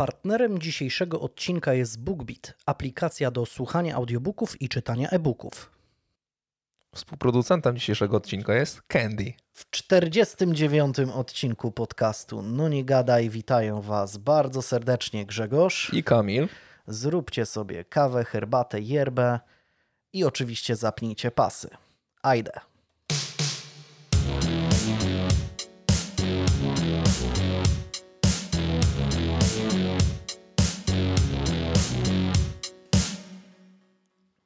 Partnerem dzisiejszego odcinka jest BookBeat, aplikacja do słuchania audiobooków i czytania e-booków. Współproducentem dzisiejszego odcinka jest Candy. W 49. odcinku podcastu No nie gadaj, witają Was bardzo serdecznie Grzegorz i Kamil. Zróbcie sobie kawę, herbatę, yerbę i oczywiście zapnijcie pasy. Ajde.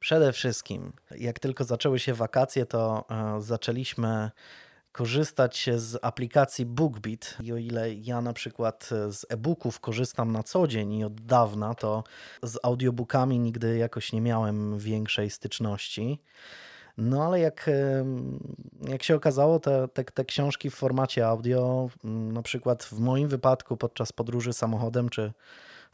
Przede wszystkim, jak tylko zaczęły się wakacje, to e, zaczęliśmy korzystać z aplikacji BookBeat. I o ile ja na przykład z e-booków korzystam na co dzień i od dawna, to z audiobookami nigdy jakoś nie miałem większej styczności. No ale jak, jak się okazało, te, te, te książki w formacie audio, na przykład w moim wypadku podczas podróży samochodem czy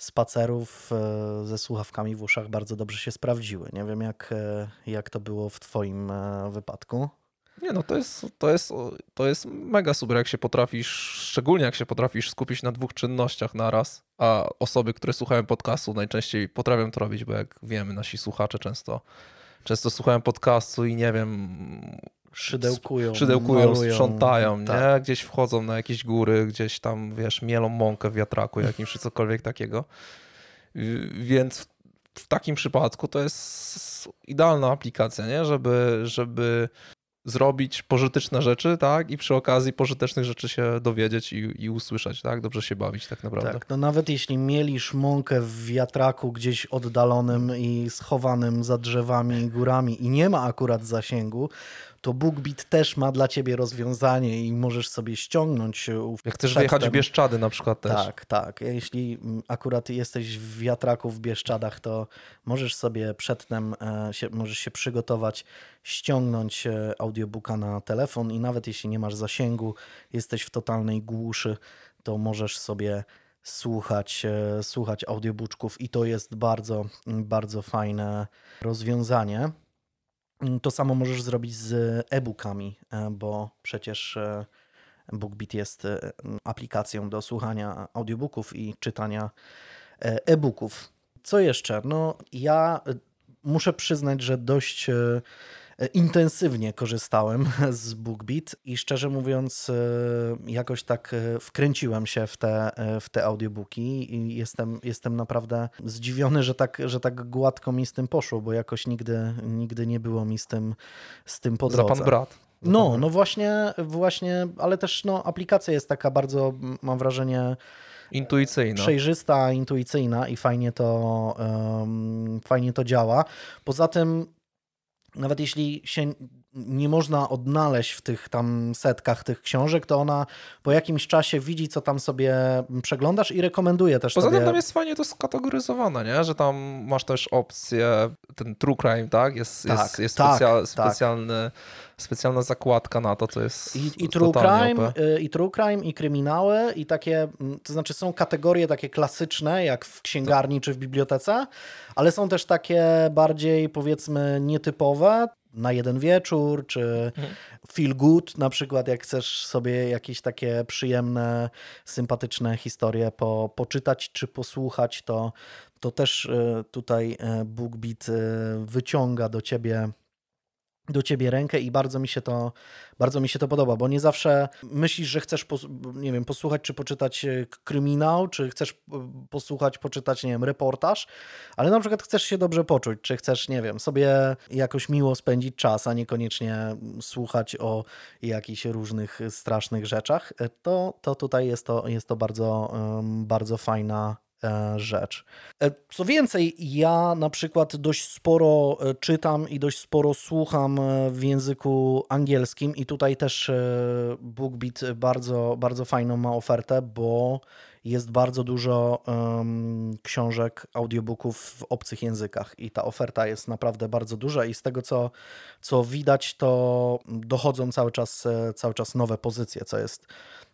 spacerów e, ze słuchawkami w uszach bardzo dobrze się sprawdziły. Nie wiem, jak, e, jak to było w Twoim e, wypadku. Nie no, to jest, to, jest, to jest mega super, jak się potrafisz, szczególnie jak się potrafisz skupić na dwóch czynnościach naraz, a osoby, które słuchają podcastu najczęściej potrafią to robić, bo jak wiemy, nasi słuchacze często, często słuchają podcastu i nie wiem, szydełkują, szydełkują malują, sprzątają, tak. nie? Gdzieś wchodzą na jakieś góry, gdzieś tam, wiesz, mielą mąkę w wiatraku jakimś czy cokolwiek takiego. Więc w takim przypadku to jest idealna aplikacja, nie? Żeby, żeby zrobić pożyteczne rzeczy, tak? I przy okazji pożytecznych rzeczy się dowiedzieć i, i usłyszeć, tak? Dobrze się bawić tak naprawdę. Tak, no nawet jeśli mielisz mąkę w wiatraku gdzieś oddalonym i schowanym za drzewami i górami i nie ma akurat zasięgu, to BookBeat też ma dla ciebie rozwiązanie i możesz sobie ściągnąć. Jak chcesz wyjechać w Bieszczady na przykład też. Tak, tak. Jeśli akurat jesteś w wiatraku w Bieszczadach, to możesz sobie przedtem, e, się, możesz się przygotować, ściągnąć e, audiobooka na telefon i nawet jeśli nie masz zasięgu, jesteś w totalnej głuszy, to możesz sobie słuchać, e, słuchać audiobooków i to jest bardzo, bardzo fajne rozwiązanie. To samo możesz zrobić z e-bookami, e, bo przecież e, BookBeat jest e, aplikacją do słuchania audiobooków i czytania e-booków. Co jeszcze? No, ja muszę przyznać, że dość intensywnie korzystałem z BookBeat i szczerze mówiąc, e, jakoś tak e, wkręciłem się w te, w te audiobooki i jestem, jestem naprawdę zdziwiony, że tak, że tak gładko mi z tym poszło, bo jakoś nigdy, nigdy nie było mi z tym, z tym po drodze. Za pan brat. No, no właśnie, właśnie, ale też no, aplikacja jest taka bardzo, mam wrażenie, intuicyjna. Przejrzysta, intuicyjna i fajnie to, um, fajnie to działa. Poza tym nawet jeśli się nie można odnaleźć w tych tam setkach tych książek, to ona po jakimś czasie widzi, co tam sobie przeglądasz i rekomenduje też Poza tobie... tym tam jest fajnie to skategoryzowane, nie? że tam masz też opcję, ten true crime, tak? Jest, tak, jest, jest tak, tak. specjalny, specjalna zakładka na to, co jest I, i true crime, y, i true crime, i kryminały, i takie, mm, to znaczy są kategorie takie klasyczne, jak w księgarni tak. czy w bibliotece, ale są też takie bardziej powiedzmy nietypowe, na jeden wieczór, czy mhm. feel good, na przykład jak chcesz sobie jakieś takie przyjemne, sympatyczne historie po, poczytać czy posłuchać, to, to też e, tutaj e, BookBeat e, wyciąga do ciebie do ciebie rękę i bardzo mi się to bardzo mi się to podoba, bo nie zawsze myślisz, że chcesz nie wiem, posłuchać czy poczytać e, kryminał, czy chcesz posłuchać, poczytać, nie wiem, reportaż, ale na przykład chcesz się dobrze poczuć, czy chcesz, nie wiem, sobie jakoś miło spędzić czas, a niekoniecznie słuchać o jakichś różnych strasznych rzeczach, e, to, to tutaj jest to, jest to bardzo, bardzo fajna E, rzecz. E, co więcej, ja na przykład dość sporo e, czytam i dość sporo słucham w języku angielskim i tutaj też BookBeat bardzo, bardzo fajną ma ofertę, bo jest bardzo dużo um, książek, audiobooków w obcych językach i ta oferta jest naprawdę bardzo duża i z tego co, co widać to dochodzą cały czas, cały czas nowe pozycje, co jest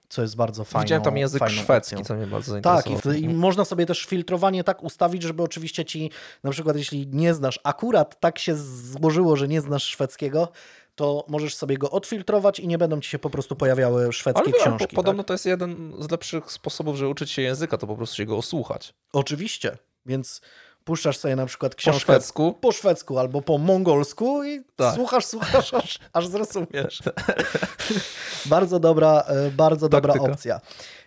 co jest bardzo fajne. Widziałem tam język szwedzki, opcją. co mnie bardzo zainteresowało. Tak, i, i, można sobie też filtrowanie tak ustawić, żeby oczywiście ci, na przykład jeśli nie znasz, akurat tak się złożyło, że nie znasz szwedzkiego, to możesz sobie go odfiltrować i nie będą ci się po prostu pojawiały szwedzkie ale, książki. Podobno tak? to jest jeden z lepszych sposobów, żeby uczyć się języka, to po prostu się go osłuchać. Oczywiście, więc puszczasz sobie na przykład książkę po szwedzku, po szwedzku albo po mongolsku i tak. słuchasz, słuchasz, aż, aż zrozumiesz. bardzo dobra, e, bardzo dobra opcja.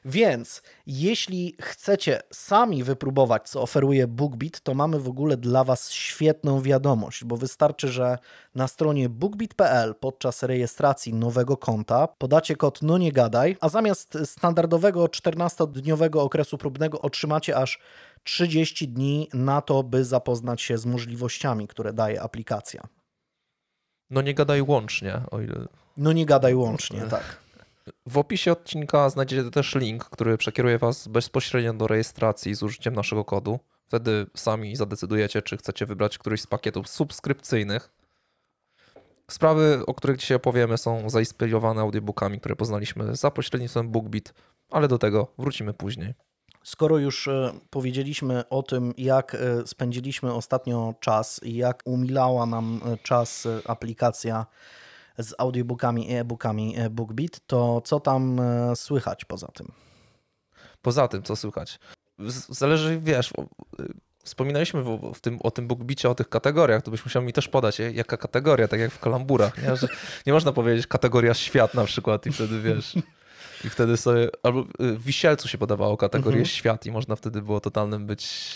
Więc jeśli chcecie sami wypróbować, co oferuje BookBeat, to mamy w ogóle dla Was świetną wiadomość, bo wystarczy, że na stronie bookbeat.pl podczas rejestracji nowego konta podacie kod no nie gadaj, a zamiast standardowego 14-dniowego okresu próbnego otrzymacie aż 30 dni na to, by zapoznać się z możliwościami, które daje aplikacja. No nie gadaj łącznie, o ile. No nie gadaj łącznie, tak. W opisie odcinka znajdziecie też link, który przekieruje Was bezpośrednio do rejestracji z użyciem naszego kodu. Wtedy sami zadecydujecie, czy chcecie wybrać któryś z pakietów subskrypcyjnych. Sprawy, o których dzisiaj opowiemy, są zainspirowane audiobookami, które poznaliśmy za pośrednictwem BookBeat, ale do tego wrócimy później. Skoro już e, powiedzieliśmy o tym, jak e, spędziliśmy ostatnio czas i jak umilała nam e, czas aplikacja z audiobookami i e-bookami BookBeat, to co tam słychać poza tym? Poza tym, co słychać? Zależy, wiesz, wspominaliśmy w, tym, o tym BookBeacie, o tych kategoriach, to byś musiał mi też podać, jaka kategoria, tak jak w kalamburach, nie? Że nie można powiedzieć kategoria świat na przykład i wtedy, wiesz... I wtedy sobie, albo y, w Wisielcu się podawało kategorię mhm. świat i można wtedy było totalnym być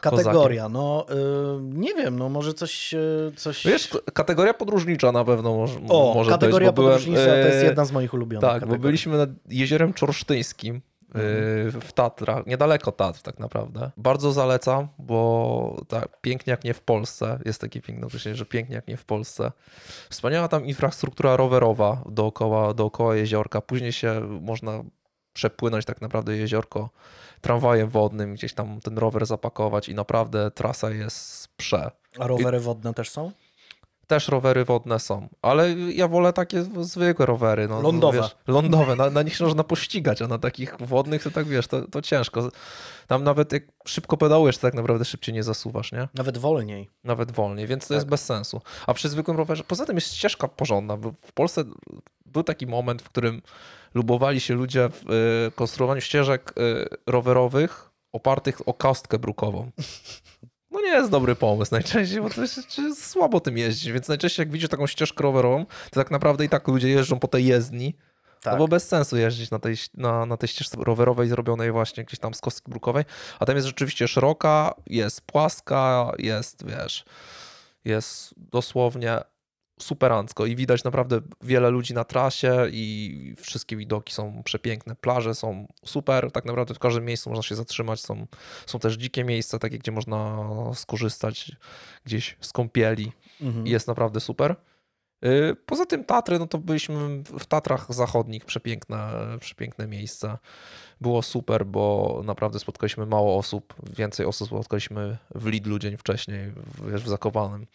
Kategoria, kozakiem. no y, nie wiem, no może coś... Y, coś... Wiesz, kategoria podróżnicza na pewno może, o, może kategoria być, podróżnicza byłem, to jest jedna z moich ulubionych Tak, kategorii. bo byliśmy nad Jeziorem Czorsztyńskim. W Tatrach, niedaleko Tatr tak naprawdę. Bardzo zalecam, bo tak, pięknie jak nie w Polsce, jest takie piękne określenie, że pięknie jak nie w Polsce. Wspaniała tam infrastruktura rowerowa dookoła, dookoła jeziorka. Później się można przepłynąć tak naprawdę jeziorko tramwajem wodnym, gdzieś tam ten rower zapakować i naprawdę trasa jest prze. A rowery wodne też są? Też rowery wodne są, ale ja wolę takie zwykłe rowery. No, lądowe. Wiesz, lądowe, na, na, nich się można pościgać, a na takich wodnych to tak wiesz, to, to ciężko. Tam nawet jak szybko pedałujesz, to tak naprawdę szybciej nie zasuwasz, nie? Nawet wolniej. Nawet wolniej, więc to tak. jest bez sensu. A przy zwykłym rowerze, poza tym jest ścieżka porządna, bo w Polsce był taki moment, w którym lubowali się ludzie w y, konstruowaniu ścieżek y, rowerowych opartych o kostkę brukową no nie jest dobry pomysł najczęściej, bo to jest, jest słabo tym jeździć, więc najczęściej jak widzisz taką ścieżkę rowerową, to tak naprawdę i tak ludzie jeżdżą po tej jezdni, tak. No bo bez sensu jeździć na tej, na, na tej ścieżce rowerowej zrobionej właśnie gdzieś tam z kostki brukowej, a tam jest rzeczywiście szeroka, jest płaska, jest, wiesz, jest dosłownie superancko i widać naprawdę wiele ludzi na trasie i wszystkie widoki są przepiękne, plaże są super, tak naprawdę w każdym miejscu można się zatrzymać, są, są też dzikie miejsca, takie gdzie można skorzystać gdzieś z kąpieli mhm. i jest naprawdę super. Y, poza tym Tatry, no to byliśmy w Tatrach Zachodnich, przepiękne, przepiękne miejsca. Było super, bo naprawdę spotkaliśmy mało osób, więcej osób spotkaliśmy w Lidlu dzień wcześniej, wiesz, w Zakopanem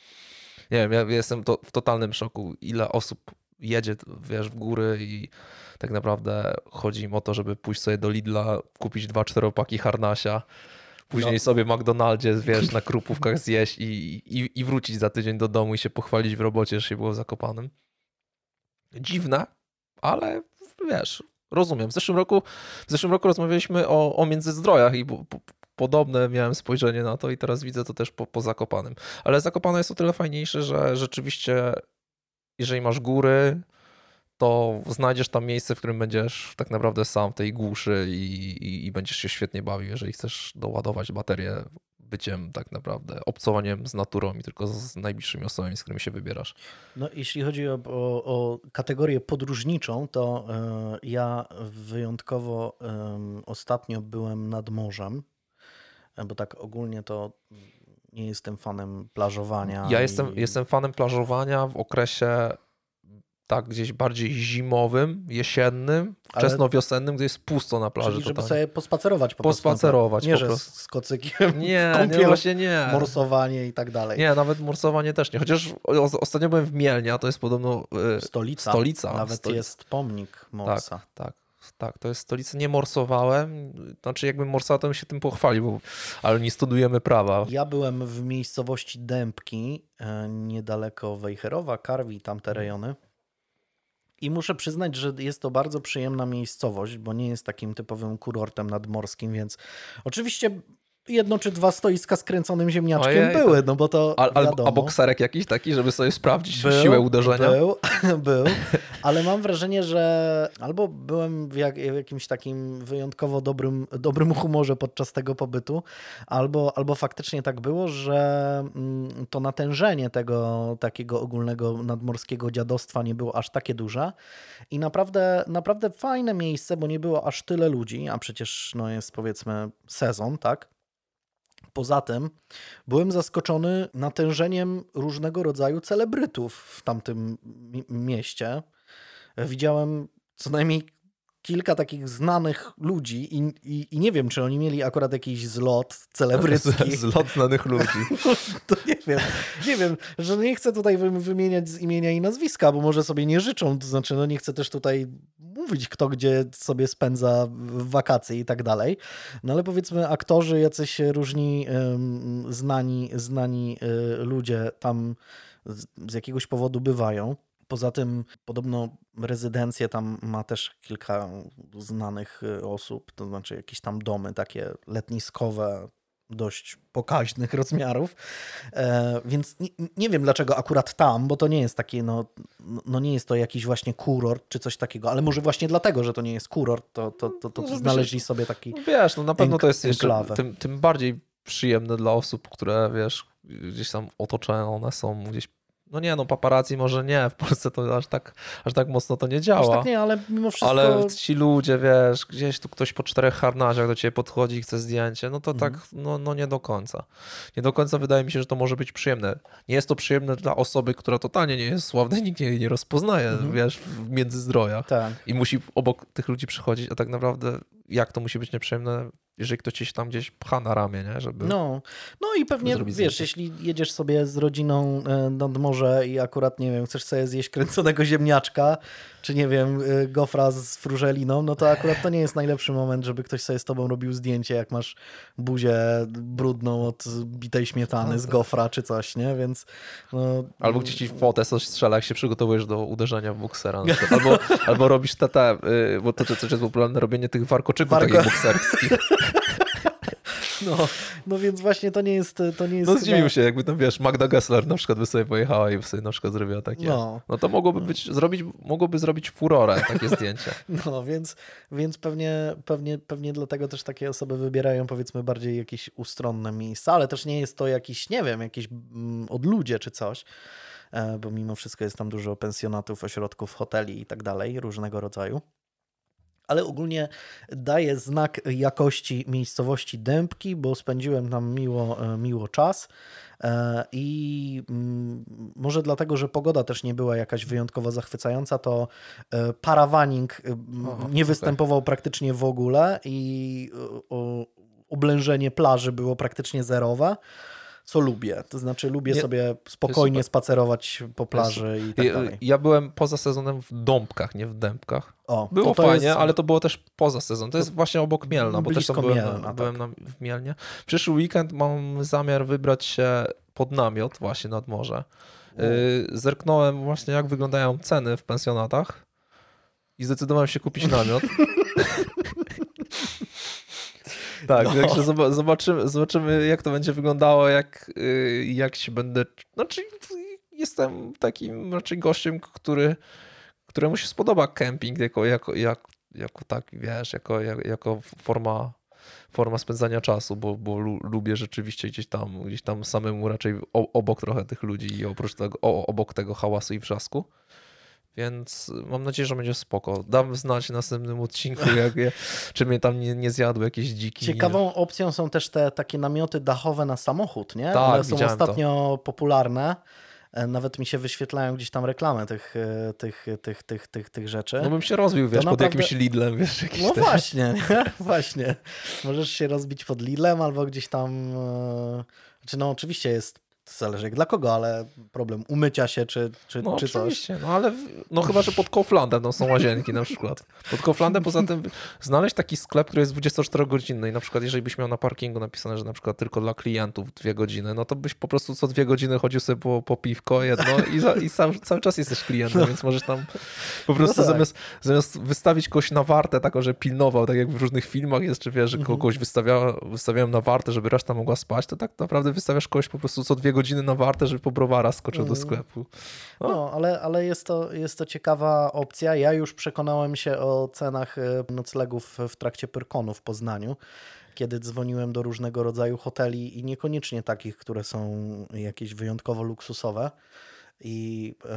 nie wiem, ja jestem to, w totalnym szoku, ile osób jedzie, wiesz, w góry i tak naprawdę chodzi im o to, żeby pójść sobie do Lidla, kupić dwa czteropaki harnasia, później no. sobie w McDonaldzie, wiesz, na krupówkach zjeść i, i, i wrócić za tydzień do domu i się pochwalić w robocie, że się było zakopanym. Dziwne, ale wiesz, rozumiem. W zeszłym roku, w zeszłym roku rozmawialiśmy o, o międzyzdrojach i po, po, podobne miałem spojrzenie na to i teraz widzę to też po, po Zakopanym. Ale Zakopane jest o tyle fajniejsze, że rzeczywiście jeżeli masz góry, to znajdziesz tam miejsce, w którym będziesz tak naprawdę sam w tej głuszy i, i, i, będziesz się świetnie bawił, jeżeli chcesz doładować baterię byciem tak naprawdę, obcowaniem z naturą i tylko z najbliższymi osobami, z którymi się wybierasz. No, jeśli chodzi o, o, o kategorię podróżniczą, to y, ja wyjątkowo y, ostatnio byłem nad morzem bo tak ogólnie to nie jestem fanem plażowania. Ja i... jestem, jestem fanem plażowania w okresie tak gdzieś bardziej zimowym, jesiennym, wczesnowiosennym, gdzie jest pusto na plaży. Czyli żeby sobie pospacerować po Pospacerować. Nie, po że z kocykiem, nie, nie, właśnie nie. morsowanie i tak dalej. Nie, nawet morsowanie też nie. Chociaż ostatnio byłem w Mielnia, to jest podobno stolica. stolica. Nawet stolica. jest pomnik morsa. Tak, tak. Tak, to jest stolica. Nie morsowałem, znaczy jakbym morsował, to bym się tym pochwalił, ale nie studujemy prawa. Ja byłem w miejscowości Dębki, e, niedaleko Wejherowa, Karwi, tamte rejony. I muszę przyznać, że jest to bardzo przyjemna miejscowość, bo nie jest takim typowym kurortem nadmorskim, więc oczywiście jedno czy dwa stoiska z kręconym ziemniaczkiem Ojej, były, no bo to a, wiadomo. A bokserek jakiś taki, żeby sobie sprawdzić był, siłę uderzenia? Był, był, ale mam wrażenie, że albo byłem w, jak, w, jakimś takim wyjątkowo dobrym, dobrym humorze podczas tego pobytu, albo, albo faktycznie tak było, że mm, to natężenie tego takiego ogólnego nadmorskiego dziadostwa nie było aż takie duże i naprawdę, naprawdę fajne miejsce, bo nie było aż tyle ludzi, a przecież no jest powiedzmy sezon, tak? Poza tym byłem zaskoczony natężeniem różnego rodzaju celebrytów w tamtym mieście. Widziałem co najmniej kilka takich znanych ludzi i, i, i, nie wiem, czy oni mieli akurat jakiś zlot celebrycki. zlot znanych ludzi. to nie wiem. Nie wiem, że nie chcę tutaj wymieniać z imienia i nazwiska, bo może sobie nie życzą, to znaczy no nie chcę też tutaj mówić, kto gdzie sobie spędza wakacje i tak dalej. No ale powiedzmy aktorzy, jacyś różni znani, znani y, ludzie tam z jakiegoś powodu bywają. Poza tym podobno rezydencję tam ma też kilka znanych y, osób, to znaczy jakieś tam domy takie letniskowe, dość pokaźnych rozmiarów, e, więc nie, nie, wiem dlaczego akurat tam, bo to nie jest takie, no, no nie jest to jakiś właśnie kurort czy coś takiego, ale może właśnie dlatego, że to nie jest kurort, to, to, to, to no, znaleźli sobie taki no Wiesz, no na pewno to jest jeszcze tym, tym bardziej przyjemne dla osób, które wiesz, gdzieś tam otoczone są gdzieś no nie, no paparazzi może nie, w Polsce to aż tak, aż tak mocno to nie działa. Aż tak nie, ale mimo wszystko... Ale ci ludzie, wiesz, gdzieś tu ktoś po czterech harnaziach do ciebie podchodzi i chce zdjęcie, no to mhm. tak, no, no nie do końca. Nie do końca wydaje mi się, że to może być przyjemne. Nie jest to przyjemne dla osoby, która totalnie nie jest sławna i nikt jej nie rozpoznaje, mhm. wiesz, w międzyzdrojach. Tak. I musi obok tych ludzi przychodzić, a tak naprawdę jak to musi być nieprzyjemne, jeżeli ktoś się tam gdzieś pcha na ramię, nie? Żeby no, no i pewnie, wiesz, zdjęcie. jeśli jedziesz sobie z rodziną e, nad morze i akurat, nie wiem, chcesz sobie zjeść kręconego ziemniaczka, czy nie wiem, e, gofra z frużeliną, no to akurat to nie jest najlepszy moment, żeby ktoś sobie z tobą robił zdjęcie, jak masz buzię brudną od bitej śmietany no z tak. gofra czy coś, nie? Więc no... Albo gdzieś ci fotę coś strzela, jak się przygotowujesz do uderzenia w buksera. Albo, albo robisz te, y, bo to coś jest popularne, robienie tych warkoczyków Warko... takich. No, no więc właśnie to nie jest to nie jest No zdziwił chyba... się, jakby tam wiesz, Magda Gessler na przykład by sobie pojechała i by sobie na przykład zrobiła takie. No, no to mogłoby być, zrobić, mogłoby zrobić furorę takie zdjęcie. No, więc, więc pewnie, pewnie, pewnie dlatego też takie osoby wybierają powiedzmy bardziej jakieś ustronne miejsca, ale też nie jest to jakiś, nie wiem, jakieś mm, odludzie czy coś e, bo mimo wszystko jest tam dużo pensjonatów, ośrodków, hoteli i tak dalej, różnego rodzaju ale ogólnie daje znak jakości miejscowości Dębki, bo spędziłem tam miło, e, miło czas. E, I mm, może dlatego, że pogoda też nie była jakaś wyjątkowo zachwycająca, to e, parawaning nie występował praktycznie w ogóle i oblężenie plaży było praktycznie zerowe co lubię. To znaczy, lubię nie, sobie spokojnie spacerować po plaży i tak ja, dalej. Ja byłem poza sezonem w Dąbkach, nie w Dębkach. O, było to fajnie, jest... ale to było też poza sezonem. To jest właśnie obok Mielna, bo też tam byłem, Mielna, tak. byłem na, w Mielnie. Przyszły weekend mam zamiar wybrać się pod namiot właśnie nad morze. Yy, zerknąłem właśnie, jak wyglądają ceny w pensjonatach i zdecydowałem się kupić namiot. Tak, no. także zobaczymy, zobaczymy, jak to będzie wyglądało, jak, y, jak się będę. Znaczy, jestem takim raczej gościem, który, któremu się spodoba camping jako, jako, jako, jako tak, wiesz, jako, jako forma forma spędzania czasu, bo, bo lubię rzeczywiście gdzieś tam, gdzieś tam samemu raczej obok trochę tych ludzi i oprócz tego, obok tego hałasu i wrzasku. Więc mam nadzieję, że będzie spoko. Dam znać w następnym odcinku, jak je, czy mnie tam nie, nie zjadły jakieś dziki. Ciekawą opcją są też te takie namioty dachowe na samochód, nie? Tak, One są ostatnio to. popularne. E, nawet mi się wyświetlają gdzieś tam reklamy tych, e, tych, tych, tych, tych, tych rzeczy. No bym się rozbił, wiesz, to pod naprawdę... jakimś Lidlem, wiesz. No te... właśnie, właśnie. Możesz się rozbić pod Lidlem albo gdzieś tam... E, znaczy no oczywiście jest zależy jak dla kogo, ale problem umycia się czy, czy, no, czy coś. No ale no chyba, że pod Kauflandem no, są łazienki na przykład. Pod Kauflandem poza tym znaleźć taki sklep, który jest 24-godzinny i na przykład jeżeli byś miał na parkingu napisane, że na przykład tylko dla klientów dwie godziny, no to byś po prostu co dwie godziny chodził sobie po, po piwko jedno i, za, i sam, cały czas jesteś klientem, no. więc możesz tam po prostu no tak. zamiast, zamiast wystawić kogoś na wartę, taką, że pilnował, tak jak w różnych filmach jest, czy wiesz, że mhm. kogoś wystawia, wystawiają na wartę, żeby reszta mogła spać, to tak naprawdę wystawiasz kogoś po prostu co dwie godziny na wartę, żeby po browara skoczył do mm. sklepu. No, no ale, ale jest, to, jest to ciekawa opcja. Ja już przekonałem się o cenach e, noclegów w trakcie Pyrkonu w Poznaniu kiedy dzwoniłem do różnego rodzaju hoteli i niekoniecznie takich, które są jakieś wyjątkowo luksusowe. I y,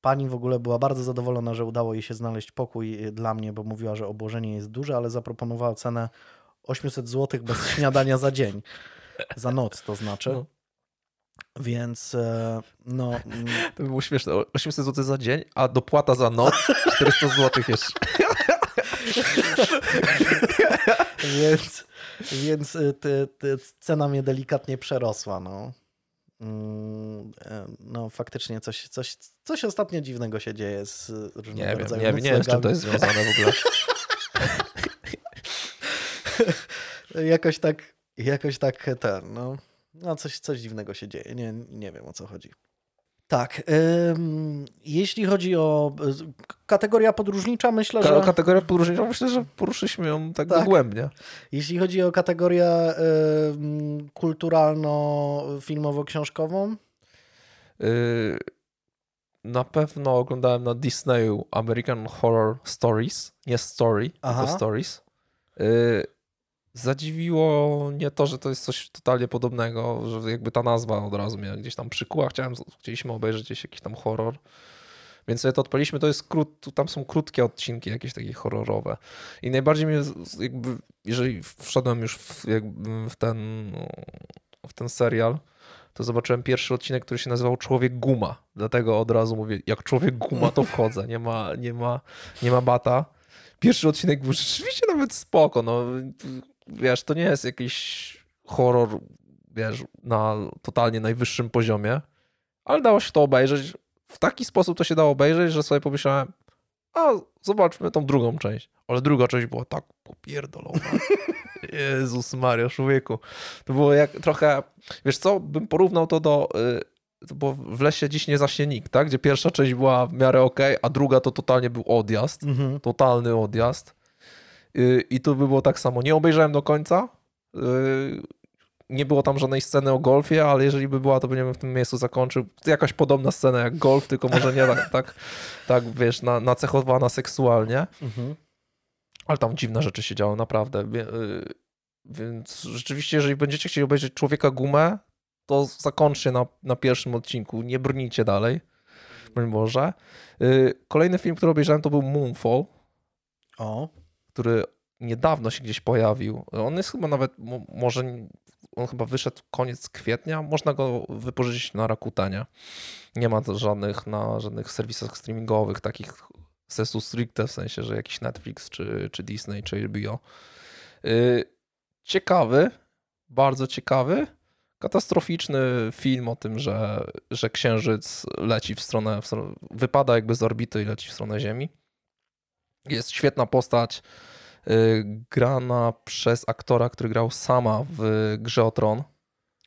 pani w ogóle była bardzo zadowolona, że udało jej się znaleźć pokój dla mnie, bo mówiła, że obłożenie jest duże, ale zaproponowała cenę 800 zł bez śniadania za dzień. Za noc to znaczy. No. Więc e, no. Mm. To by było śmieszne. 800 zł za dzień, a dopłata za noc 400 zł jeszcze. więc więc e, te, te cena mnie delikatnie przerosła. No. Mm, e, no faktycznie coś, coś, coś ostatnio dziwnego się dzieje z różnego nie rodzaju wiem, nie, nie wiem, z czym to jest związane w ogóle. jakoś tak, jakoś tak ten, no, no coś, coś dziwnego się dzieje. Nie, nie wiem o co chodzi. Tak. jeśli chodzi o kategoria podróżnicza, myślę, że. Kategoria podróżnicza, myślę, że poruszyliśmy ją tak, tak. dogłębnie. Jeśli chodzi o kategorię kulturalno-filmowo-książkową. Y, na pewno oglądałem na Disneyu American Horror Stories. Nie Story, Aha. tylko Stories. Y, Zadziwiło mnie to, że to jest coś totalnie podobnego, że jakby ta nazwa od razu mnie gdzieś tam przykuła. Chciałem, chcieliśmy obejrzeć gdzieś jakiś tam horror. Więc sobie to odpaliśmy, to jest krót, tam są krótkie odcinki jakieś takie horrorowe. I najbardziej mnie jakby, jeżeli wszedłem już w, w, ten, w ten serial, to zobaczyłem pierwszy odcinek, który się nazywał Człowiek Guma. Dlatego od razu mówię, jak Człowiek Guma to wchodzę. Nie ma, nie ma, nie ma bata. Pierwszy odcinek był rzeczywiście nawet spoko. No, wiesz, to nie jest jakiś horror, wiesz, na totalnie najwyższym poziomie, ale dało się to obejrzeć. W taki sposób to się dało obejrzeć, że sobie pomyślałem, a zobaczmy tą drugą część. Ale druga część była tak popierdolona. Jezus Maria, człowieku. To było jak trochę, wiesz co, bym porównał to do, y, bo w lesie dziś nie zaśnie nikt, tak? Gdzie pierwsza część była w miarę ok, a druga to totalnie był odjazd. Mhm. Totalny odjazd. Y, I tu by było tak samo. Nie obejrzałem do końca. Y, nie było tam żadnej sceny o golfie, ale jeżeli by była, to bym w tym miejscu zakończył. Jakaś podobna scena jak golf, tylko może nie tak, tak, tak wiesz, na, nacechowana seksualnie. Mhm. Ale tam dziwne rzeczy się działy, naprawdę. Y, więc rzeczywiście, jeżeli będziecie chcieli obejrzeć Człowieka Gumę, to zakończcie na, na pierwszym odcinku. Nie brnijcie dalej. Broń Boże. Kolejny film, który obejrzałem, to był Moonfall. O który niedawno się gdzieś pojawił. On jest chyba nawet, może on chyba wyszedł koniec kwietnia. Można go wypożyczyć na Rakutenie. Nie ma żadnych na żadnych serwisach streamingowych takich sensu stricte, w sensie, że jakiś Netflix, czy, czy Disney, czy HBO. Y, ciekawy, bardzo ciekawy, katastroficzny film o tym, że, że księżyc leci w stronę, w stronę, wypada jakby z orbity i leci w stronę Ziemi. Jest świetna postać, y, grana przez aktora, który grał sama w grze o Tron.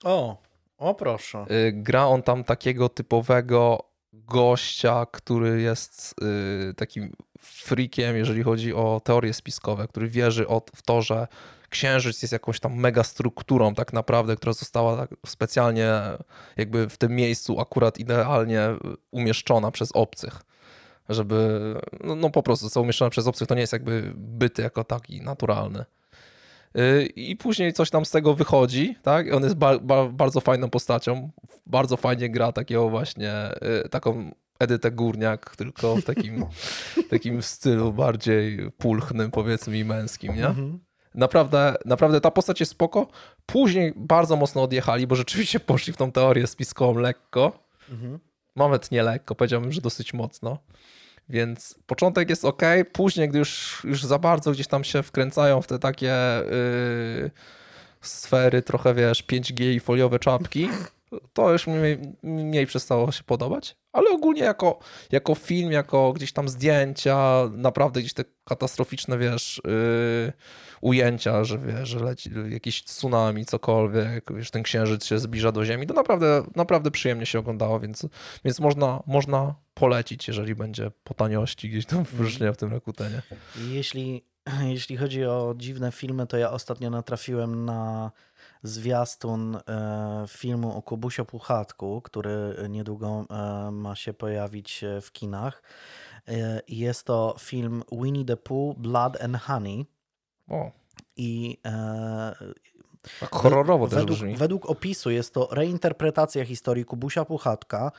O, o proszę. Y, gra on tam takiego typowego gościa, który jest y, takim freakiem, jeżeli chodzi o teorie spiskowe, który wierzy w to, że Księżyc jest jakąś tam mega strukturą tak naprawdę, która została tak specjalnie jakby w tym miejscu akurat idealnie umieszczona przez obcych żeby, no, no po prostu co umieszczone przez obcych to nie jest jakby byt jako taki naturalny. Y, I później coś tam z tego wychodzi, tak? On jest ba ba bardzo fajną postacią, bardzo fajnie gra takiego właśnie, y, taką Edytę Górniak, tylko w takim, takim stylu bardziej pulchnym, powiedzmy, i męskim, nie? Mhm. Naprawdę, naprawdę ta postać jest spoko. Później bardzo mocno odjechali, bo rzeczywiście poszli w tą teorię spiskową lekko. Mhm. Nawet nie lekko, powiedziałbym, że dosyć mocno. Więc początek jest ok, później, gdy już, już za bardzo gdzieś tam się wkręcają w te takie yy, sfery, trochę wiesz, 5G i foliowe czapki, to już mi mniej przestało się podobać, ale ogólnie jako, jako film, jako gdzieś tam zdjęcia, naprawdę gdzieś te katastroficzne, wiesz, yy, ujęcia, że wiesz, że leci jakiś tsunami, cokolwiek, wiesz, ten księżyc się zbliża do ziemi, to naprawdę, naprawdę przyjemnie się oglądało, więc, więc można, można polecić, jeżeli będzie po taniości gdzieś tam wyróżnia w tym Rakutenie. Jeśli, jeśli chodzi o dziwne filmy, to ja ostatnio natrafiłem na zwiastun e, filmu o Kubusio Puchatku, który niedługo e, ma się pojawić e, w kinach. Jest to film Winnie the Pooh, Blood and Honey. O. I tak horrorowo według, też brzmi. Według opisu jest to reinterpretacja historii Kubusia Puchatka,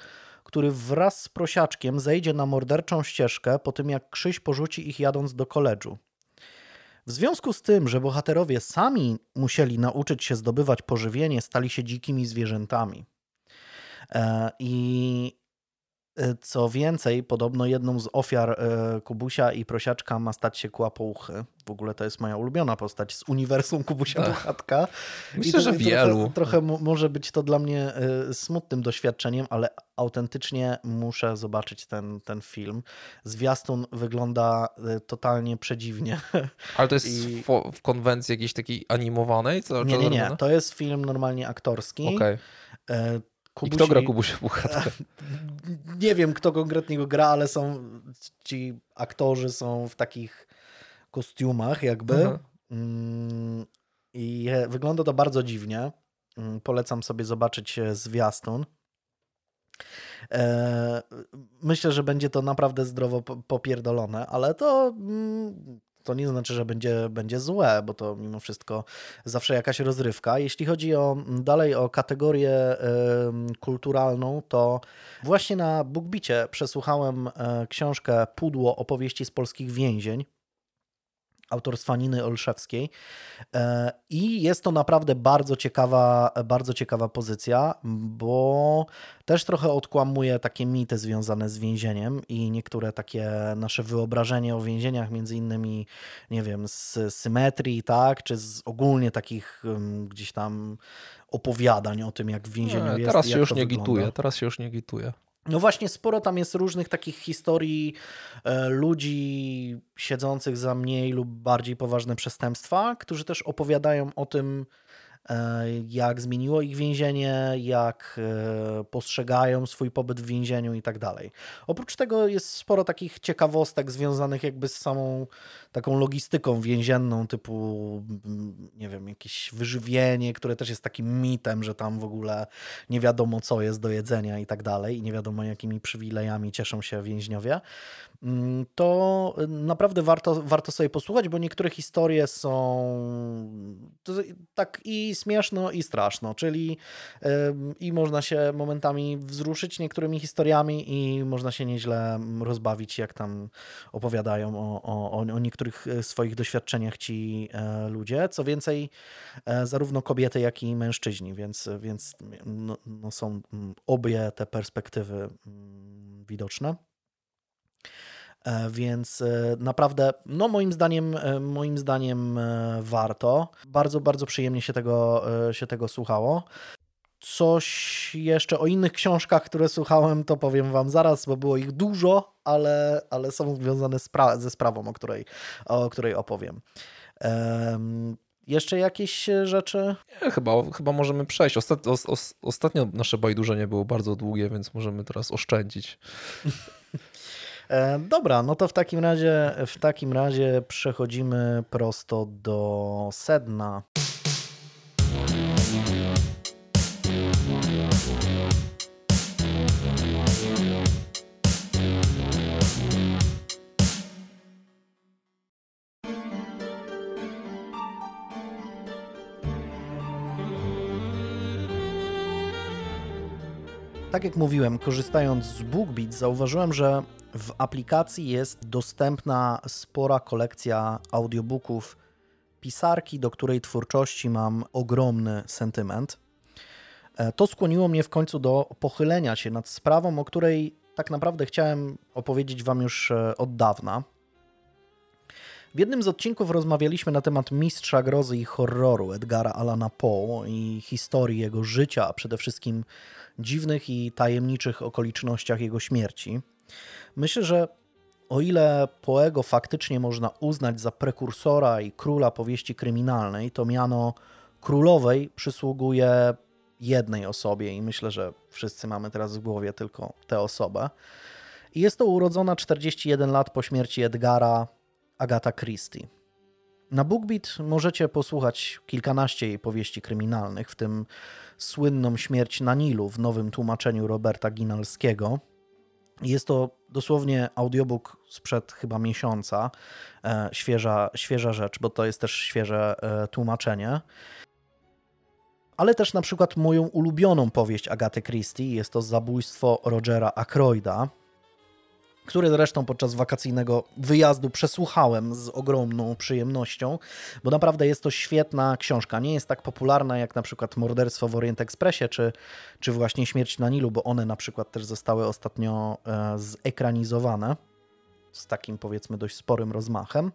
który wraz z prosiaczkiem zejdzie na morderczą ścieżkę po tym, jak Krzyś porzuci ich jadąc do koledżu. W związku z tym, że bohaterowie sami musieli nauczyć się zdobywać pożywienie, stali się dzikimi zwierzętami. E, I co więcej, podobno jedną z ofiar e, Kubusia i Prosiaczka ma stać się Kłapouchy. W ogóle to jest moja ulubiona postać z uniwersum Kubusia Puchatka. Myślę, że wielu. Trochę, trochę może być to dla mnie e, smutnym doświadczeniem, ale autentycznie muszę zobaczyć ten, ten film. Zwiastun wygląda totalnie przedziwnie. Ale to jest I... w konwencji jakiejś takiej animowanej? Co, nie, nie, nie. To jest film normalnie aktorski. Okay. Kubusi... I kto gra Kubusia Puchatka? Nie wiem, kto konkretnie go gra, ale są ci aktorzy są w takich kostiumach jakby. Mm, I wygląda to bardzo dziwnie. Mm, polecam sobie zobaczyć e, zwiastun. E, myślę, że będzie to naprawdę zdrowo popierdolone, ale to mm, to nie znaczy, że będzie, będzie złe, bo to mimo wszystko zawsze jakaś rozrywka. Jeśli chodzi o dalej o kategorię y, kulturalną, to właśnie na Bookbicie przesłuchałem y, książkę Pudło opowieści z polskich więzień autorstwa Niny Olszewskiej. E, I jest to naprawdę bardzo ciekawa, bardzo ciekawa pozycja, bo też trochę odkłamuje takie mity związane z więzieniem i niektóre takie nasze wyobrażenie o więzieniach, między innymi, nie wiem, z symetrii, tak, czy z ogólnie takich gdzieś tam opowiadań o tym, jak w więzieniu nie, jest. Teraz się już nie wygląda. gituje, teraz się już nie gituje. No właśnie, sporo tam jest różnych takich historii e, ludzi siedzących za mniej lub bardziej poważne przestępstwa, którzy też opowiadają o tym, jak zmieniło ich więzienie, jak e, postrzegają swój pobyt w więzieniu i tak dalej. Oprócz tego jest sporo takich ciekawostek związanych jakby z samą taką logistyką więzienną, typu mm, nie wiem, jakieś wyżywienie, które też jest takim mitem, że tam w ogóle nie wiadomo co jest do jedzenia i tak dalej i nie wiadomo jakimi przywilejami cieszą się więźniowie. Mm, to naprawdę warto, warto sobie posłuchać, bo niektóre historie są tak i śmieszno, i straszno, czyli i można się momentami wzruszyć niektórymi historiami i można się nieźle rozbawić, jak tam opowiadają o, o, o niektórych e, swoich doświadczeniach ci e, ludzie. Co więcej, e, zarówno kobiety, jak i mężczyźni, więc, więc no, no są obie te perspektywy widoczne. E, więc e, naprawdę, no moim zdaniem, e, moim zdaniem warto. Bardzo, bardzo przyjemnie się tego, się tego słuchało. Coś jeszcze o innych książkach, które słuchałem, to powiem Wam zaraz, bo było ich dużo, ale, ale są związane spra ze sprawą, o której, o której opowiem. Um, jeszcze jakieś rzeczy? Nie, chyba, chyba możemy przejść. Ostat, os, ostatnio nasze bajdurzenie było bardzo długie, więc możemy teraz oszczędzić. E, dobra, no to w takim razie w takim razie przechodzimy prosto do sedna. Tak jak mówiłem, korzystając z BookBeat, zauważyłem, że w aplikacji jest dostępna spora kolekcja audiobooków pisarki, do której twórczości mam ogromny sentyment. E, to skłoniło mnie w końcu do pochylenia się nad sprawą, o której tak naprawdę chciałem opowiedzieć Wam już e, od dawna. W jednym z odcinków rozmawialiśmy na temat mistrza grozy i horroru Edgara Alana Poe i historii jego życia, a przede wszystkim dziwnych i tajemniczych okolicznościach jego śmierci. Myślę, że o ile Poego faktycznie można uznać za prekursora i króla powieści kryminalnej, to miano królowej przysługuje jednej osobie i myślę, że wszyscy mamy teraz w głowie tylko tę osobę. I jest to urodzona 41 lat po śmierci Edgara Agata Christie. Na BookBeat możecie posłuchać kilkanaście jej powieści kryminalnych, w tym słynną Śmierć na Nilu w nowym tłumaczeniu Roberta Ginalskiego. Jest to dosłownie audiobook sprzed chyba miesiąca, e, świeża, świeża rzecz, bo to jest też świeże e, tłumaczenie. Ale też na przykład moją ulubioną powieść Agaty Christie jest to Zabójstwo Rogera Ackroyda, który zresztą podczas wakacyjnego wyjazdu przesłuchałem z ogromną przyjemnością, bo naprawdę jest to świetna książka. Nie jest tak popularna jak na przykład Morderstwo w Orient Expressie, czy, czy właśnie Śmierć na Nilu, bo one na przykład też zostały ostatnio e, zekranizowane z takim powiedzmy dość sporym rozmachem.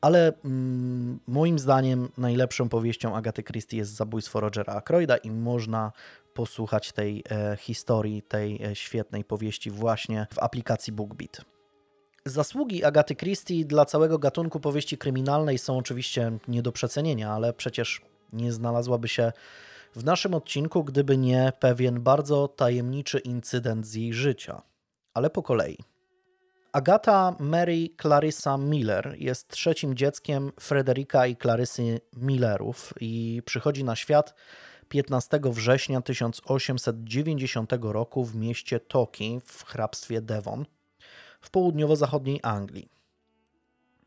Ale mm, moim zdaniem najlepszą powieścią Agaty Christie jest Zabójstwo Rogera Ackroyda i można posłuchać tej e, historii, tej e, świetnej powieści właśnie w aplikacji BookBeat. Zasługi Agaty Christie dla całego gatunku powieści kryminalnej są oczywiście nie do przecenienia, ale przecież nie znalazłaby się w naszym odcinku, gdyby nie pewien bardzo tajemniczy incydent z jej życia. Ale po kolei. Agata Mary Clarissa Miller jest trzecim dzieckiem Frederika i Clarissy Millerów i przychodzi na świat 15 września 1890 roku w mieście Toki w hrabstwie Devon w południowo-zachodniej Anglii.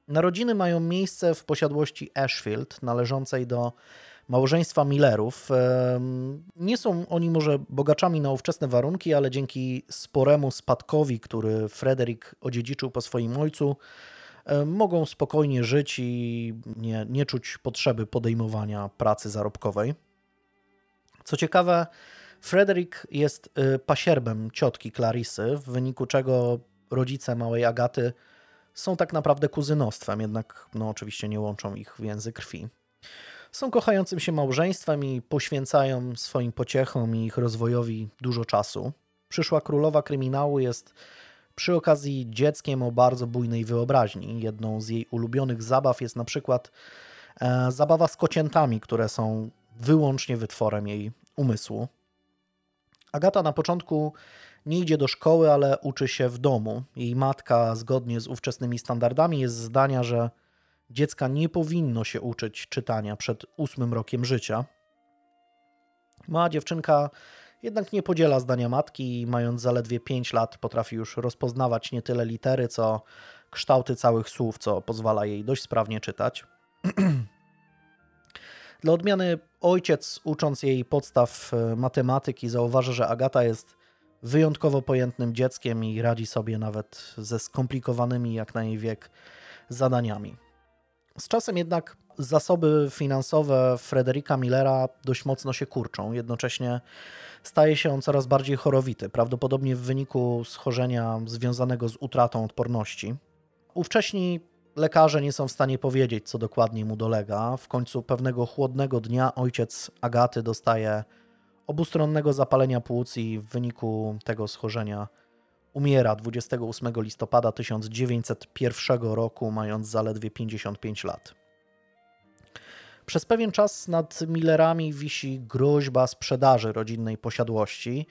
Narodziny mają miejsce w posiadłości Ashfield, należącej do małżeństwa Millerów. Nie są oni może bogaczami na ówczesne warunki, ale dzięki sporemu spadkowi, który Frederick odziedziczył po swoim ojcu, mogą spokojnie żyć i nie, nie czuć potrzeby podejmowania pracy zarobkowej. Co ciekawe, Frederick jest y, pasierbem ciotki Clarisy, w wyniku czego rodzice małej Agaty są tak naprawdę kuzynostwem, jednak no, oczywiście nie łączą ich więzy krwi. Są kochającym się małżeństwem i poświęcają swoim pociechom i ich rozwojowi dużo czasu. Przyszła królowa kryminału jest przy okazji dzieckiem o bardzo bujnej wyobraźni. Jedną z jej ulubionych zabaw jest na przykład e, zabawa z kociętami, które są wyłącznie wytworem jej umysłu. Agata na początku nie idzie do szkoły, ale uczy się w domu. Jej matka, zgodnie z ówczesnymi standardami, jest zdania, że dziecka nie powinno się uczyć czytania przed ósmym rokiem życia. Mała dziewczynka jednak nie podziela zdania matki i mając zaledwie 5 lat potrafi już rozpoznawać nie tyle litery, co kształty całych słów, co pozwala jej dość sprawnie czytać. Dla odmiany ojciec, ucząc jej podstaw e, matematyki, zauważa, że Agata jest wyjątkowo pojętnym dzieckiem i radzi sobie nawet ze skomplikowanymi jak na jej wiek zadaniami. Z czasem jednak zasoby finansowe Frederika Millera dość mocno się kurczą. Jednocześnie staje się on coraz bardziej chorowity, prawdopodobnie w wyniku schorzenia związanego z utratą odporności. Ówcześni lekarze nie są w stanie powiedzieć, co dokładnie mu dolega. W końcu pewnego chłodnego dnia ojciec Agaty dostaje obustronnego zapalenia płuc i w wyniku tego schorzenia umiera 28 listopada 1901 roku, mając zaledwie 55 lat. Przez pewien czas nad Millerami wisi groźba sprzedaży rodzinnej posiadłości,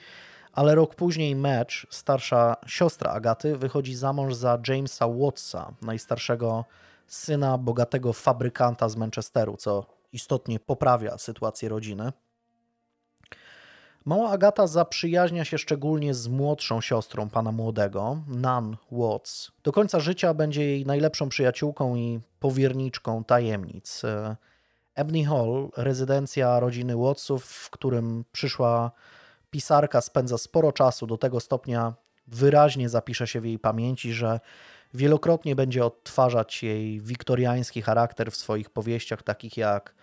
ale rok później Match, starsza siostra Agaty, wychodzi za mąż za Jamesa Wattsa, najstarszego syna bogatego fabrykanta z Manchesteru, co istotnie poprawia sytuację rodziny. Mała Agata zaprzyjaźnia się szczególnie z młodszą siostrą pana młodego, Nan Watts. Do końca życia będzie jej najlepszą przyjaciółką i powierniczką tajemnic. Ebony Hall, rezydencja rodziny Wattsów, w którym przyszła pisarka spędza sporo czasu, do tego stopnia wyraźnie zapisze się w jej pamięci, że wielokrotnie będzie odtwarzać jej wiktoriański charakter w swoich powieściach, takich jak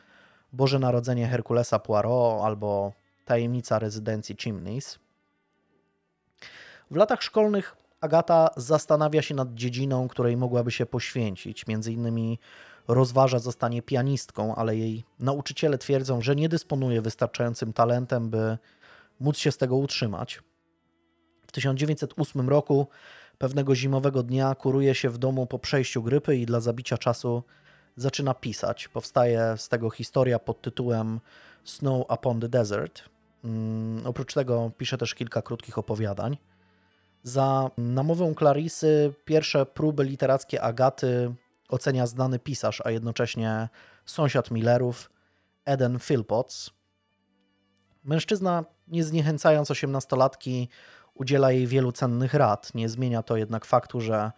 Boże Narodzenie Herkulesa Poirot albo Tajemnica rezydencji Chimneys. W latach szkolnych Agata zastanawia się nad dziedziną, której mogłaby się poświęcić. Między innymi rozważa zostanie pianistką, ale jej nauczyciele twierdzą, że nie dysponuje wystarczającym talentem, by móc się z tego utrzymać. W 1908 roku pewnego zimowego dnia kuruje się w domu po przejściu grypy i dla zabicia czasu zaczyna pisać. Powstaje z tego historia pod tytułem Snow Upon the Desert. Um, oprócz tego pisze też kilka krótkich opowiadań. Za namową Clarisy pierwsze próby literackie Agaty ocenia znany pisarz, a jednocześnie sąsiad Millerów, Eden Philpotts. Mężczyzna, nie zniechęcając osiemnastolatki, udziela jej wielu cennych rad. Nie zmienia to jednak faktu, że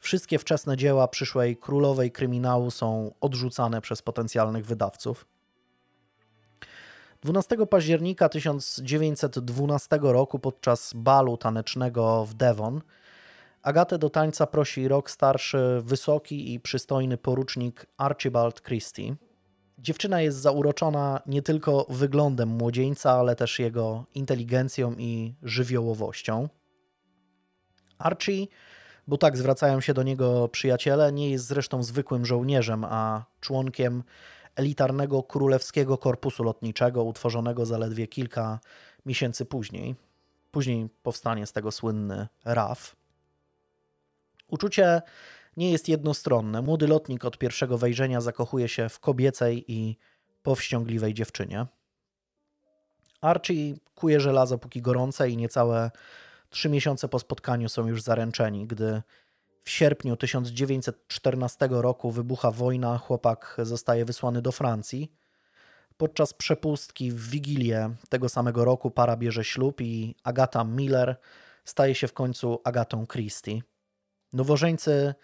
wszystkie wczesne dzieła przyszłej królowej kryminału są odrzucane przez potencjalnych wydawców. 12 października 1912 roku podczas balu tanecznego w Devon Agatę do tańca prosi rok starszy, wysoki i przystojny porucznik Archibald Christie. Dziewczyna jest zauroczona nie tylko wyglądem młodzieńca, ale też jego inteligencją i żywiołowością. Archie, bo tak zwracają się do niego przyjaciele, nie jest zresztą zwykłym żołnierzem, a członkiem elitarnego królewskiego korpusu lotniczego, utworzonego zaledwie kilka miesięcy później. Później powstanie z tego słynny RAF. Uczucie nie jest jednostronne. Młody lotnik od pierwszego wejrzenia zakochuje się w kobiecej i powściągliwej dziewczynie. Archie kuje żelazo póki gorące i niecałe trzy miesiące po spotkaniu są już zaręczeni. Gdy w sierpniu 1914 roku wybucha wojna, chłopak zostaje wysłany do Francji. Podczas przepustki w Wigilię tego samego roku para bierze ślub i Agata Miller staje się w końcu Agatą Christie. Nowożeńcy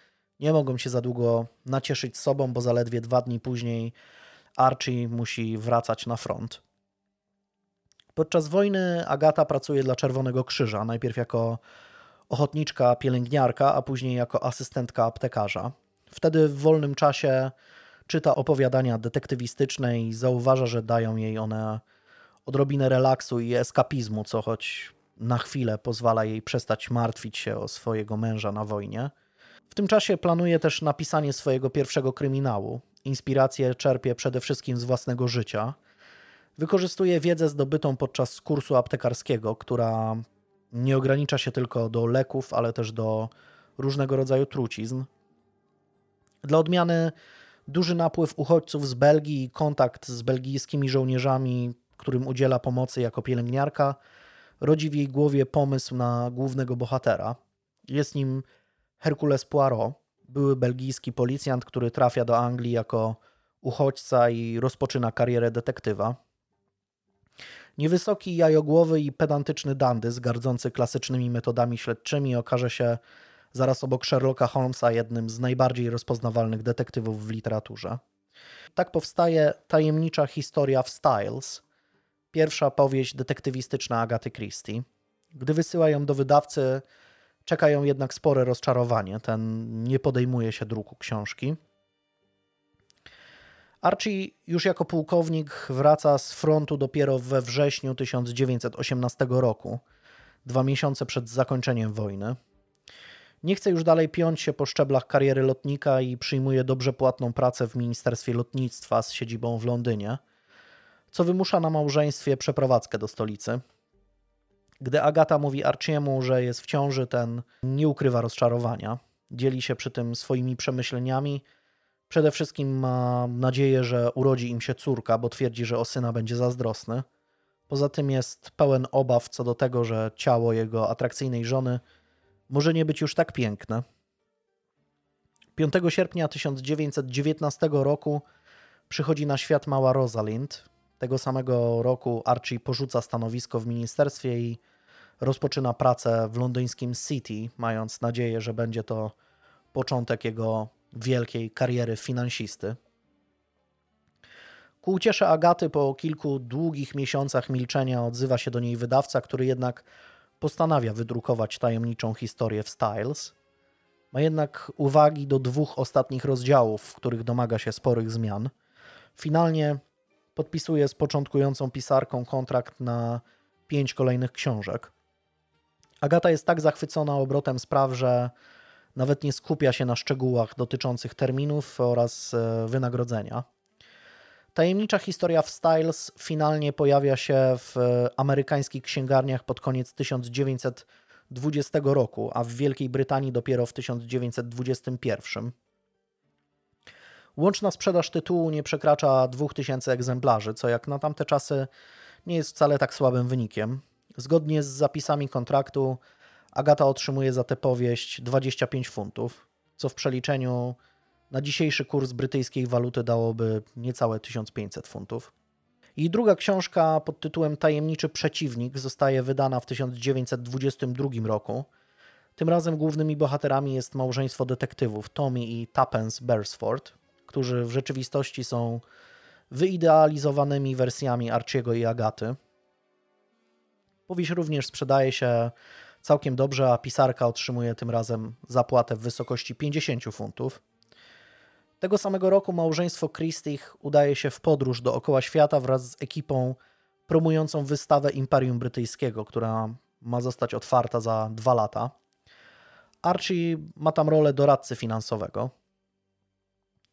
nie mogą się za długo nacieszyć sobą, bo zaledwie dwa dni później Archie musi wracać na front. Podczas wojny Agata pracuje dla Czerwonego Krzyża, najpierw jako ochotniczka pielęgniarka, a później jako asystentka aptekarza. Wtedy w wolnym czasie czyta opowiadania detektywistyczne i zauważa, że dają jej one odrobinę relaksu i eskapizmu, co choć na chwilę pozwala jej przestać martwić się o swojego męża na wojnie. W tym czasie planuje też napisanie swojego pierwszego kryminału. Inspirację czerpie przede wszystkim z własnego życia. Wykorzystuje wiedzę zdobytą podczas kursu aptekarskiego, która nie ogranicza się tylko do leków, ale też do różnego rodzaju trucizn. Dla odmiany duży napływ uchodźców z Belgii i kontakt z belgijskimi żołnierzami, którym udziela pomocy jako pielęgniarka, rodzi w jej głowie pomysł na głównego bohatera. Jest nim Hercules Poirot, były belgijski policjant, który trafia do Anglii jako uchodźca i rozpoczyna karierę detektywa. Niewysoki, jajogłowy i pedantyczny dandy, gardzący klasycznymi metodami śledczymi, okaże się zaraz obok Sherlocka Holmesa jednym z najbardziej rozpoznawalnych detektywów w literaturze. Tak powstaje tajemnicza historia w Styles, pierwsza powieść detektywistyczna Agaty Christie. Gdy wysyła ją do wydawcy, czeka ją jednak spore rozczarowanie. Ten nie podejmuje się druku książki. Archie już jako pułkownik wraca z frontu dopiero we wrześniu 1918 roku, dwa miesiące przed zakończeniem wojny. Nie chce już dalej piąć się po szczeblach kariery lotnika i przyjmuje dobrze płatną pracę w Ministerstwie Lotnictwa z siedzibą w Londynie, co wymusza na małżeństwie przeprowadzkę do stolicy. Gdy Agata mówi Archiemu, że jest w ciąży, ten nie ukrywa rozczarowania. Dzieli się przy tym swoimi przemyśleniami – Przede wszystkim ma nadzieję, że urodzi im się córka, bo twierdzi, że o syna będzie zazdrosny. Poza tym jest pełen obaw co do tego, że ciało jego atrakcyjnej żony może nie być już tak piękne. 5 sierpnia 1919 roku przychodzi na świat mała Rosalind. Tego samego roku Archie porzuca stanowisko w ministerstwie i rozpoczyna pracę w londyńskim City, mając nadzieję, że będzie to początek jego wielkiej kariery finansisty. Ku uciesze Agaty po kilku długich miesiącach milczenia odzywa się do niej wydawca, który jednak postanawia wydrukować tajemniczą historię w Styles. Ma jednak uwagi do dwóch ostatnich rozdziałów, w których domaga się sporych zmian. Finalnie podpisuje z początkującą pisarką kontrakt na pięć kolejnych książek. Agata jest tak zachwycona obrotem spraw, że nawet nie skupia się na szczegółach dotyczących terminów oraz e, wynagrodzenia. Tajemnicza historia w Styles finalnie pojawia się w e, amerykańskich księgarniach pod koniec 1920 roku, a w Wielkiej Brytanii dopiero w 1921. Łączna sprzedaż tytułu nie przekracza 2000 egzemplarzy, co jak na tamte czasy nie jest wcale tak słabym wynikiem. Zgodnie z zapisami kontraktu Agata otrzymuje za tę powieść 25 funtów, co w przeliczeniu na dzisiejszy kurs brytyjskiej waluty dałoby niecałe 1500 funtów. I druga książka pod tytułem Tajemniczy Przeciwnik zostaje wydana w 1922 roku. Tym razem głównymi bohaterami jest małżeństwo detektywów Tommy i Tuppence Beresford, którzy w rzeczywistości są wyidealizowanymi wersjami Archiego i Agaty. Powieść również sprzedaje się całkiem dobrze, a pisarka otrzymuje tym razem zapłatę w wysokości 50 funtów. Tego samego roku małżeństwo Christich udaje się w podróż dookoła świata wraz z ekipą promującą wystawę Imperium Brytyjskiego, która ma zostać otwarta za dwa lata. Archie ma tam rolę doradcy finansowego.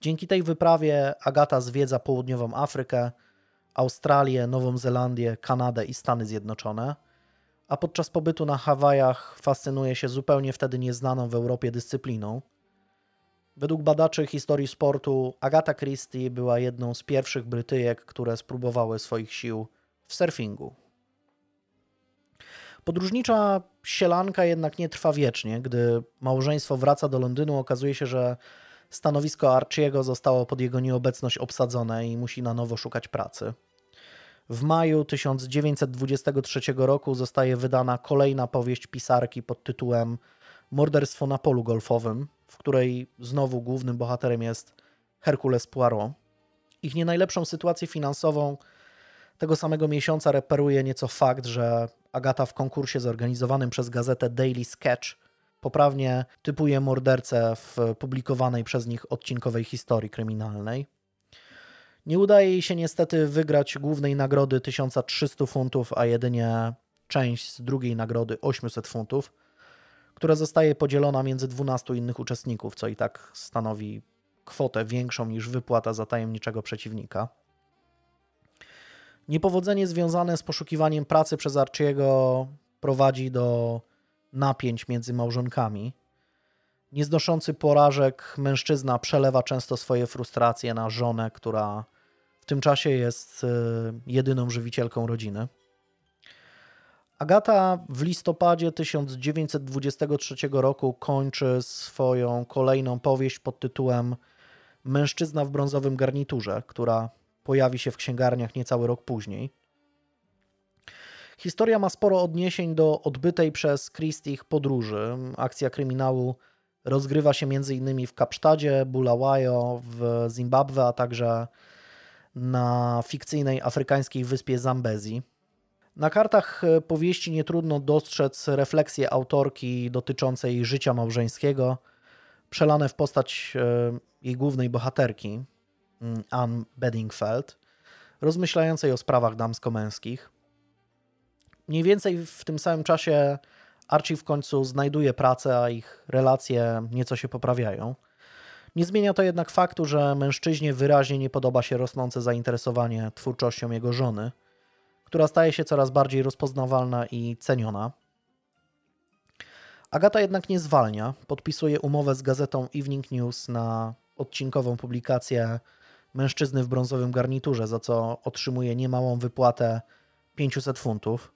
Dzięki tej wyprawie Agata zwiedza południową Afrykę, Australię, Nową Zelandię, Kanadę i Stany Zjednoczone, a podczas pobytu na Hawajach fascynuje się zupełnie wtedy nieznaną w Europie dyscypliną. Według badaczy historii sportu Agata Christie była jedną z pierwszych Brytyjek, które spróbowały swoich sił w surfingu. Podróżnicza sielanka jednak nie trwa wiecznie. Gdy małżeństwo wraca do Londynu, okazuje się, że Stanowisko Archiego zostało pod jego nieobecność obsadzone i musi na nowo szukać pracy. W maju 1923 roku zostaje wydana kolejna powieść pisarki pod tytułem Morderstwo na polu golfowym, w której znowu głównym bohaterem jest Hercules Poirot. Ich nie najlepszą sytuację finansową tego samego miesiąca reperuje nieco fakt, że Agata w konkursie zorganizowanym przez gazetę Daily Sketch poprawnie typuje mordercę w publikowanej przez nich odcinkowej historii kryminalnej. Nie udaje jej się niestety wygrać głównej nagrody 1300 funtów, a jedynie część z drugiej nagrody 800 funtów, która zostaje podzielona między 12 innych uczestników, co i tak stanowi kwotę większą niż wypłata za tajemniczego przeciwnika. Niepowodzenie związane z poszukiwaniem pracy przez Archiego prowadzi do napięć między małżonkami. Nieznoszący porażek mężczyzna przelewa często swoje frustracje na żonę, która w tym czasie jest e, jedyną żywicielką rodziny. Agata w listopadzie 1923 roku kończy swoją kolejną powieść pod tytułem Mężczyzna w brązowym garniturze, która pojawi się w księgarniach niecały rok później. Historia ma sporo odniesień do odbytej przez Christich podróży. Akcja kryminału rozgrywa się m.in. w Kapsztadzie, Bulawayo, w Zimbabwe, a także na fikcyjnej afrykańskiej wyspie Zambezji. Na kartach powieści nie trudno dostrzec refleksje autorki dotyczące jej życia małżeńskiego, przelane w postać e, jej głównej bohaterki, mm, Anne Bedingfeld, rozmyślającej o sprawach damsko-męskich. Mniej więcej w tym samym czasie Archie w końcu znajduje pracę, a ich relacje nieco się poprawiają. Nie zmienia to jednak faktu, że mężczyźnie wyraźnie nie podoba się rosnące zainteresowanie twórczością jego żony, która staje się coraz bardziej rozpoznawalna i ceniona. Agata jednak nie zwalnia, podpisuje umowę z gazetą Evening News na odcinkową publikację Mężczyzny w brązowym garniturze, za co otrzymuje niemałą wypłatę 500 funtów.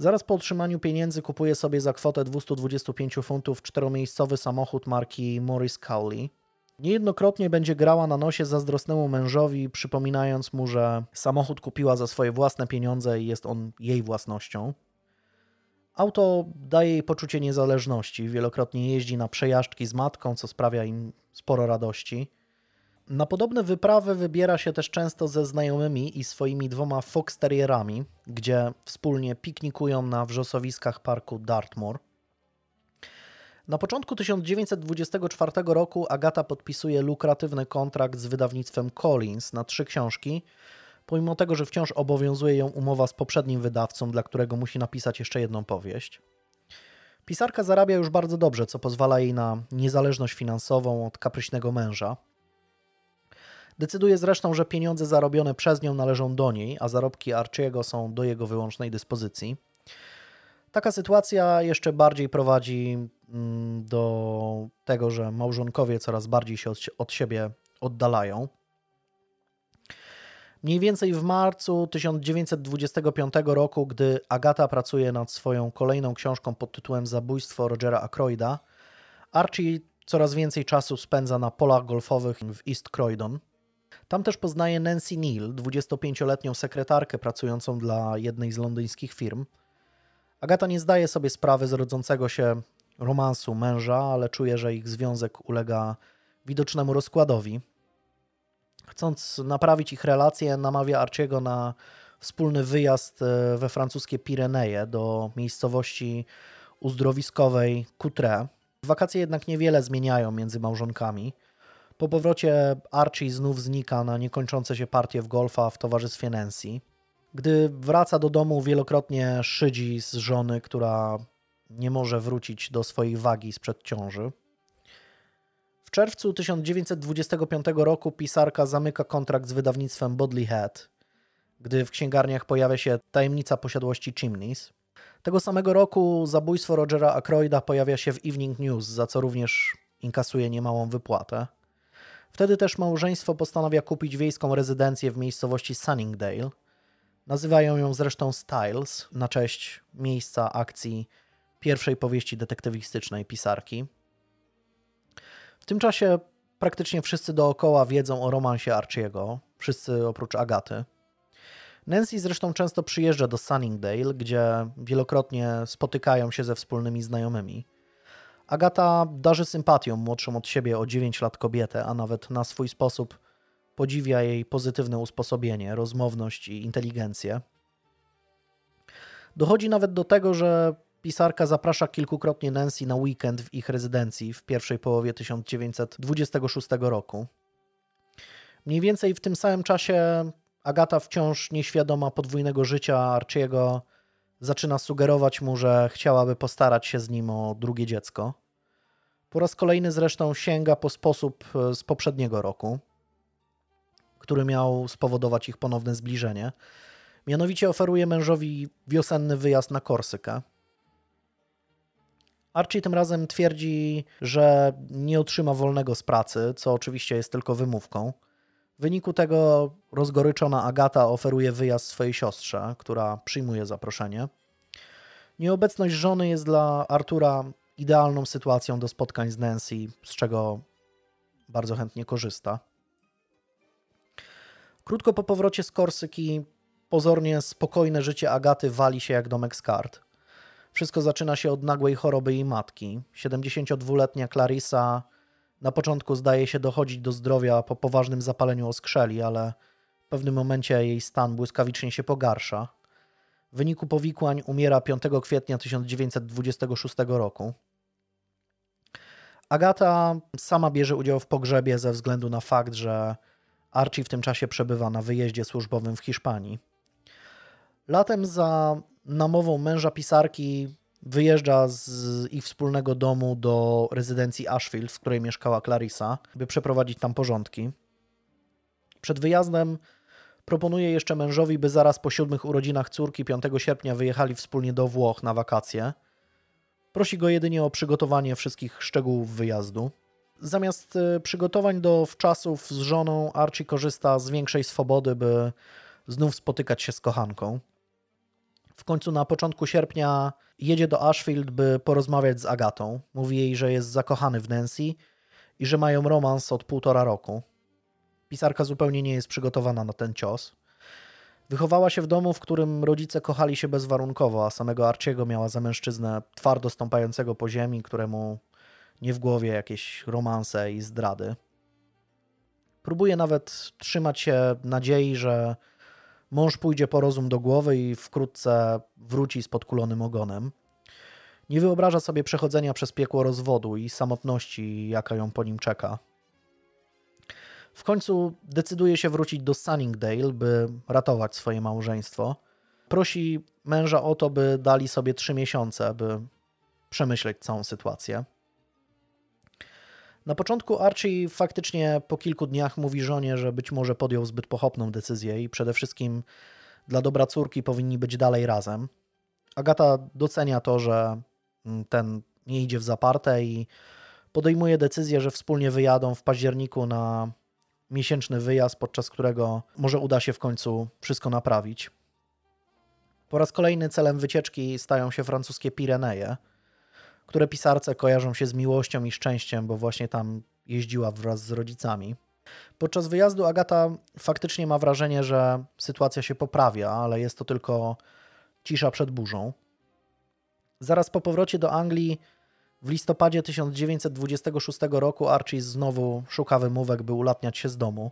Zaraz po otrzymaniu pieniędzy kupuje sobie za kwotę 225 funtów czteromiejscowy samochód marki Morris Cowley. Niejednokrotnie będzie grała na nosie zazdrosnemu mężowi, przypominając mu, że samochód kupiła za swoje własne pieniądze i jest on jej własnością. Auto daje jej poczucie niezależności, wielokrotnie jeździ na przejażdżki z matką, co sprawia im sporo radości. Na podobne wyprawy wybiera się też często ze znajomymi i swoimi dwoma fox terrierami, gdzie wspólnie piknikują na wrzosowiskach parku Dartmoor. Na początku 1924 roku Agata podpisuje lukratywny kontrakt z wydawnictwem Collins na trzy książki, pomimo tego, że wciąż obowiązuje ją umowa z poprzednim wydawcą, dla którego musi napisać jeszcze jedną powieść. Pisarka zarabia już bardzo dobrze, co pozwala jej na niezależność finansową od kapryśnego męża. Decyduje zresztą, że pieniądze zarobione przez nią należą do niej, a zarobki Archiego są do jego wyłącznej dyspozycji. Taka sytuacja jeszcze bardziej prowadzi mm, do tego, że małżonkowie coraz bardziej się od, siebie oddalają. Mniej więcej w marcu 1925 roku, gdy Agata pracuje nad swoją kolejną książką pod tytułem Zabójstwo Rogera Ackroyda, Archie coraz więcej czasu spędza na polach golfowych w East Croydon. Tam też poznaje Nancy Neal, 25-letnią sekretarkę pracującą dla jednej z londyńskich firm. Agata nie zdaje sobie sprawy z rodzącego się romansu męża, ale czuje, że ich związek ulega widocznemu rozkładowi. Chcąc naprawić ich relacje, namawia Arciego na wspólny wyjazd e, we francuskie Pireneje do miejscowości uzdrowiskowej Coutre. Wakacje jednak niewiele zmieniają między małżonkami. Po powrocie Archie znów znika na niekończące się partie w golfa w towarzystwie Nancy. Gdy wraca do domu, wielokrotnie szydzi z żony, która nie może wrócić do swojej wagi sprzed ciąży. W czerwcu 1925 roku pisarka zamyka kontrakt z wydawnictwem Bodley Head, gdy w księgarniach pojawia się tajemnica posiadłości Chimneys. Tego samego roku zabójstwo Rogera Ackroyda pojawia się w Evening News, za co również inkasuje niemałą wypłatę. Wtedy też małżeństwo postanawia kupić wiejską rezydencję w miejscowości Sunningdale. Nazywają ją zresztą Styles na cześć miejsca akcji pierwszej powieści detektywistycznej pisarki. W tym czasie praktycznie wszyscy dookoła wiedzą o romansie Archiego, wszyscy oprócz Agaty. Nancy zresztą często przyjeżdża do Sunningdale, gdzie wielokrotnie spotykają się ze wspólnymi znajomymi. Agata darzy sympatią młodszą od siebie o 9 lat kobietę, a nawet na swój sposób podziwia jej pozytywne usposobienie, rozmowność i inteligencję. Dochodzi nawet do tego, że pisarka zaprasza kilkukrotnie Nancy na weekend w ich rezydencji w pierwszej połowie 1926 roku. Mniej więcej w tym samym czasie Agata, wciąż nieświadoma podwójnego życia Archiego, zaczyna sugerować mu, że chciałaby postarać się z nim o drugie dziecko. Po raz kolejny zresztą sięga po sposób e, z poprzedniego roku, który miał spowodować ich ponowne zbliżenie. Mianowicie oferuje mężowi wiosenny wyjazd na Korsykę. Archie tym razem twierdzi, że nie otrzyma wolnego z pracy, co oczywiście jest tylko wymówką. W wyniku tego rozgoryczona Agata oferuje wyjazd swojej siostrze, która przyjmuje zaproszenie. Nieobecność żony jest dla Artura idealną sytuacją do spotkań z Nancy, z czego bardzo chętnie korzysta. Krótko po powrocie z Korsyki pozornie spokojne życie Agaty wali się jak domek z kart. Wszystko zaczyna się od nagłej choroby jej matki. 72-letnia Clarissa na początku zdaje się dochodzić do zdrowia po poważnym zapaleniu oskrzeli, ale w pewnym momencie jej stan błyskawicznie się pogarsza. W wyniku powikłań umiera 5 kwietnia 1926 roku. Agata sama bierze udział w pogrzebie ze względu na fakt, że Archie w tym czasie przebywa na wyjeździe służbowym w Hiszpanii. Latem za namową męża pisarki wyjeżdża z ich wspólnego domu do rezydencji Ashfield, w której mieszkała Clarissa, by przeprowadzić tam porządki. Przed wyjazdem proponuje jeszcze mężowi, by zaraz po siódmych urodzinach córki 5 sierpnia wyjechali wspólnie do Włoch na wakacje. Prosi go jedynie o przygotowanie wszystkich szczegółów wyjazdu. Zamiast e, przygotowań do wczasów z żoną, Archie korzysta z większej swobody, by znów spotykać się z kochanką. W końcu na początku sierpnia jedzie do Ashfield, by porozmawiać z Agatą. Mówi jej, że jest zakochany w Nancy i że mają romans od półtora roku. Pisarka zupełnie nie jest przygotowana na ten cios. Wychowała się w domu, w którym rodzice kochali się bezwarunkowo, a samego Arciego miała za mężczyznę twardo stąpającego po ziemi, któremu nie w głowie jakieś romanse i zdrady. Próbuje nawet trzymać się nadziei, że Mąż pójdzie po rozum do głowy i wkrótce wróci z podkulonym ogonem. Nie wyobraża sobie przechodzenia przez piekło rozwodu i samotności, jaka ją po nim czeka. W końcu decyduje się wrócić do Sunningdale, by ratować swoje małżeństwo. Prosi męża o to, by dali sobie trzy miesiące, by przemyśleć całą sytuację. Na początku Archie faktycznie po kilku dniach mówi żonie, że być może podjął zbyt pochopną decyzję i przede wszystkim dla dobra córki powinni być dalej razem. Agata docenia to, że mm, ten nie idzie w zaparte i podejmuje decyzję, że wspólnie wyjadą w październiku na miesięczny wyjazd, podczas którego może uda się w końcu wszystko naprawić. Po raz kolejny celem wycieczki stają się francuskie Pireneje, które pisarce kojarzą się z miłością i szczęściem, bo właśnie tam jeździła wraz z rodzicami. Podczas wyjazdu Agata faktycznie ma wrażenie, że sytuacja się poprawia, ale jest to tylko cisza przed burzą. Zaraz po powrocie do Anglii w listopadzie 1926 roku Archie znowu szuka wymówek, by ulatniać się z domu.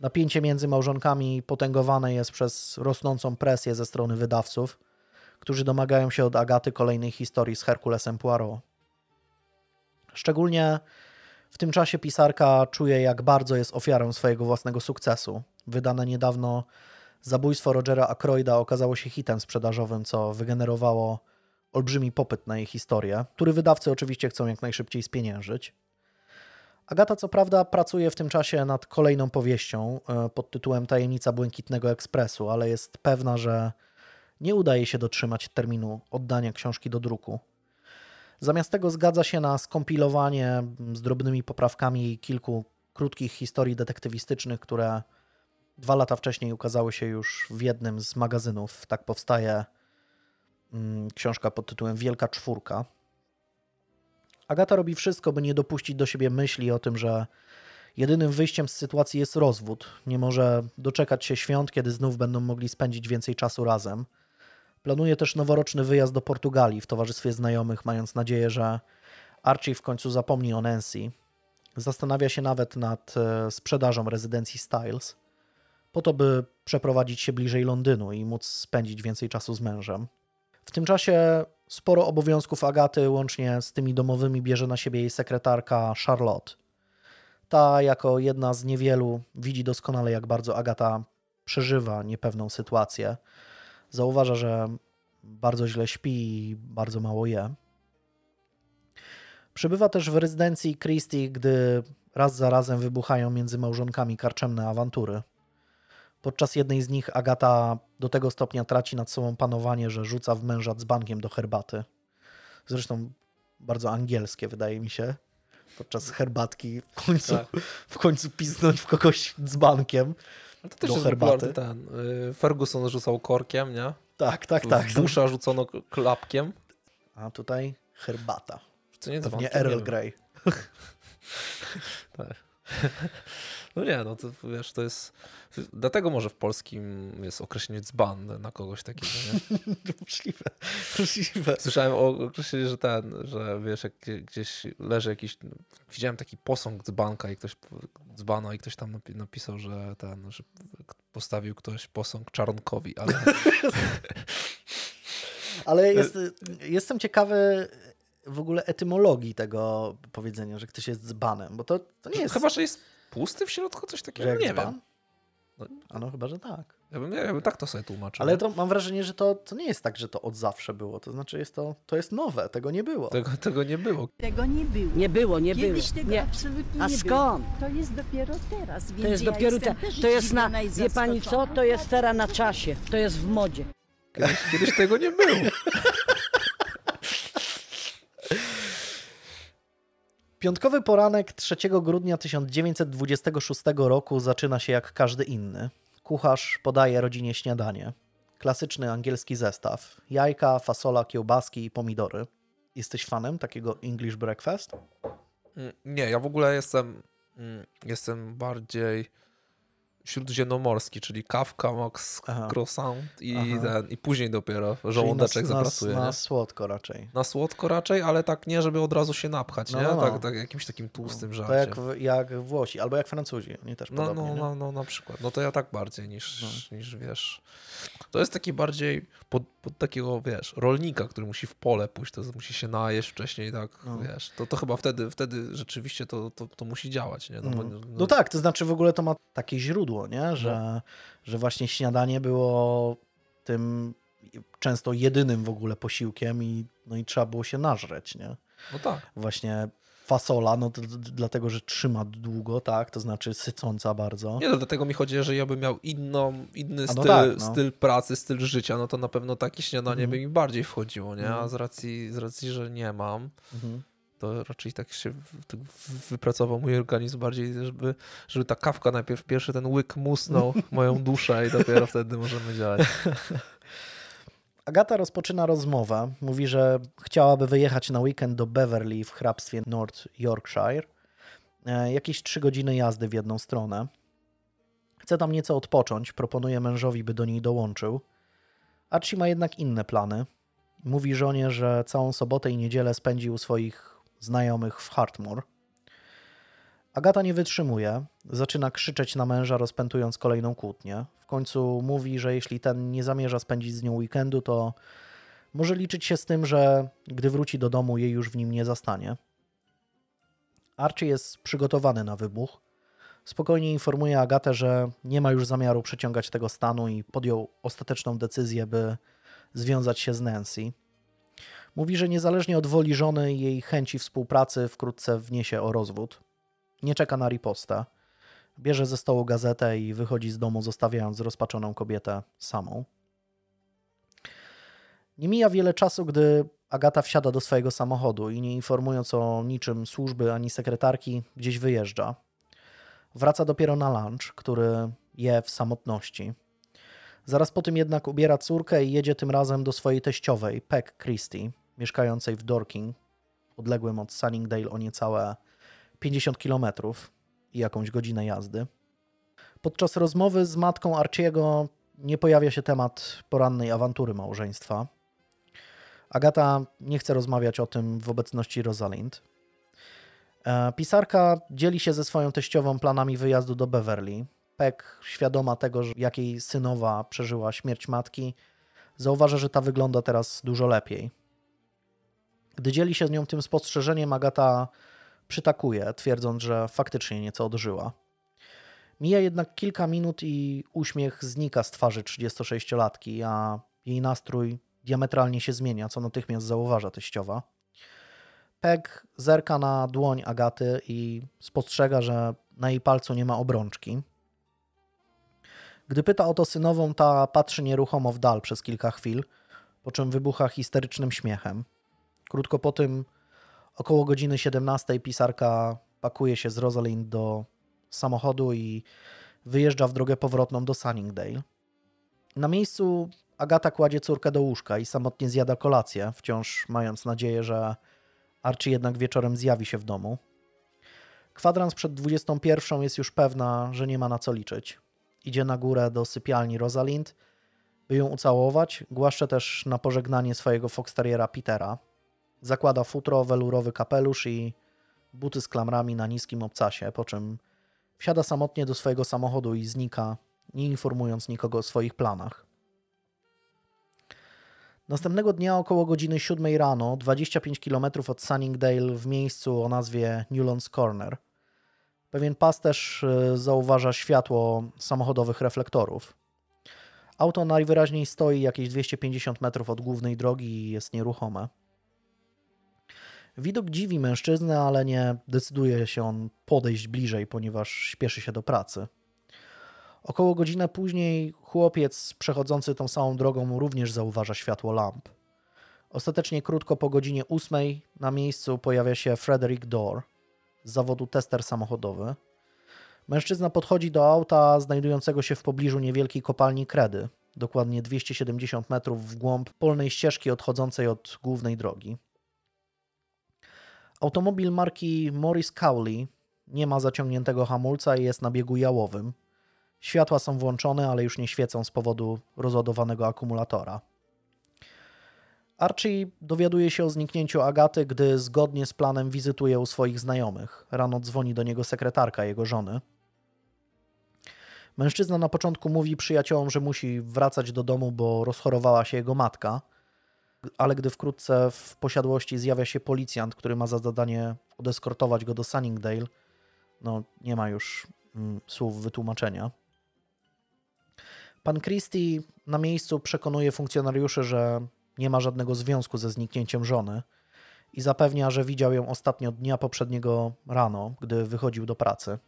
Napięcie między małżonkami potęgowane jest przez rosnącą presję ze strony wydawców, którzy domagają się od Agaty kolejnej historii z Herkulesem Poirot. Szczególnie w tym czasie pisarka czuje, jak bardzo jest ofiarą swojego własnego sukcesu. Wydane niedawno Zabójstwo Rogera Ackroyda okazało się hitem sprzedażowym, co wygenerowało olbrzymi popyt na jej historię, który wydawcy oczywiście chcą jak najszybciej spieniężyć. Agata co prawda pracuje w tym czasie nad kolejną powieścią e, pod tytułem Tajemnica Błękitnego Ekspresu, ale jest pewna, że nie udaje się dotrzymać terminu oddania książki do druku. Zamiast tego zgadza się na skompilowanie z drobnymi poprawkami kilku krótkich historii detektywistycznych, które dwa lata wcześniej ukazały się już w jednym z magazynów. Tak powstaje mm, książka pod tytułem Wielka Czwórka. Agata robi wszystko, by nie dopuścić do siebie myśli o tym, że jedynym wyjściem z sytuacji jest rozwód. Nie może doczekać się świąt, kiedy znów będą mogli spędzić więcej czasu razem. Planuje też noworoczny wyjazd do Portugalii w towarzystwie znajomych, mając nadzieję, że Archie w końcu zapomni o Nancy. Zastanawia się nawet nad e, sprzedażą rezydencji Styles, po to, by przeprowadzić się bliżej Londynu i móc spędzić więcej czasu z mężem. W tym czasie sporo obowiązków Agaty, łącznie z tymi domowymi, bierze na siebie jej sekretarka Charlotte. Ta, jako jedna z niewielu, widzi doskonale, jak bardzo Agata przeżywa niepewną sytuację zauważa, że bardzo źle śpi i bardzo mało je. Przybywa też w rezydencji Christie, gdy raz za razem wybuchają między małżonkami karczemne awantury. Podczas jednej z nich Agata do tego stopnia traci nad sobą panowanie, że rzuca w męża dzbankiem do herbaty. Zresztą bardzo angielskie, wydaje mi się. Podczas herbatki w końcu, tak. w końcu pisnąć w kogoś dzbankiem. No to też do herbaty. Ten, y, Ferguson rzucał korkiem, nie? Tak, tak, tak. Busza rzucono klapkiem. A tutaj herbata. Co nie nie Earl Grey. tak. No nie, no to wiesz, to jest. Dlatego może w polskim jest określenie dzban na kogoś takiego, nie? możliwe, możliwe. Słyszałem o określeniu, że ten, że wiesz, jak gdzieś leży jakiś. Widziałem taki posąg dzbanka i ktoś dzbana i ktoś tam napisał, że ten, że postawił ktoś posąg czarnkowi, ale. ale jest, jestem ciekawy w ogóle etymologii tego powiedzenia, że ktoś jest dzbanem, bo to, to nie jest. Chyba, że jest pusty w środku, coś takiego? nie dzban? wiem. No, a no chyba, że tak. Ja bym, ja bym tak to sobie tłumaczył. Ale to mam wrażenie, że to, to nie jest tak, że to od zawsze było. To znaczy jest to, to jest nowe, tego nie było. Tego, tego nie było. Tego nie było. Nie było, nie Kiedyś było. Kiedyś tego nie. absolutnie A nie skąd? było. To jest dopiero teraz. To jest ja dopiero te, To jest na, wie pani co? To jest teraz na czasie. To jest w modzie. Kiedyś, kiedyś tego nie było. Piątkowy poranek 3 grudnia 1926 roku zaczyna się jak każdy inny. Kucharz podaje rodzinie śniadanie. Klasyczny angielski zestaw: jajka, fasola, kiełbaski i pomidory. Jesteś fanem takiego English breakfast? Mm, nie, ja w ogóle jestem mm, jestem bardziej śródziemnomorski, czyli kawka, max Aha. croissant i, ten, i później dopiero żołądeczek na, zapracuje. Na, na słodko raczej. Na słodko raczej, ale tak nie, żeby od razu się napchać, no, nie? No. Tak, tak jakimś takim tłustym no. To jak, jak Włosi, albo jak Francuzi, oni też no, podobnie. No, no, no, na przykład. No to ja tak bardziej niż, no. niż wiesz. To jest taki bardziej pod, pod, takiego, wiesz, rolnika, który musi w pole pójść, to musi się najeść wcześniej, tak, no. wiesz. To, to chyba wtedy, wtedy rzeczywiście to, to, to musi działać, nie? No, no, no tak, to znaczy w ogóle to ma takie źródło, nie? Że, że właśnie śniadanie było tym często jedynym w ogóle posiłkiem i, no i trzeba było się nażreć, nie? No tak. Właśnie fasola, no to, dlatego, że trzyma długo, tak, to znaczy sycąca bardzo. Nie, no dlatego mi chodzi, że ja bym miał inną, inny no styl, tak, no. styl pracy, styl życia, no to na pewno takie śniadanie mhm. by mi bardziej wchodziło, nie? A mhm. z racji, z racji że nie mam, mhm. to raczej tak się tak wypracował mój organizm bardziej, żeby, żeby ta kawka najpierw pierwszy ten łyk musnął moją duszę i dopiero wtedy możemy działać. Agata rozpoczyna rozmowę. Mówi, że chciałaby wyjechać na weekend do Beverly w hrabstwie North Yorkshire. E, jakieś trzy godziny jazdy w jedną stronę. Chce tam nieco odpocząć. Proponuje mężowi, by do niej dołączył. Archie ma jednak inne plany. Mówi żonie, że całą sobotę i niedzielę spędzi u swoich znajomych w Hartmore. Agata nie wytrzymuje, zaczyna krzyczeć na męża, rozpętując kolejną kłótnię. Końcu mówi, że jeśli ten nie zamierza spędzić z nią weekendu, to może liczyć się z tym, że gdy wróci do domu, jej już w nim nie zastanie. Archie jest przygotowany na wybuch. Spokojnie informuje Agatę, że nie ma już zamiaru przeciągać tego stanu i podjął ostateczną decyzję, by związać się z Nancy. Mówi, że niezależnie od woli żony i jej chęci współpracy wkrótce wniesie o rozwód. Nie czeka na riposta. Bierze ze stołu gazetę i wychodzi z domu, zostawiając zrozpaczoną kobietę samą. Nie mija wiele czasu, gdy Agata wsiada do swojego samochodu i nie informując o niczym służby ani sekretarki, gdzieś wyjeżdża. Wraca dopiero na lunch, który je w samotności. Zaraz po tym jednak ubiera córkę i jedzie tym razem do swojej teściowej, Peck Christie, mieszkającej w Dorking, odległym od Sunningdale o niecałe 50 km i jakąś godzinę jazdy. Podczas rozmowy z matką Archiego nie pojawia się temat porannej awantury małżeństwa. Agata nie chce rozmawiać o tym w obecności Rosalind. E, pisarka dzieli się ze swoją teściową planami wyjazdu do Beverly. Peck, świadoma tego, że jakiej synowa przeżyła śmierć matki, zauważa, że ta wygląda teraz dużo lepiej. Gdy dzieli się z nią tym spostrzeżeniem, Agata przytakuje, twierdząc, że faktycznie nieco odżyła. Mija jednak kilka minut i uśmiech znika z twarzy 36-latki, a jej nastrój diametralnie się zmienia, co natychmiast zauważa teściowa. Peg zerka na dłoń Agaty i spostrzega, że na jej palcu nie ma obrączki. Gdy pyta o to synową, ta patrzy nieruchomo w dal przez kilka chwil, po czym wybucha histerycznym śmiechem. Krótko po tym Około godziny 17 pisarka pakuje się z Rosalind do samochodu i wyjeżdża w drogę powrotną do Sunningdale. Na miejscu Agata kładzie córkę do łóżka i samotnie zjada kolację, wciąż mając nadzieję, że Archie jednak wieczorem zjawi się w domu. Kwadrans przed 21 jest już pewna, że nie ma na co liczyć. Idzie na górę do sypialni Rosalind, by ją ucałować. Głaszcze też na pożegnanie swojego foxteriera Petera, Zakłada futro, welurowy kapelusz i buty z klamrami na niskim obcasie, po czym wsiada samotnie do swojego samochodu i znika, nie informując nikogo o swoich planach. Następnego dnia około godziny 7 rano, 25 km od Sunningdale w miejscu o nazwie Newlands Corner, pewien pasterz e, zauważa światło samochodowych reflektorów. Auto najwyraźniej stoi jakieś 250 metrów od głównej drogi i jest nieruchome. Widok dziwi mężczyznę, ale nie decyduje się on podejść bliżej, ponieważ śpieszy się do pracy. Około godzinę później chłopiec przechodzący tą samą drogą również zauważa światło lamp. Ostatecznie krótko po godzinie ósmej na miejscu pojawia się Frederick Dorr z zawodu tester samochodowy. Mężczyzna podchodzi do auta znajdującego się w pobliżu niewielkiej kopalni Kredy, dokładnie 270 metrów w głąb polnej ścieżki odchodzącej od głównej drogi. Automobil marki Morris Cowley nie ma zaciągniętego hamulca i jest na biegu jałowym. Światła są włączone, ale już nie świecą z powodu rozładowanego akumulatora. Archie dowiaduje się o zniknięciu Agaty, gdy zgodnie z planem wizytuje u swoich znajomych. Rano dzwoni do niego sekretarka jego żony. Mężczyzna na początku mówi przyjaciołom, że musi wracać do domu, bo rozchorowała się jego matka – ale gdy wkrótce w posiadłości zjawia się policjant, który ma za zadanie odeskortować go do Sunningdale, no nie ma już mm, słów wytłumaczenia. Pan Christie na miejscu przekonuje funkcjonariuszy, że nie ma żadnego związku ze zniknięciem żony i zapewnia, że widział ją ostatnio dnia poprzedniego rano, gdy wychodził do pracy.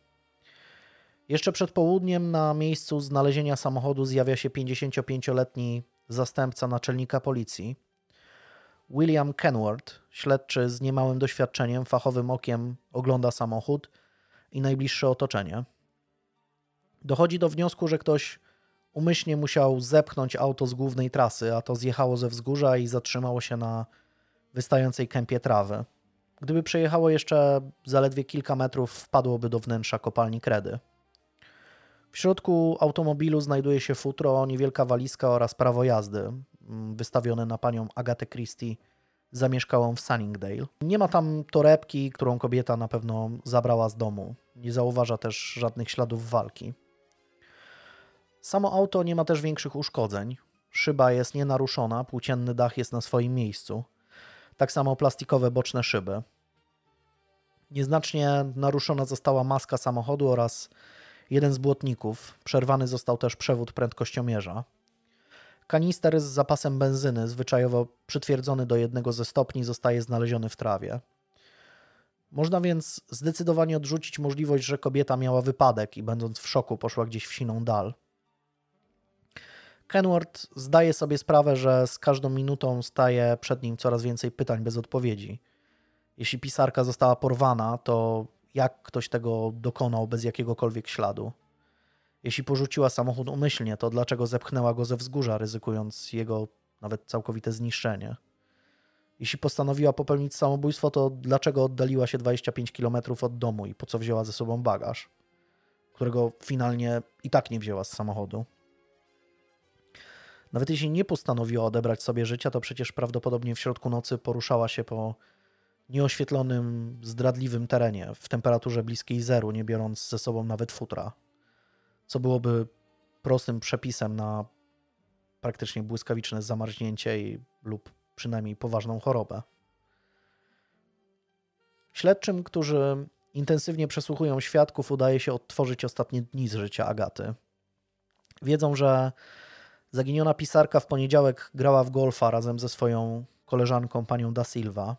Jeszcze przed południem na miejscu znalezienia samochodu zjawia się 55-letni zastępca naczelnika policji. William Kenworth, śledczy z niemałym doświadczeniem, fachowym okiem ogląda samochód i najbliższe otoczenie. Dochodzi do wniosku, że ktoś umyślnie musiał zepchnąć auto z głównej trasy, a to zjechało ze wzgórza i zatrzymało się na wystającej kępie trawy. Gdyby przejechało jeszcze zaledwie kilka metrów, wpadłoby do wnętrza kopalni kredy. W środku automobilu znajduje się futro, niewielka walizka oraz prawo jazdy, wystawione na panią Agatę Christie, zamieszkałą w Sunningdale. Nie ma tam torebki, którą kobieta na pewno zabrała z domu. Nie zauważa też żadnych śladów walki. Samo auto nie ma też większych uszkodzeń. Szyba jest nienaruszona, płócienny dach jest na swoim miejscu. Tak samo plastikowe boczne szyby. Nieznacznie naruszona została maska samochodu oraz jeden z błotników. Przerwany został też przewód prędkościomierza. Kanister z zapasem benzyny, zwyczajowo przytwierdzony do jednego ze stopni, zostaje znaleziony w trawie. Można więc zdecydowanie odrzucić możliwość, że kobieta miała wypadek i będąc w szoku poszła gdzieś w siną dal. Kenworth zdaje sobie sprawę, że z każdą minutą staje przed nim coraz więcej pytań bez odpowiedzi. Jeśli pisarka została porwana, to jak ktoś tego dokonał bez jakiegokolwiek śladu? Jeśli porzuciła samochód umyślnie, to dlaczego zepchnęła go ze wzgórza, ryzykując jego nawet całkowite zniszczenie? Jeśli postanowiła popełnić samobójstwo, to dlaczego oddaliła się 25 km od domu i po co wzięła ze sobą bagaż, którego finalnie i tak nie wzięła z samochodu? Nawet jeśli nie postanowiła odebrać sobie życia, to przecież prawdopodobnie w środku nocy poruszała się po nieoświetlonym, zdradliwym terenie w temperaturze bliskiej zeru, nie biorąc ze sobą nawet futra, co byłoby prostym przepisem na praktycznie błyskawiczne zamarznięcie i, lub przynajmniej poważną chorobę. Śledczym, którzy intensywnie przesłuchują świadków, udaje się odtworzyć ostatnie dni z życia Agaty. Wiedzą, że Zaginiona pisarka w poniedziałek grała w golfa razem ze swoją koleżanką panią Da Silva.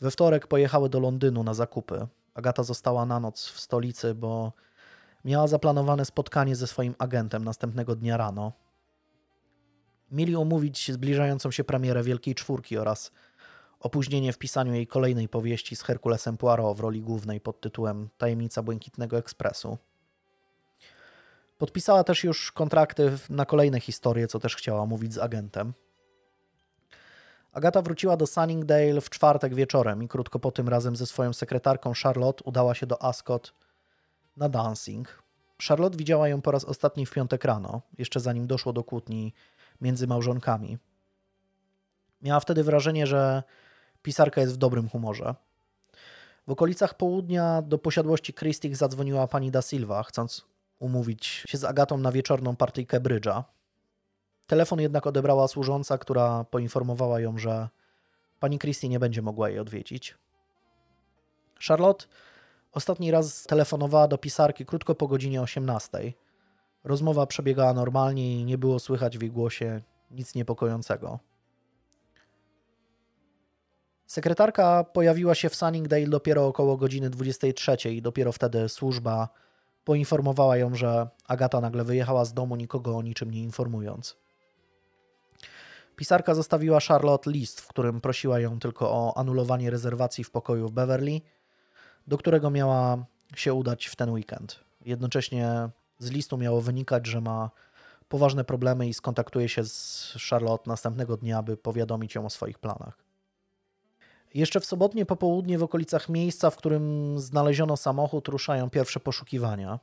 We wtorek pojechały do Londynu na zakupy. Agata została na noc w stolicy, bo miała zaplanowane spotkanie ze swoim agentem następnego dnia rano. Mieli omówić zbliżającą się premierę Wielkiej Czwórki oraz opóźnienie w pisaniu jej kolejnej powieści z Herkulesem Poirot w roli głównej pod tytułem Tajemnica Błękitnego Ekspresu. Podpisała też już kontrakty na kolejne historie, co też chciała mówić z agentem. Agata wróciła do Sunningdale w czwartek wieczorem i krótko po tym razem ze swoją sekretarką Charlotte udała się do Ascot na dancing. Charlotte widziała ją po raz ostatni w piątek rano, jeszcze zanim doszło do kłótni między małżonkami. Miała wtedy wrażenie, że pisarka jest w dobrym humorze. W okolicach południa do posiadłości Christie zadzwoniła pani da Silva, chcąc umówić się z Agatą na wieczorną partyjkę brydża. Telefon jednak odebrała służąca, która poinformowała ją, że pani Christie nie będzie mogła jej odwiedzić. Charlotte ostatni raz telefonowała do pisarki krótko po godzinie 18. Rozmowa przebiegała normalnie i nie było słychać w jej głosie nic niepokojącego. Sekretarka pojawiła się w Sunningdale dopiero około godziny 23 i dopiero wtedy służba Poinformowała ją, że Agata nagle wyjechała z domu, nikogo o niczym nie informując. Pisarka zostawiła Charlotte list, w którym prosiła ją tylko o anulowanie rezerwacji w pokoju w Beverly, do którego miała się udać w ten weekend. Jednocześnie z listu miało wynikać, że ma poważne problemy i skontaktuje się z Charlotte następnego dnia, by powiadomić ją o swoich planach. Jeszcze w sobotnie popołudnie w okolicach miejsca, w którym znaleziono samochód, ruszają pierwsze poszukiwania.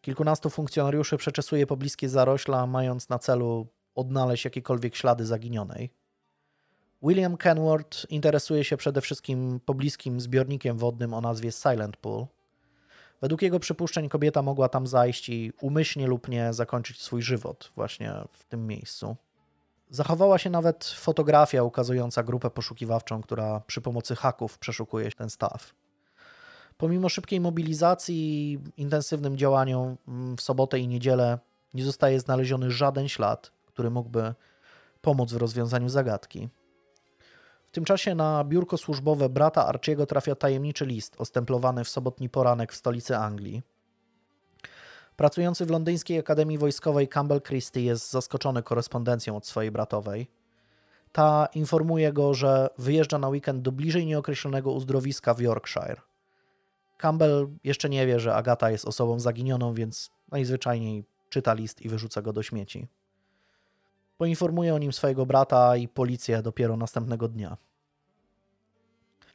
Kilkunastu funkcjonariuszy przeczesuje pobliskie zarośla, mając na celu odnaleźć jakiekolwiek ślady zaginionej. William Kenworth interesuje się przede wszystkim pobliskim zbiornikiem wodnym o nazwie Silent Pool. Według jego przypuszczeń kobieta mogła tam zajść i umyślnie lub nie zakończyć swój żywot właśnie w tym miejscu. Zachowała się nawet fotografia ukazująca grupę poszukiwawczą, która przy pomocy haków przeszukuje ten staw. Pomimo szybkiej mobilizacji i intensywnym działaniom mm, w sobotę i niedzielę Nie zostaje znaleziony żaden ślad, który mógłby pomóc w rozwiązaniu zagadki. Tym czasie na biurko służbowe brata Archiego trafia tajemniczy list ostemplowany w sobotni poranek w stolicy Anglii. Pracujący w londyńskiej Akademii Wojskowej Campbell Christie jest zaskoczony korespondencją od swojej bratowej. Ta informuje go, że wyjeżdża na weekend do bliżej nieokreślonego uzdrowiska w Yorkshire. Campbell jeszcze nie wie, że Agata jest osobą zaginioną, więc najzwyczajniej czyta list i wyrzuca go do śmieci. Poinformuje o nim swojego brata i policję dopiero następnego dnia.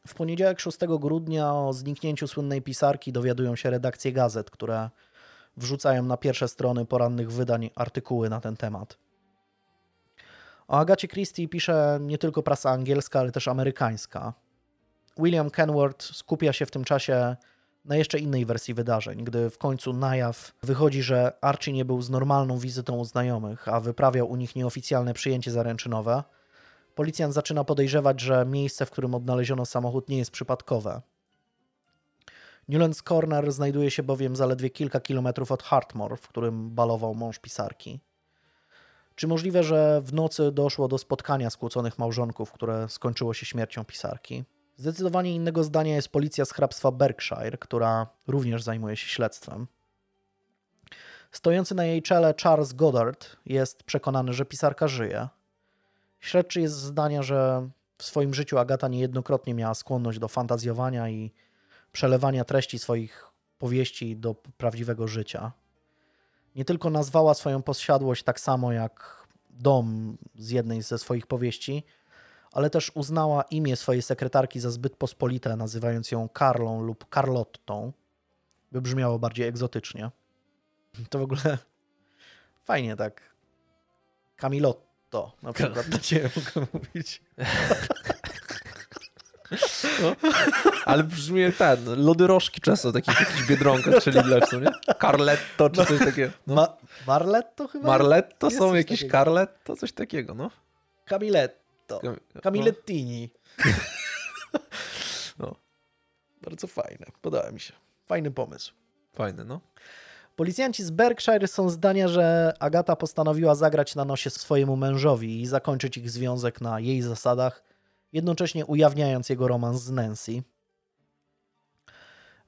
W poniedziałek 6 grudnia o zniknięciu słynnej pisarki dowiadują się redakcje gazet, które wrzucają na pierwsze strony porannych wydań artykuły na ten temat. O Agacie Christie pisze nie tylko prasa angielska, ale też amerykańska. William Kenworth skupia się w tym czasie na jeszcze innej wersji wydarzeń, gdy w końcu na jaw wychodzi, że Archie nie był z normalną wizytą u znajomych, a wyprawiał u nich nieoficjalne przyjęcie zaręczynowe, policjant zaczyna podejrzewać, że miejsce, w którym odnaleziono samochód, nie jest przypadkowe. Newlands Corner znajduje się bowiem zaledwie kilka kilometrów od Hartmore, w którym balował mąż pisarki. Czy możliwe, że w nocy doszło do spotkania skłóconych małżonków, które skończyło się śmiercią pisarki? Zdecydowanie innego zdania jest policja z hrabstwa Berkshire, która również zajmuje się śledztwem. Stojący na jej czele Charles Goddard jest przekonany, że pisarka żyje. Śledczy jest zdania, że w swoim życiu Agata niejednokrotnie miała skłonność do fantazjowania i przelewania treści swoich powieści do prawdziwego życia. Nie tylko nazwała swoją posiadłość tak samo jak dom z jednej ze swoich powieści, ale też uznała imię swojej sekretarki za zbyt pospolite, nazywając ją Karlą lub Carlottą, by brzmiało bardziej egzotycznie. To w ogóle fajnie tak. Camilotto na przykład dla Ciebie mogę mówić. No. Ale brzmi ten, lodorożki często takich jakichś biedronkach, czyli lecą, nie? Carletto czy coś takiego. No. Ma Marletto chyba? Marletto jest są jakieś takiego. Carletto, coś takiego, no. Camiletto. Cam Camilettini. No. Bardzo fajne, podoba mi się. Fajny pomysł. Fajny, no. Policjanci z Berkshire są zdania, że Agata postanowiła zagrać na nosie swojemu mężowi i zakończyć ich związek na jej zasadach, jednocześnie ujawniając jego romans z Nancy.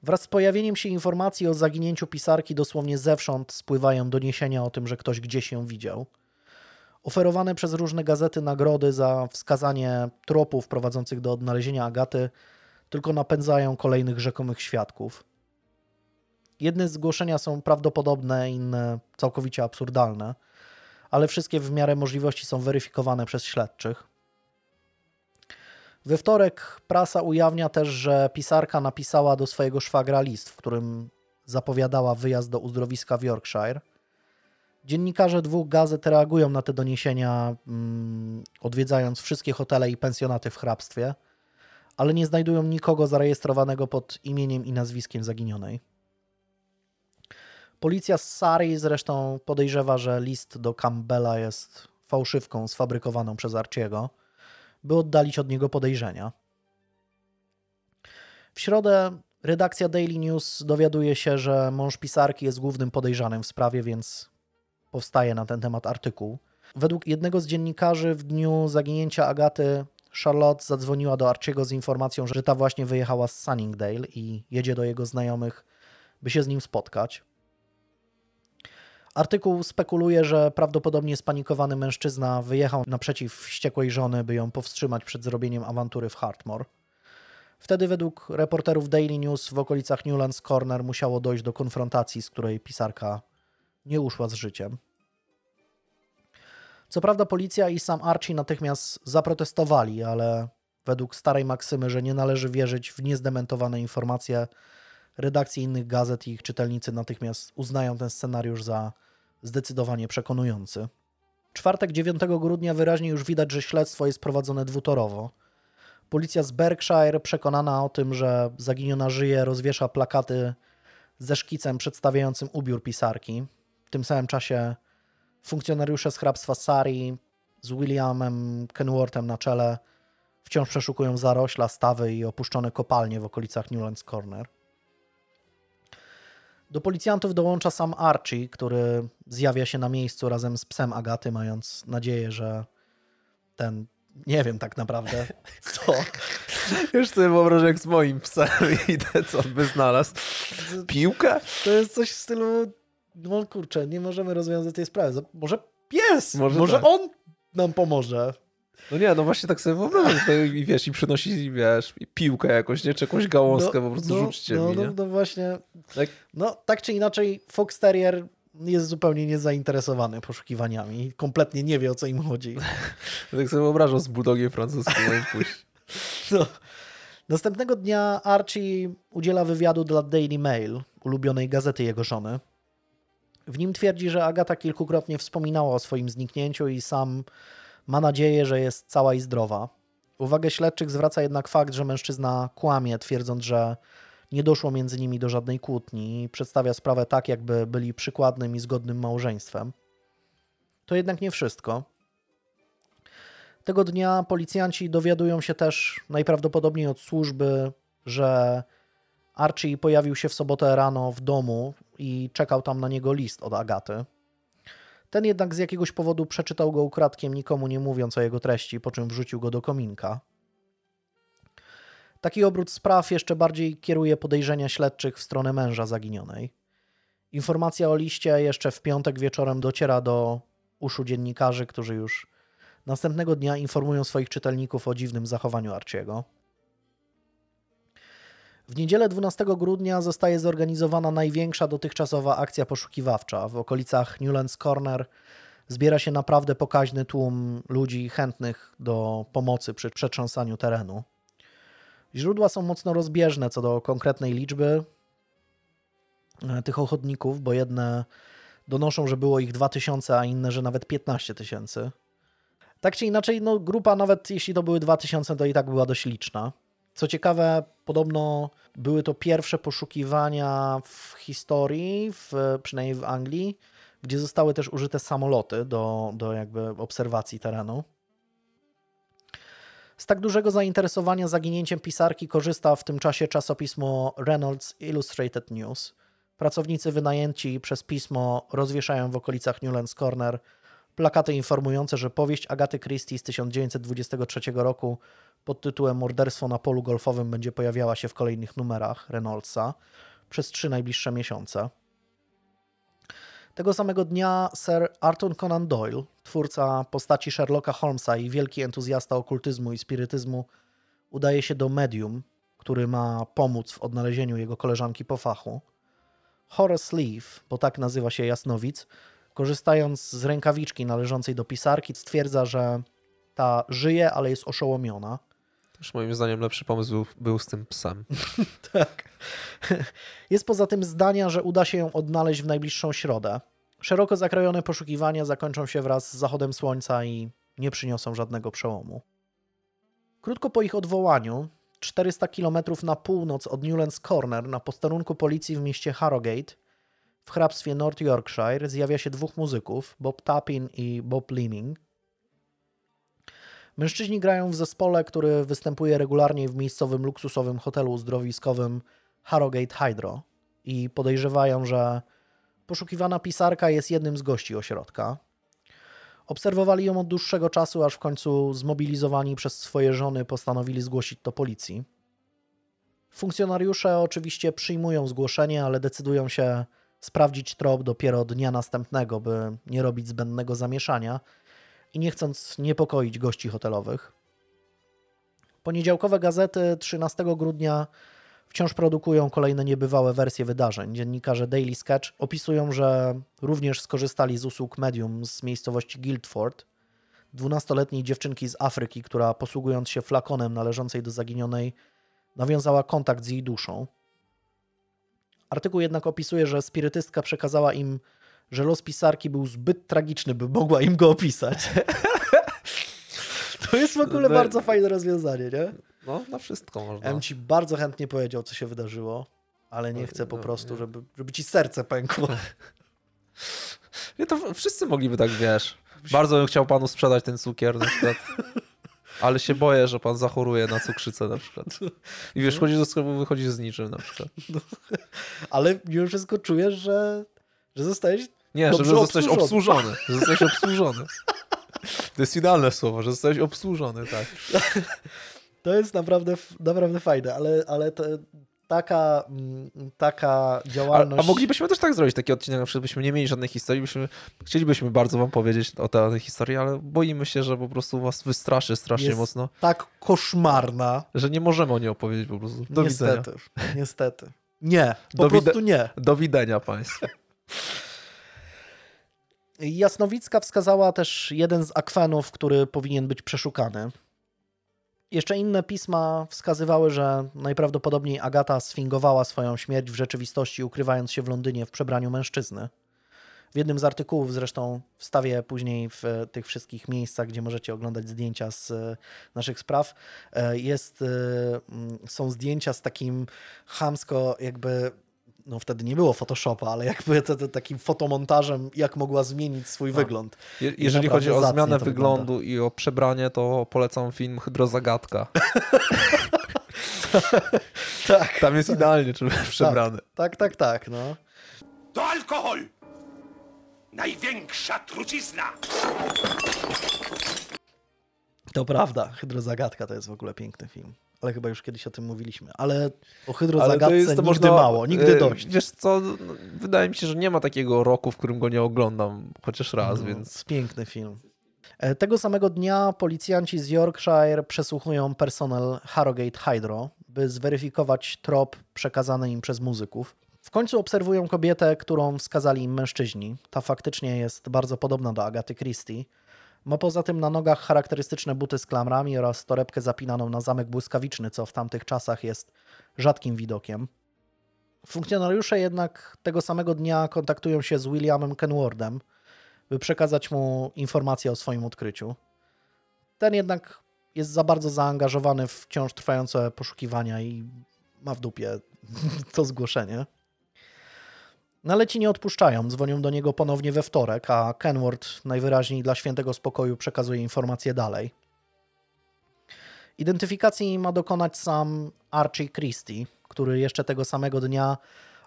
Wraz z pojawieniem się informacji o zaginięciu pisarki dosłownie zewsząd spływają doniesienia o tym, że ktoś gdzieś ją widział. Oferowane przez różne gazety nagrody za wskazanie tropów prowadzących do odnalezienia Agaty tylko napędzają kolejnych rzekomych świadków. Jedne zgłoszenia są prawdopodobne, inne całkowicie absurdalne, ale wszystkie w miarę możliwości są weryfikowane przez śledczych. We wtorek prasa ujawnia też, że pisarka napisała do swojego szwagra list, w którym zapowiadała wyjazd do uzdrowiska w Yorkshire. Dziennikarze dwóch gazet reagują na te doniesienia, mm, odwiedzając wszystkie hotele i pensjonaty w hrabstwie, ale nie znajdują nikogo zarejestrowanego pod imieniem i nazwiskiem zaginionej. Policja z Sari zresztą podejrzewa, że list do Campbella jest fałszywką sfabrykowaną przez Archiego by oddalić od niego podejrzenia. W środę redakcja Daily News dowiaduje się, że mąż pisarki jest głównym podejrzanym w sprawie, więc powstaje na ten temat artykuł. Według jednego z dziennikarzy w dniu zaginięcia Agaty Charlotte zadzwoniła do Archiego z informacją, że ta właśnie wyjechała z Sunningdale i jedzie do jego znajomych, by się z nim spotkać. Artykuł spekuluje, że prawdopodobnie spanikowany mężczyzna wyjechał naprzeciw wściekłej żony, by ją powstrzymać przed zrobieniem awantury w Hartmore. Wtedy według reporterów Daily News w okolicach Newlands Corner musiało dojść do konfrontacji, z której pisarka nie uszła z życiem. Co prawda policja i sam Archie natychmiast zaprotestowali, ale według starej maksymy, że nie należy wierzyć w niezdementowane informacje, redakcje innych gazet i ich czytelnicy natychmiast uznają ten scenariusz za zdecydowanie przekonujący. Czwartek 9 grudnia wyraźnie już widać, że śledztwo jest prowadzone dwutorowo. Policja z Berkshire, przekonana o tym, że zaginiona żyje, rozwiesza plakaty ze szkicem przedstawiającym ubiór pisarki. W tym samym czasie funkcjonariusze z hrabstwa Sari z Williamem Kenworthem na czele wciąż przeszukują zarośla, stawy i opuszczone kopalnie w okolicach Newlands Corner. Do policjantów dołącza sam Archie, który zjawia się na miejscu razem z psem Agaty, mając nadzieję, że ten nie wiem tak naprawdę co. Już sobie wyobrażam jak z moim psem idę, co on by znalazł. Piłkę? To jest coś w stylu, no kurczę, nie możemy rozwiązać tej sprawy. Może pies, może, może tak. on nam pomoże. No nie, no właśnie tak sobie wyobrażam, i wiesz, i przynosi, wiesz, piłkę jakąś, nie, czy jakąś gałązkę, no, po prostu no, rzućcie no, mi, no, no, właśnie, tak? no tak czy inaczej Fox Terrier jest zupełnie niezainteresowany poszukiwaniami. Kompletnie nie wie, o co im chodzi. tak sobie wyobrażam z bulldogiem francuskim. no. Następnego dnia Archie udziela wywiadu dla Daily Mail, ulubionej gazety jego żony. W nim twierdzi, że Agata kilkukrotnie wspominała o swoim zniknięciu i sam ma nadzieję, że jest cała i zdrowa. Uwagę śledczych zwraca jednak fakt, że mężczyzna kłamie, twierdząc, że nie doszło między nimi do żadnej kłótni i przedstawia sprawę tak, jakby byli przykładnym i zgodnym małżeństwem. To jednak nie wszystko. Tego dnia policjanci dowiadują się też najprawdopodobniej od służby, że Archie pojawił się w sobotę rano w domu i czekał tam na niego list od Agaty. Ten jednak z jakiegoś powodu przeczytał go ukradkiem, nikomu nie mówiąc o jego treści, po czym wrzucił go do kominka. Taki obrót spraw jeszcze bardziej kieruje podejrzenia śledczych w stronę męża zaginionej. Informacja o liście jeszcze w piątek wieczorem dociera do uszu dziennikarzy, którzy już następnego dnia informują swoich czytelników o dziwnym zachowaniu Arciego. W niedzielę 12 grudnia zostaje zorganizowana największa dotychczasowa akcja poszukiwawcza. W okolicach Newlands Corner zbiera się naprawdę pokaźny tłum ludzi chętnych do pomocy przy przetrząsaniu terenu. Źródła są mocno rozbieżne co do konkretnej liczby e, tych ochotników, bo jedne donoszą, że było ich 2000, a inne, że nawet 15 tysięcy. Tak czy inaczej, no, grupa, nawet jeśli to były 2000, to i tak była dość liczna. Co ciekawe, podobno były to pierwsze poszukiwania w historii, w, przynajmniej w Anglii, gdzie zostały też użyte samoloty do, do jakby obserwacji terenu. Z tak dużego zainteresowania zaginięciem pisarki korzysta w tym czasie czasopismo Reynolds Illustrated News. Pracownicy wynajęci przez pismo rozwieszają w okolicach Newlands Corner plakaty informujące, że powieść Agaty Christie z 1923 roku pod tytułem Morderstwo na polu golfowym będzie pojawiała się w kolejnych numerach Reynoldsa przez trzy najbliższe miesiące. Tego samego dnia Sir Arthur Conan Doyle, twórca postaci Sherlocka Holmesa i wielki entuzjasta okultyzmu i spirytyzmu, udaje się do medium, który ma pomóc w odnalezieniu jego koleżanki po fachu. Horace Leaf, bo tak nazywa się jasnowic, korzystając z rękawiczki należącej do pisarki, stwierdza, że ta żyje, ale jest oszołomiona. Też moim zdaniem lepszy pomysł był z tym psem. tak. Jest poza tym zdania, że uda się ją odnaleźć w najbliższą środę. Szeroko zakrojone poszukiwania zakończą się wraz z zachodem słońca i nie przyniosą żadnego przełomu. Krótko po ich odwołaniu, 400 km na północ od Newlands Corner, na posterunku policji w mieście Harrogate, w hrabstwie North Yorkshire, zjawia się dwóch muzyków, Bob Tapin i Bob Leaning. Mężczyźni grają w zespole, który występuje regularnie w miejscowym luksusowym hotelu uzdrowiskowym Harrogate Hydro i podejrzewają, że poszukiwana pisarka jest jednym z gości ośrodka. Obserwowali ją od dłuższego czasu, aż w końcu zmobilizowani przez swoje żony postanowili zgłosić to policji. Funkcjonariusze oczywiście przyjmują zgłoszenie, ale decydują się sprawdzić trop dopiero dnia następnego, by nie robić zbędnego zamieszania i nie chcąc niepokoić gości hotelowych. Poniedziałkowe gazety 13 grudnia wciąż produkują kolejne niebywałe wersje wydarzeń. Dziennikarze Daily Sketch opisują, że również skorzystali z usług medium z miejscowości Guildford, dwunastoletniej dziewczynki z Afryki, która posługując się flakonem należącej do zaginionej, nawiązała kontakt z jej duszą. Artykuł jednak opisuje, że spirytystka przekazała im, że los pisarki był zbyt tragiczny, by mogła im go opisać. to jest w ogóle no, bardzo fajne rozwiązanie, nie? No, na wszystko można. Ja ci bardzo chętnie powiedział, co się wydarzyło, ale nie no, chcę po no, prostu, żeby, żeby ci serce pękło. Nie, to wszyscy mogliby tak, wiesz. Bardzo bym chciał panu sprzedać ten cukier na przykład. ale się boję, że pan zachoruje na cukrzycę na przykład. I wiesz, chodzisz do sklepu, wychodzisz z niczym na przykład. No. Ale mimo wszystko czujesz, że, że zostałeś Nie, że zostałeś obsłużony. Że zostałeś obsłużony. To jest idealne słowo, że zostałeś obsłużony, tak. To jest naprawdę, naprawdę fajne, ale, ale to, taka, mm, taka działalność... A, a, moglibyśmy też tak zrobić taki odcinek, na przykład byśmy nie mieli żadnej historii, byśmy, chcielibyśmy bardzo wam powiedzieć o tej historii, ale boimy się, że po prostu was wystraszy strasznie jest mocno. tak koszmarna. Że nie możemy o niej opowiedzieć po prostu. Do niestety, widzenia. Niestety. Nie, po do prostu nie. Do widzenia państwu. Jasnowicka wskazała też jeden z akwenów, który powinien być przeszukany. Jeszcze inne pisma wskazywały, że najprawdopodobniej Agata sfingowała swoją śmierć w rzeczywistości, ukrywając się w Londynie w przebraniu mężczyzny. W jednym z artykułów zresztą wstawię później w tych wszystkich miejscach, gdzie możecie oglądać zdjęcia z naszych spraw. E, jest, e, są zdjęcia z takim chamsko jakby no wtedy nie było Photoshopa, ale jakby to, to takim fotomontażem, jak mogła zmienić swój no. wygląd. Je, jeżeli chodzi o zmianę wyglądu wygląda. i o przebranie, to polecam film Hydrozagadka. tak. Tam jest tak. idealnie czy przebrany. Tak, tak, tak, tak, no. To alkohol! Największa trucizna! To prawda, Hydrozagadka to jest w ogóle piękny film ale chyba już kiedyś o tym mówiliśmy. Ale o hydrozagadce ale to jest, to nigdy można, mało, nigdy e, dość. Wiesz co, no, wydaje mi się, że nie ma takiego roku, w którym go nie oglądam chociaż raz, no, więc... Piękny film. E, tego samego dnia policjanci z Yorkshire przesłuchują personel Harrogate Hydro, by zweryfikować trop przekazany im przez muzyków. W końcu obserwują kobietę, którą wskazali im mężczyźni. Ta faktycznie jest bardzo podobna do Agaty Christie, ma poza tym na nogach charakterystyczne buty z klamrami oraz torebkę zapinaną na zamek błyskawiczny, co w tamtych czasach jest rzadkim widokiem. Funkcjonariusze jednak tego samego dnia kontaktują się z Williamem Kenwardem, by przekazać mu informacje o swoim odkryciu. Ten jednak jest za bardzo zaangażowany w wciąż trwające poszukiwania i ma w dupie to zgłoszenie. No ale ci nie odpuszczają, dzwonią do niego ponownie we wtorek, a Kenward najwyraźniej dla świętego spokoju przekazuje informacje dalej. Identyfikacji ma dokonać sam Archie Christie, który jeszcze tego samego dnia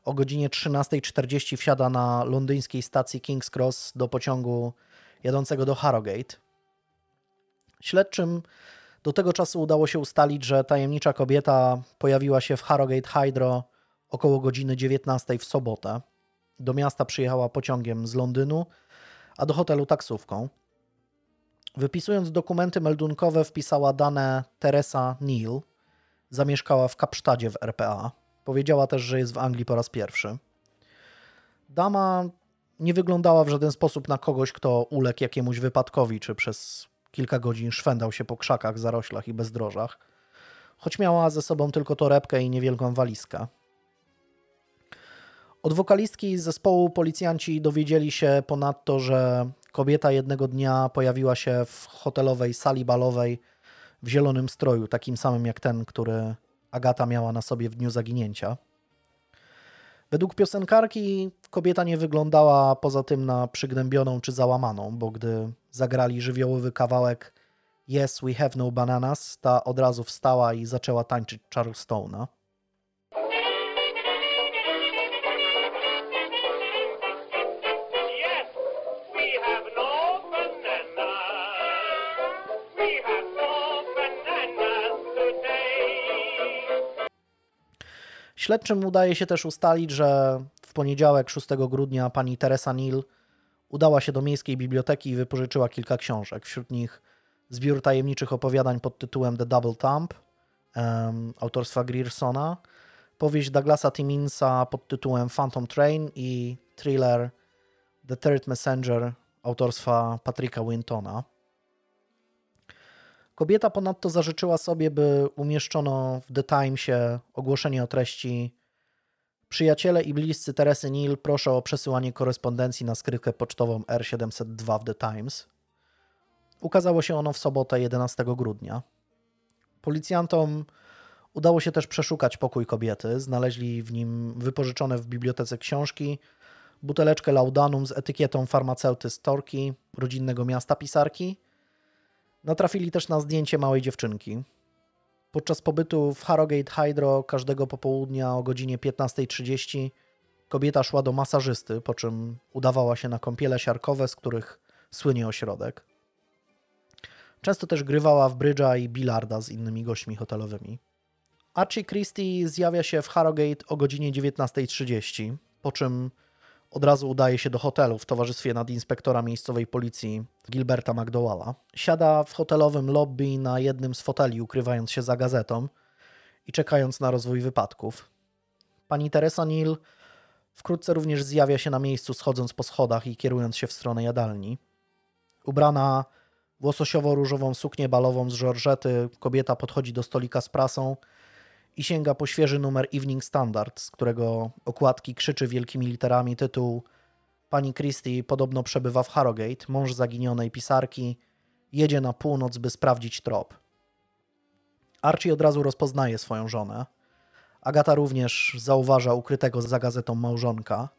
o godzinie 13.40 wsiada na londyńskiej stacji King's Cross do pociągu jadącego do Harrogate. Śledczym do tego czasu udało się ustalić, że tajemnicza kobieta pojawiła się w Harrogate Hydro około godziny 19 w sobotę. Do miasta przyjechała pociągiem z Londynu, a do hotelu taksówką. Wypisując dokumenty meldunkowe, wpisała dane Teresa Neal. Zamieszkała w Kapsztadzie w RPA. Powiedziała też, że jest w Anglii po raz pierwszy. Dama nie wyglądała w żaden sposób na kogoś, kto uległ jakiemuś wypadkowi, czy przez kilka godzin szwendał się po krzakach, zaroślach i bezdrożach, choć miała ze sobą tylko torebkę i niewielką walizkę. Od wokalistki zespołu policjanci dowiedzieli się ponadto, że kobieta jednego dnia pojawiła się w hotelowej sali balowej w zielonym stroju, takim samym jak ten, który Agata miała na sobie w dniu zaginięcia. Według piosenkarki kobieta nie wyglądała poza tym na przygnębioną czy załamaną, bo gdy zagrali żywiołowy kawałek Yes, we have no bananas, ta od razu wstała i zaczęła tańczyć Charlestona. Śledczym udaje się też ustalić, że w poniedziałek 6 grudnia pani Teresa Neal udała się do miejskiej biblioteki i wypożyczyła kilka książek. Wśród nich zbiór tajemniczych opowiadań pod tytułem The Double Thump um, autorstwa Griersona, powieść Douglasa Timminsa pod tytułem Phantom Train i thriller The Third Messenger autorstwa Patricka Wintona. Kobieta ponadto zażyczyła sobie, by umieszczono w The Timesie ogłoszenie o treści Przyjaciele i bliscy Teresy Neal proszę o przesyłanie korespondencji na skrytkę pocztową R702 w The Times. Ukazało się ono w sobotę 11 grudnia. Policjantom udało się też przeszukać pokój kobiety. Znaleźli w nim wypożyczone w bibliotece książki, buteleczkę laudanum z etykietą farmaceuty z Torki, rodzinnego miasta pisarki, Natrafili też na zdjęcie małej dziewczynki. Podczas pobytu w Harrogate Hydro każdego popołudnia o godzinie 15.30 kobieta szła do masażysty, po czym udawała się na kąpiele siarkowe, z których słynie ośrodek. Często też grywała w brydża i bilarda z innymi gośćmi hotelowymi. Archie Christie zjawia się w Harrogate o godzinie 19.30, po czym od razu udaje się do hotelu w towarzystwie nadinspektora miejscowej policji Gilberta McDowalla. Siada w hotelowym lobby na jednym z foteli, ukrywając się za gazetą i czekając na rozwój wypadków. Pani Teresa Neal wkrótce również zjawia się na miejscu, schodząc po schodach i kierując się w stronę jadalni. Ubrana w łososiowo-różową suknię balową z żorżety, kobieta podchodzi do stolika z prasą i sięga po świeży numer Evening Standard, z którego okładki krzyczy wielkimi literami tytuł Pani Christie podobno przebywa w Harrogate, mąż zaginionej pisarki, jedzie na północ, by sprawdzić trop. Archie od razu rozpoznaje swoją żonę. Agata również zauważa ukrytego za gazetą małżonka.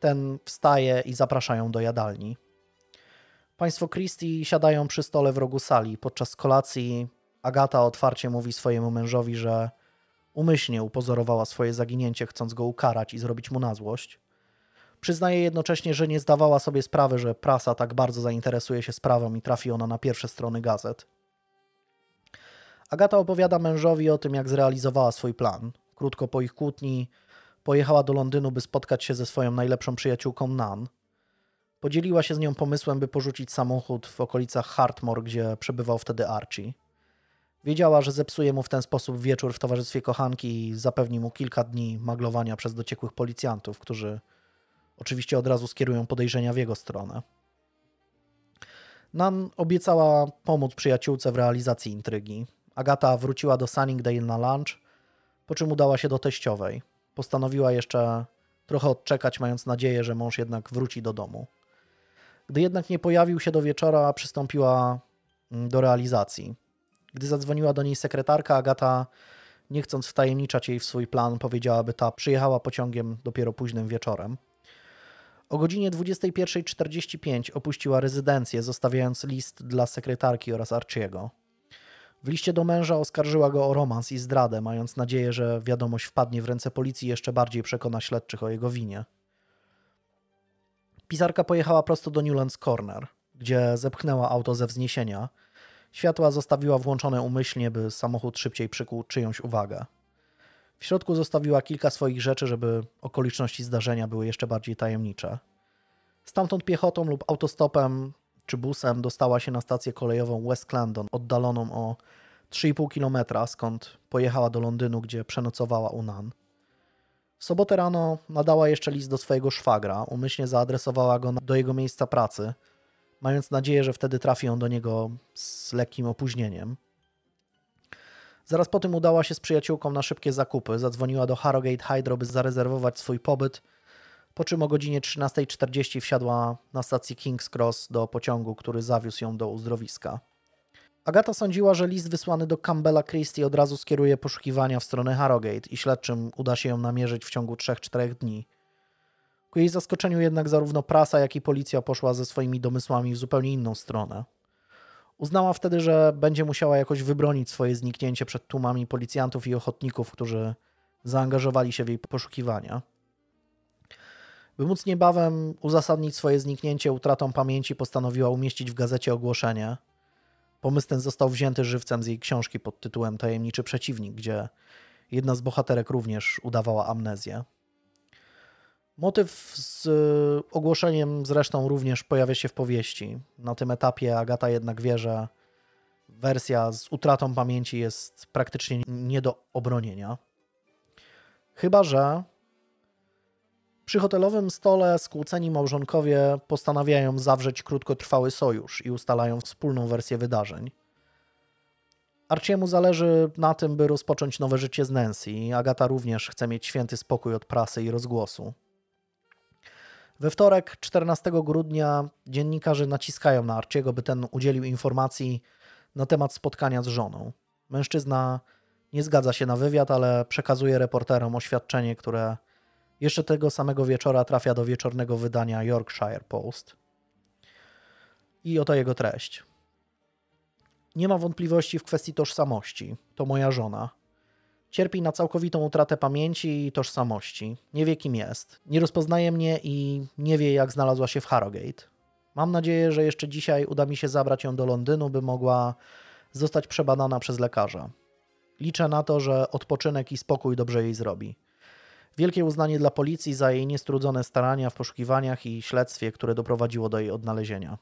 Ten wstaje i zaprasza ją do jadalni. Państwo Christie siadają przy stole w rogu sali. Podczas kolacji Agata otwarcie mówi swojemu mężowi, że Umyślnie upozorowała swoje zaginięcie, chcąc go ukarać i zrobić mu na złość. Przyznaje jednocześnie, że nie zdawała sobie sprawy, że prasa tak bardzo zainteresuje się sprawą i trafi ona na pierwsze strony gazet. Agata opowiada mężowi o tym, jak zrealizowała swój plan. Krótko po ich kłótni pojechała do Londynu, by spotkać się ze swoją najlepszą przyjaciółką Nan. Podzieliła się z nią pomysłem, by porzucić samochód w okolicach Hartmore, gdzie przebywał wtedy Archie. Wiedziała, że zepsuje mu w ten sposób wieczór w towarzystwie kochanki i zapewni mu kilka dni maglowania przez dociekłych policjantów, którzy oczywiście od razu skierują podejrzenia w jego stronę. Nan obiecała pomóc przyjaciółce w realizacji intrygi. Agata wróciła do Sunningdale na lunch, po czym udała się do teściowej. Postanowiła jeszcze trochę odczekać, mając nadzieję, że mąż jednak wróci do domu. Gdy jednak nie pojawił się do wieczora, przystąpiła mm, do realizacji. Gdy zadzwoniła do niej sekretarka, Agata, nie chcąc wtajemniczać jej w swój plan, powiedziała, by ta przyjechała pociągiem dopiero późnym wieczorem. O godzinie 21.45 opuściła rezydencję, zostawiając list dla sekretarki oraz Archiego. W liście do męża oskarżyła go o romans i zdradę, mając nadzieję, że wiadomość wpadnie w ręce policji i jeszcze bardziej przekona śledczych o jego winie. Pisarka pojechała prosto do Newlands Corner, gdzie zepchnęła auto ze wzniesienia – Światła zostawiła włączone umyślnie, by samochód szybciej przykuł czyjąś uwagę. W środku zostawiła kilka swoich rzeczy, żeby okoliczności zdarzenia były jeszcze bardziej tajemnicze. Stamtąd piechotą lub autostopem czy busem dostała się na stację kolejową West Clarendon, oddaloną o 3,5 km, skąd pojechała do Londynu, gdzie przenocowała u Nan. W sobotę rano nadała jeszcze list do swojego szwagra, umyślnie zaadresowała go do jego miejsca pracy – mając nadzieję, że wtedy trafi on do niego z lekkim opóźnieniem. Zaraz po tym udała się z przyjaciółką na szybkie zakupy, zadzwoniła do Harrogate Hydro, by zarezerwować swój pobyt, po czym o godzinie 13.40 wsiadła na stacji King's Cross do pociągu, który zawiózł ją do uzdrowiska. Agata sądziła, że list wysłany do Campbella Christie od razu skieruje poszukiwania w stronę Harrogate i śledczym uda się ją namierzyć w ciągu 3-4 dni. Ku jej zaskoczeniu jednak zarówno prasa, jak i policja poszła ze swoimi domysłami w zupełnie inną stronę. Uznała wtedy, że będzie musiała jakoś wybronić swoje zniknięcie przed tłumami policjantów i ochotników, którzy zaangażowali się w jej poszukiwania. By móc niebawem uzasadnić swoje zniknięcie utratą pamięci, postanowiła umieścić w gazecie ogłoszenie. Pomysł ten został wzięty żywcem z jej książki pod tytułem Tajemniczy przeciwnik, gdzie jedna z bohaterek również udawała amnezję. Motyw z y, ogłoszeniem zresztą również pojawia się w powieści. Na tym etapie Agata jednak wie, że wersja z utratą pamięci jest praktycznie nie do obronienia. Chyba, że przy hotelowym stole skłóceni małżonkowie postanawiają zawrzeć krótkotrwały sojusz i ustalają wspólną wersję wydarzeń. Arciemu zależy na tym, by rozpocząć nowe życie z Nancy. Agata również chce mieć święty spokój od prasy i rozgłosu. We wtorek, 14 grudnia, dziennikarze naciskają na Arciego, by ten udzielił informacji na temat spotkania z żoną. Mężczyzna nie zgadza się na wywiad, ale przekazuje reporterom oświadczenie, które jeszcze tego samego wieczora trafia do wieczornego wydania Yorkshire Post. I oto jego treść. Nie ma wątpliwości w kwestii tożsamości. To moja żona. Cierpi na całkowitą utratę pamięci i tożsamości. Nie wie, kim jest. Nie rozpoznaje mnie i nie wie, jak znalazła się w Harrogate. Mam nadzieję, że jeszcze dzisiaj uda mi się zabrać ją do Londynu, by mogła zostać przebadana przez lekarza. Liczę na to, że odpoczynek i spokój dobrze jej zrobi. Wielkie uznanie dla policji za jej niestrudzone starania w poszukiwaniach i śledztwie, które doprowadziło do jej odnalezienia.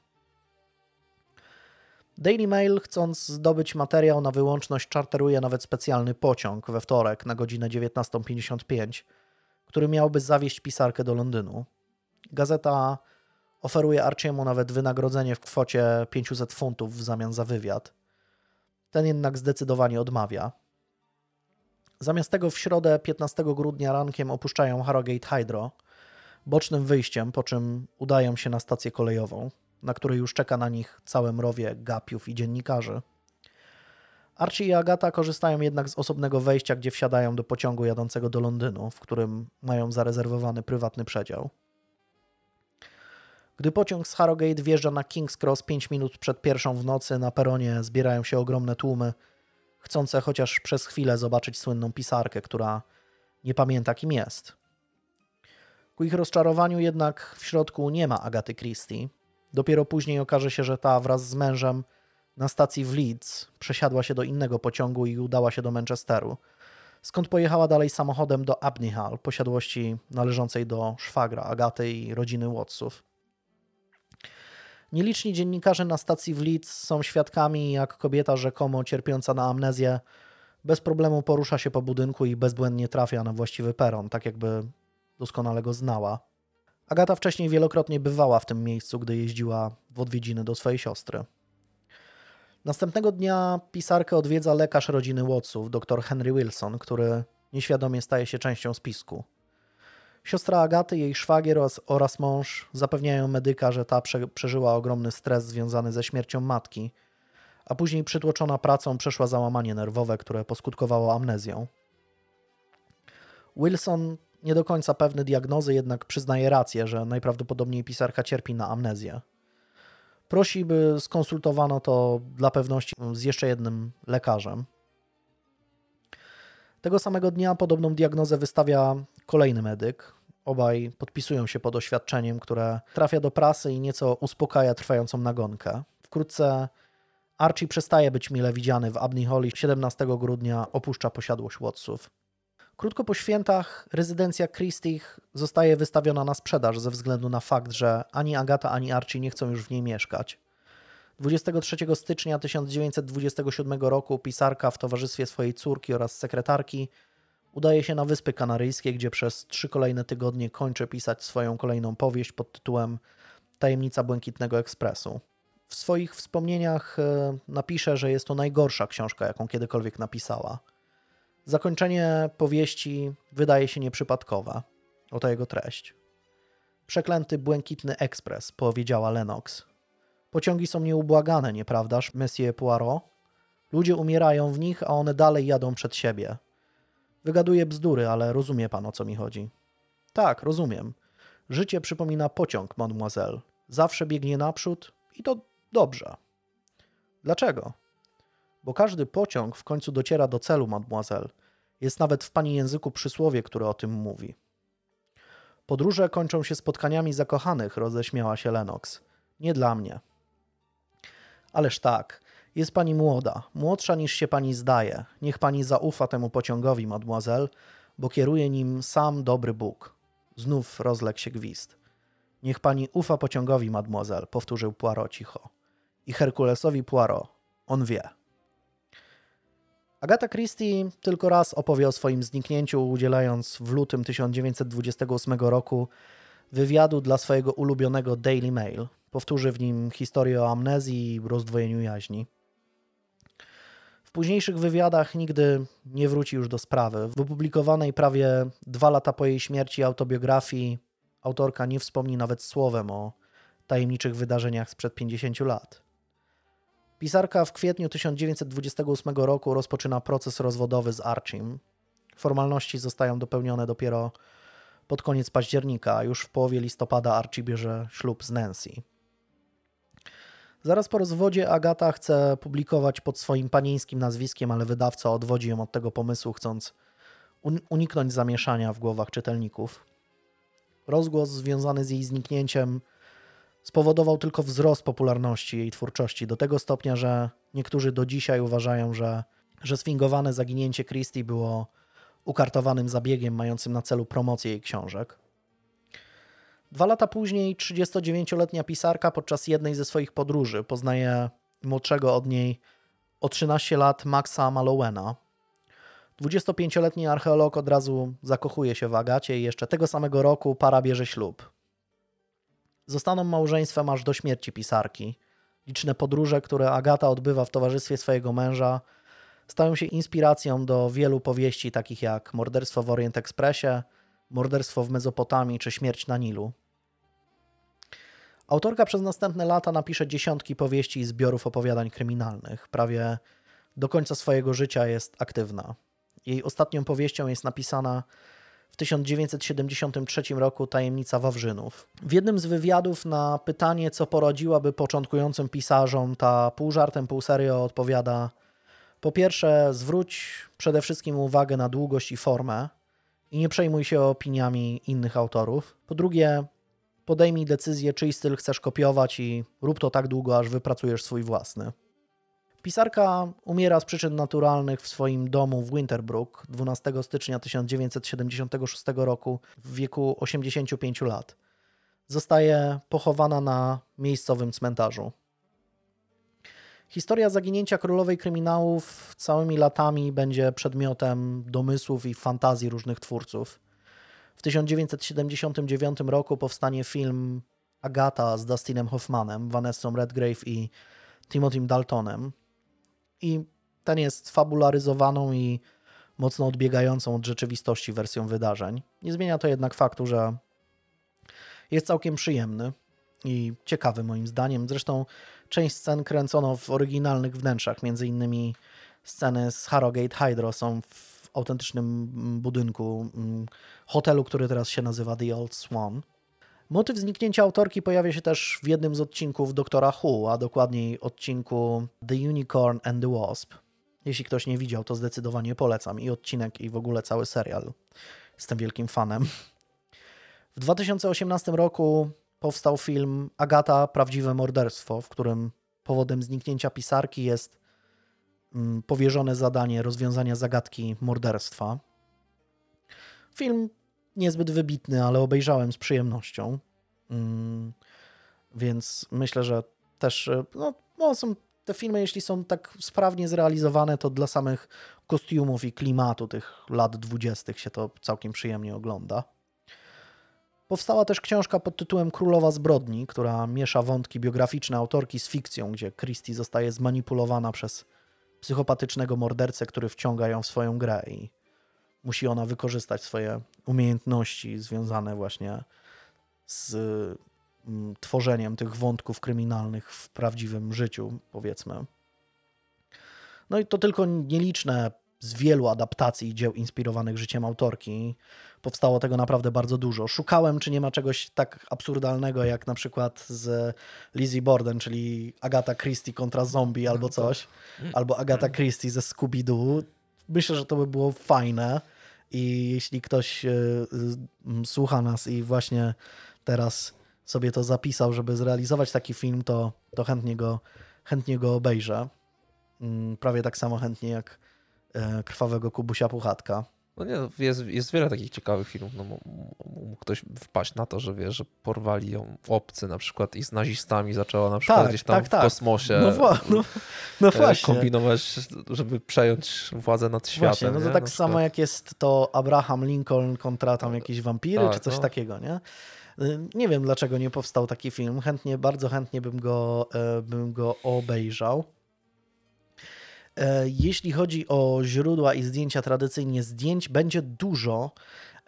Daily Mail, chcąc zdobyć materiał na wyłączność, czarteruje nawet specjalny pociąg we wtorek na godzinę 19.55, który miałby zawieźć pisarkę do Londynu. Gazeta oferuje Archiemu nawet wynagrodzenie w kwocie 500 funtów w zamian za wywiad. Ten jednak zdecydowanie odmawia. Zamiast tego w środę 15 grudnia rankiem opuszczają Harrogate Hydro bocznym wyjściem, po czym udają się na stację kolejową, na której już czeka na nich całe mrowie gapiów i dziennikarzy. Archie i Agata korzystają jednak z osobnego wejścia, gdzie wsiadają do pociągu jadącego do Londynu, w którym mają zarezerwowany prywatny przedział. Gdy pociąg z Harrogate wjeżdża na King's Cross 5 minut przed pierwszą w nocy, na peronie zbierają się ogromne tłumy, chcące chociaż przez chwilę zobaczyć słynną pisarkę, która nie pamięta kim jest. Ku ich rozczarowaniu jednak w środku nie ma Agaty Christie. Dopiero później okaże się, że ta wraz z mężem na stacji w Leeds przesiadła się do innego pociągu i udała się do Manchesteru, skąd pojechała dalej samochodem do Abney Hall, posiadłości należącej do szwagra Agaty i rodziny Wattsów. Nieliczni dziennikarze na stacji w Leeds są świadkami, jak kobieta rzekomo cierpiąca na amnezję bez problemu porusza się po budynku i bezbłędnie trafia na właściwy peron, tak jakby doskonale go znała. Agata wcześniej wielokrotnie bywała w tym miejscu, gdy jeździła w odwiedziny do swojej siostry. Następnego dnia pisarkę odwiedza lekarz rodziny Wattsów, dr Henry Wilson, który nieświadomie staje się częścią spisku. Siostra Agaty, jej szwagier oraz, mąż zapewniają medyka, że ta prze, przeżyła ogromny stres związany ze śmiercią matki, a później przytłoczona pracą przeszła załamanie nerwowe, które poskutkowało amnezją. Wilson, nie do końca pewny diagnozy, jednak przyznaje rację, że najprawdopodobniej pisarka cierpi na amnezję. Prosi, by skonsultowano to dla pewności z jeszcze jednym lekarzem. Tego samego dnia podobną diagnozę wystawia kolejny medyk. Obaj podpisują się pod oświadczeniem, które trafia do prasy i nieco uspokaja trwającą nagonkę. Wkrótce Archie przestaje być mile widziany w Abney Hall i 17 grudnia opuszcza posiadłość Wattsów. Krótko po świętach rezydencja Christich zostaje wystawiona na sprzedaż ze względu na fakt, że ani Agata, ani Archie nie chcą już w niej mieszkać. 23 stycznia 1927 roku pisarka w towarzystwie swojej córki oraz sekretarki udaje się na Wyspy Kanaryjskie, gdzie przez trzy kolejne tygodnie kończy pisać swoją kolejną powieść pod tytułem Tajemnica Błękitnego Ekspresu. W swoich wspomnieniach e, napisze, że jest to najgorsza książka, jaką kiedykolwiek napisała. Zakończenie powieści wydaje się nieprzypadkowe. Oto jego treść. Przeklęty błękitny ekspres, powiedziała Lennox. Pociągi są nieubłagane, nieprawdaż, Monsieur Poirot? Ludzie umierają w nich, a one dalej jadą przed siebie. Wygaduję bzdury, ale rozumie pan, o co mi chodzi. Tak, rozumiem. Życie przypomina pociąg, mademoiselle. Zawsze biegnie naprzód i to dobrze. Dlaczego? Bo każdy pociąg w końcu dociera do celu, mademoiselle. Jest nawet w pani języku przysłowie, które o tym mówi. Podróże kończą się spotkaniami zakochanych, roześmiała się Lennox. Nie dla mnie. Ależ tak, jest pani młoda, młodsza niż się pani zdaje. Niech pani zaufa temu pociągowi, mademoiselle, bo kieruje nim sam dobry Bóg. Znów rozległ się gwizd. Niech pani ufa pociągowi, mademoiselle, powtórzył Poirot cicho. I Herkulesowi Poirot, on wie. Agata Christie tylko raz opowie o swoim zniknięciu, udzielając w lutym 1928 roku wywiadu dla swojego ulubionego Daily Mail. Powtórzy w nim historię o amnezji i rozdwojeniu jaźni. W późniejszych wywiadach nigdy nie wróci już do sprawy. W opublikowanej prawie dwa lata po jej śmierci autobiografii autorka nie wspomni nawet słowem o tajemniczych wydarzeniach sprzed 50 lat. Pisarka w kwietniu 1928 roku rozpoczyna proces rozwodowy z Archim. Formalności zostają dopełnione dopiero pod koniec października, a już w połowie listopada Archie bierze ślub z Nancy. Zaraz po rozwodzie Agata chce publikować pod swoim panieńskim nazwiskiem, ale wydawca odwodzi ją od tego pomysłu, chcąc uniknąć zamieszania w głowach czytelników. Rozgłos związany z jej zniknięciem spowodował tylko wzrost popularności jej twórczości, do tego stopnia, że niektórzy do dzisiaj uważają, że, że sfingowane zaginięcie Christie było ukartowanym zabiegiem mającym na celu promocję jej książek. Dwa lata później 39-letnia pisarka podczas jednej ze swoich podróży poznaje młodszego od niej o 13 lat Maxa Mallowena. 25-letni archeolog od razu zakochuje się w Agacie i jeszcze tego samego roku para bierze ślub. Zostaną małżeństwem aż do śmierci pisarki. Liczne podróże, które Agata odbywa w towarzystwie swojego męża, stają się inspiracją do wielu powieści takich jak Morderstwo w Orient Expressie, Morderstwo w Mezopotamii czy Śmierć na Nilu. Autorka przez następne lata napisze dziesiątki powieści i zbiorów opowiadań kryminalnych. Prawie do końca swojego życia jest aktywna. Jej ostatnią powieścią jest napisana w 1973 roku Tajemnica Wawrzynów. W jednym z wywiadów na pytanie, co poradziłaby początkującym pisarzom, ta pół żartem, pół serio odpowiada: Po pierwsze, zwróć przede wszystkim uwagę na długość i formę i nie przejmuj się opiniami innych autorów. Po drugie, podejmij decyzję, czyj styl chcesz kopiować i rób to tak długo, aż wypracujesz swój własny. Pisarka umiera z przyczyn naturalnych w swoim domu w Winterbrook 12 stycznia 1976 roku w wieku 85 lat. Zostaje pochowana na miejscowym cmentarzu. Historia zaginięcia królowej kryminałów całymi latami będzie przedmiotem domysłów i fantazji różnych twórców. W 1979 roku powstanie film Agata z Dustinem Hoffmanem, Vanessą Redgrave i Timothym Daltonem. I ten jest fabularyzowaną i mocno odbiegającą od rzeczywistości wersją wydarzeń. Nie zmienia to jednak faktu, że jest całkiem przyjemny i ciekawy moim zdaniem. Zresztą część scen kręcono w oryginalnych wnętrzach, między innymi sceny z Harrogate Hydro są w autentycznym budynku mm, hotelu, który teraz się nazywa The Old Swan. Motyw zniknięcia autorki pojawia się też w jednym z odcinków Doktora Who, a dokładniej odcinku The Unicorn and the Wasp. Jeśli ktoś nie widział, to zdecydowanie polecam i odcinek, i w ogóle cały serial. Jestem wielkim fanem. W 2018 roku powstał film Agata Prawdziwe Morderstwo, w którym powodem zniknięcia pisarki jest Mm, powierzone zadanie rozwiązania zagadki morderstwa. Film niezbyt wybitny, ale obejrzałem z przyjemnością. Mm, więc myślę, że też e, no, no, są te filmy, jeśli są tak sprawnie zrealizowane, to dla samych kostiumów i klimatu tych lat dwudziestych się to całkiem przyjemnie ogląda. Powstała też książka pod tytułem Królowa Zbrodni, która miesza wątki biograficzne autorki z fikcją, gdzie Christie zostaje zmanipulowana przez psychopatycznego mordercę, który wciąga ją w swoją grę i musi ona wykorzystać swoje umiejętności związane właśnie z mm, tworzeniem tych wątków kryminalnych w prawdziwym życiu, powiedzmy. No i to tylko nieliczne z wielu adaptacji dzieł inspirowanych życiem autorki. Powstało tego naprawdę bardzo dużo. Szukałem, czy nie ma czegoś tak absurdalnego jak na przykład z Lizzie Borden, czyli Agata Christie kontra zombie albo coś, albo Agata Christie ze Scooby-Doo. Myślę, że to by było fajne i jeśli ktoś e, słucha nas i właśnie teraz sobie to zapisał, żeby zrealizować taki film, to, to chętnie, go, chętnie go obejrzę. Mm, prawie tak samo chętnie jak E, krwawego Kubusia Puchatka. No nie, jest, jest wiele takich ciekawych filmów. No, mógł ktoś wpaść na to, że wie, że porwali ją obcy na przykład i z nazistami zaczęła na przykład tak, gdzieś tam tak, w tak. kosmosie no, no, no e, właśnie. kombinować, żeby przejąć władzę nad światem. Właśnie, no to nie? tak samo jak jest to Abraham Lincoln kontra tam jakieś wampiry tak, czy coś no. takiego, nie? Y, nie wiem, dlaczego nie powstał taki film. Chętnie, bardzo chętnie bym go, e, bym go obejrzał. E, jeśli chodzi o źródła i zdjęcia, tradycyjnie zdjęć będzie dużo.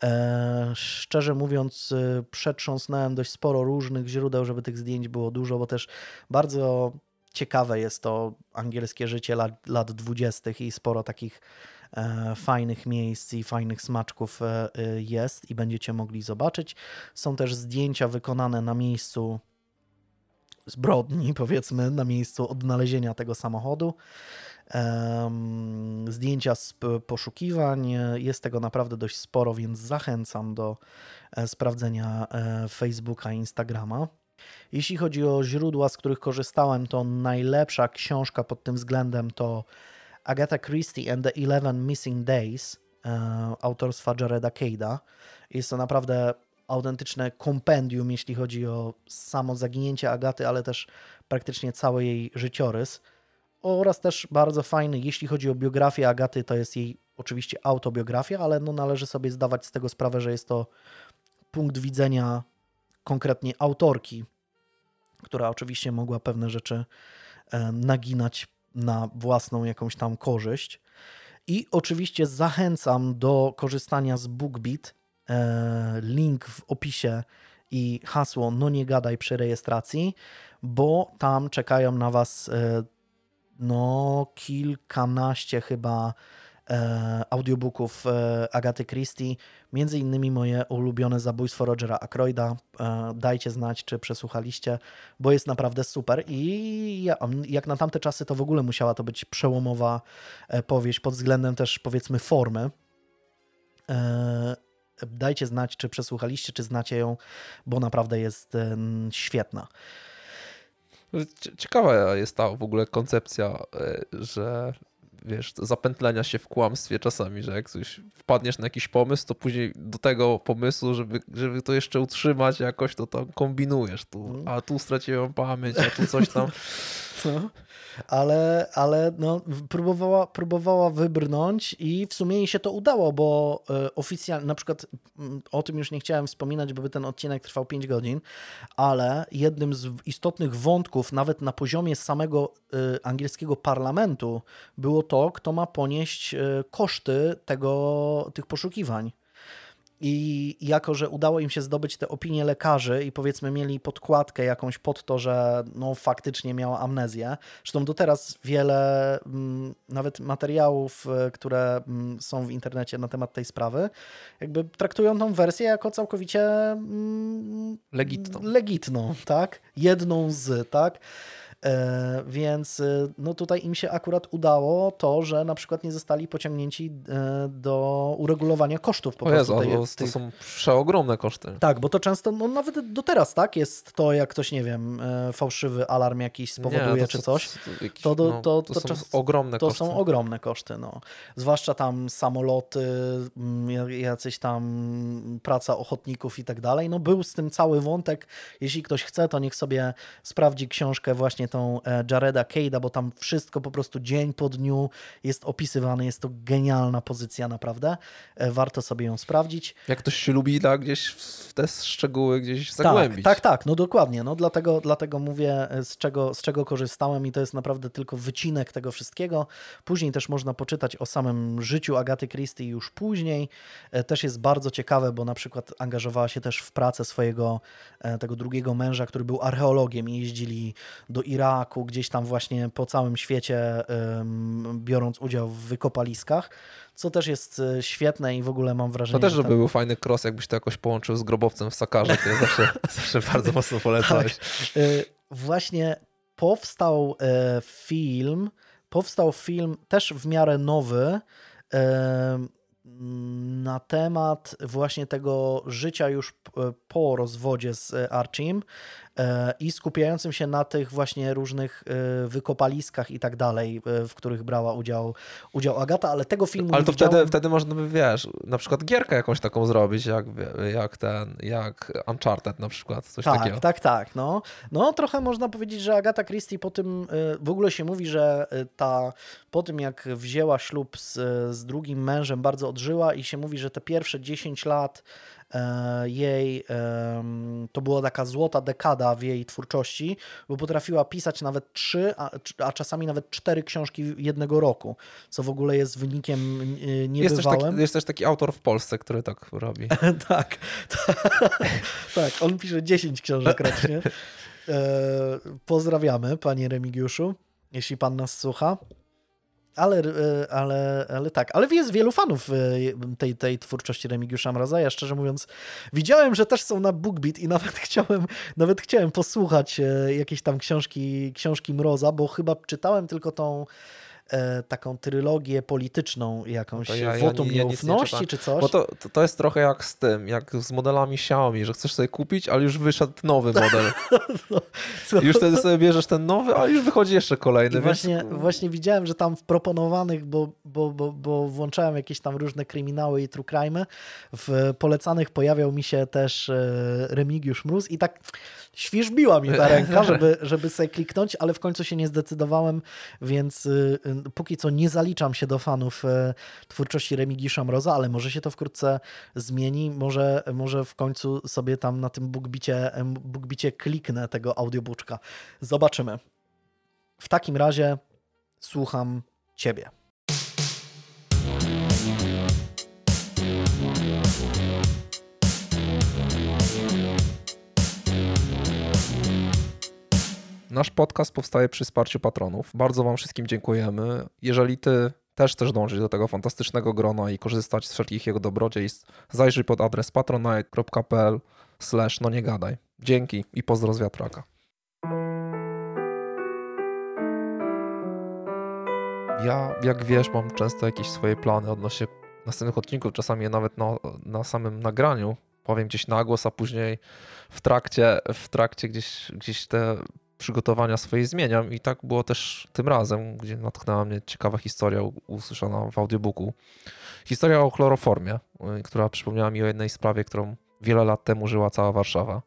E, szczerze mówiąc, e, przetrząsnąłem dość sporo różnych źródeł, żeby tych zdjęć było dużo, bo też bardzo ciekawe jest to angielskie życie lat, lat 20. i sporo takich fajnych miejsc i fajnych smaczków jest i będziecie mogli zobaczyć. Są też zdjęcia wykonane na miejscu zbrodni, powiedzmy, na miejscu odnalezienia tego samochodu. Zdjęcia z poszukiwań, jest tego naprawdę dość sporo, więc zachęcam do e, sprawdzenia e, Facebooka i Instagrama. Jeśli chodzi o źródła, z których korzystałem, to najlepsza książka pod tym względem to Agatha Christie and the Eleven Missing Days e, autorstwa Jareda Cade'a. Jest to naprawdę autentyczne kompendium, jeśli chodzi o samo zaginięcie Agaty, ale też praktycznie cały jej życiorys. Oraz też bardzo fajny, jeśli chodzi o biografię Agaty, to jest jej oczywiście autobiografia, ale no należy sobie zdawać z tego sprawę, że jest to punkt widzenia konkretnie autorki, która oczywiście mogła pewne rzeczy e, naginać na własną jakąś tam korzyść. I oczywiście zachęcam do korzystania z BookBeat. E, link w opisie i hasło no nie gadaj przy rejestracji, bo tam czekają na Was e, no kilkanaście chyba e, audiobooków Agaty Christie, między innymi moje ulubione Zabójstwo Rogera Ackroyda. Dajcie znać, czy przesłuchaliście, bo jest naprawdę super i jak na tamte czasy to w ogóle musiała to być przełomowa powieść pod względem też powiedzmy formy Dajcie znać, czy przesłuchaliście, czy znacie ją, bo naprawdę jest świetna. Ciekawa jest ta w ogóle koncepcja, e, że wiesz, zapętlenia się w kłamstwie czasami, że jak coś wpadniesz na jakiś pomysł, to później do tego pomysłu, żeby, żeby to jeszcze utrzymać jakoś, to tam kombinujesz. Tu, mm. a tu straciłem pamięć, a tu coś tam. No ale, ale no, próbowała, próbowała wybrnąć i w sumie jej się to udało, bo e, oficjalnie, na przykład mm, o tym już nie chciałem wspominać, bo by ten odcinek trwał 5 godzin, ale jednym z istotnych wątków, nawet na poziomie samego e, angielskiego parlamentu, było to, kto ma ponieść e, koszty tego, tych poszukiwań. I jako, że udało im się zdobyć te opinie lekarzy i powiedzmy mieli podkładkę jakąś pod to, że no faktycznie miała amnezję. Zresztą do teraz wiele mm, nawet materiałów, e, które mm, są w internecie na temat tej sprawy, jakby traktują tą wersję jako całkowicie mm, legitną. legitną, tak? Jedną z, tak? E, więc e, no tutaj im się akurat udało to, że na przykład nie zostali pociągnięci e, do uregulowania kosztów po o Jezu, tej, to tych... są przeogromne koszty. Tak, bo to często, no nawet do teraz, tak, jest to, jak ktoś, nie wiem, fałszywy alarm jakiś spowoduje, nie, czy coś, to, to, to, to, to, są ogromne to koszty. są ogromne koszty, no. Zwłaszcza tam samoloty, mm, jacyś tam praca ochotników i tak dalej, no był z tym cały wątek, jeśli ktoś chce, to niech sobie sprawdzi książkę właśnie tą e, Jareda Cade'a, bo tam wszystko po prostu dzień po dniu jest opisywane. Jest to genialna pozycja, naprawdę. E, warto sobie ją sprawdzić. Jak ktoś się lubi tak gdzieś w te szczegóły gdzieś zagłębić. Tak, tak, tak no dokładnie. No dlatego, dlatego mówię, e, z czego, z czego korzystałem i to jest naprawdę tylko wycinek tego wszystkiego. Później też można poczytać o samym życiu Agaty Christie już później. Też jest bardzo ciekawe, bo na przykład angażowała się też w pracę swojego tego drugiego męża, który był archeologiem i jeździli do Iraku Iraku, gdzieś tam właśnie po całym świecie, biorąc udział w wykopaliskach, co też jest e, świetne i w ogóle mam wrażenie... To też, żeby ten... był fajny cross, jakbyś to jakoś połączył z grobowcem w Sakarze, który zawsze, zawsze bardzo mocno polecałeś. Tak. E, właśnie powstał e, film, powstał film też w miarę nowy, na temat właśnie tego życia już po rozwodzie z Archim, i skupiającym się na tych właśnie różnych e, wykopaliskach i tak dalej, e, w których brała udział, udział Agata, ale tego filmu Ale to widziałem... wtedy, wtedy można by, wiesz, na przykład gierkę jakąś taką zrobić, jak, jak ten, jak Uncharted na przykład, coś tak, takiego. Tak, tak, no. No trochę można powiedzieć, że Agata Christie po tym, w ogóle się mówi, że ta, po tym jak wzięła ślub z, z drugim mężem, bardzo odżyła i się mówi, że te pierwsze 10 lat E, jej, to była taka złota dekada w jej twórczości, bo potrafiła pisać nawet trzy, a, a czasami nawet cztery książki jednego roku, co w ogóle jest wynikiem niebywałym. Jest też taki, jest też taki autor w Polsce, który tak robi. tak, tak, on pisze 10 książek rocznie. E, pozdrawiamy, panie Remigiuszu, jeśli pan nas słucha. Ale, e, ale, ale tak, ale jest wielu fanów e, tej, tej twórczości Remigiusza Mroza. Ja szczerze mówiąc widziałem, że też są na BookBeat i nawet chciałem, nawet chciałem posłuchać e, jakieś tam książki, książki Mroza, bo chyba czytałem tylko tą taką trylogię polityczną, jakąś no ja, wotum ja, ja nieufności czy coś. Bo to, to, to, jest trochę jak z tym, jak z modelami Xiaomi, że chcesz sobie kupić, ale już wyszedł nowy model. no, już wtedy sobie bierzesz ten nowy, ale już wychodzi jeszcze kolejny. Więc... Właśnie, właśnie widziałem, że tam w proponowanych, bo, bo, bo, bo włączałem jakieś tam różne kryminały i true crime, w polecanych pojawiał mi się też e, Remigiusz Mróz i tak świżbiła mi ta ręka, żeby, żeby sobie kliknąć, ale w końcu się nie zdecydowałem, więc y, y, póki co nie zaliczam się do fanów y, twórczości Remigisza Mroza, ale może się to wkrótce zmieni, może, może w końcu sobie tam na tym bookbicie, bookbicie kliknę tego audiobooczka. Zobaczymy. W takim razie słucham Ciebie. Nasz podcast powstaje przy wsparciu patronów. Bardzo Wam wszystkim dziękujemy. Jeżeli Ty też chcesz dążyć do tego fantastycznego grona i korzystać z wszelkich jego dobrodziejstw, zajrzyj pod adres patronite.pl slash no nie gadaj. Dzięki i pozdro z wiatraka. Ja, jak wiesz, mam często jakieś swoje plany odnośnie następnych odcinków, czasami nawet na, na samym nagraniu powiem gdzieś na głos, a później w trakcie, w trakcie gdzieś, gdzieś te przygotowania swojej zmieniam i tak było też tym razem, gdzie natknęła mnie ciekawa historia usłyszana w audiobooku. Historia o chloroformie, y, która przypomniała mi o jednej sprawie, którą wiele lat temu żyła cała Warszawa.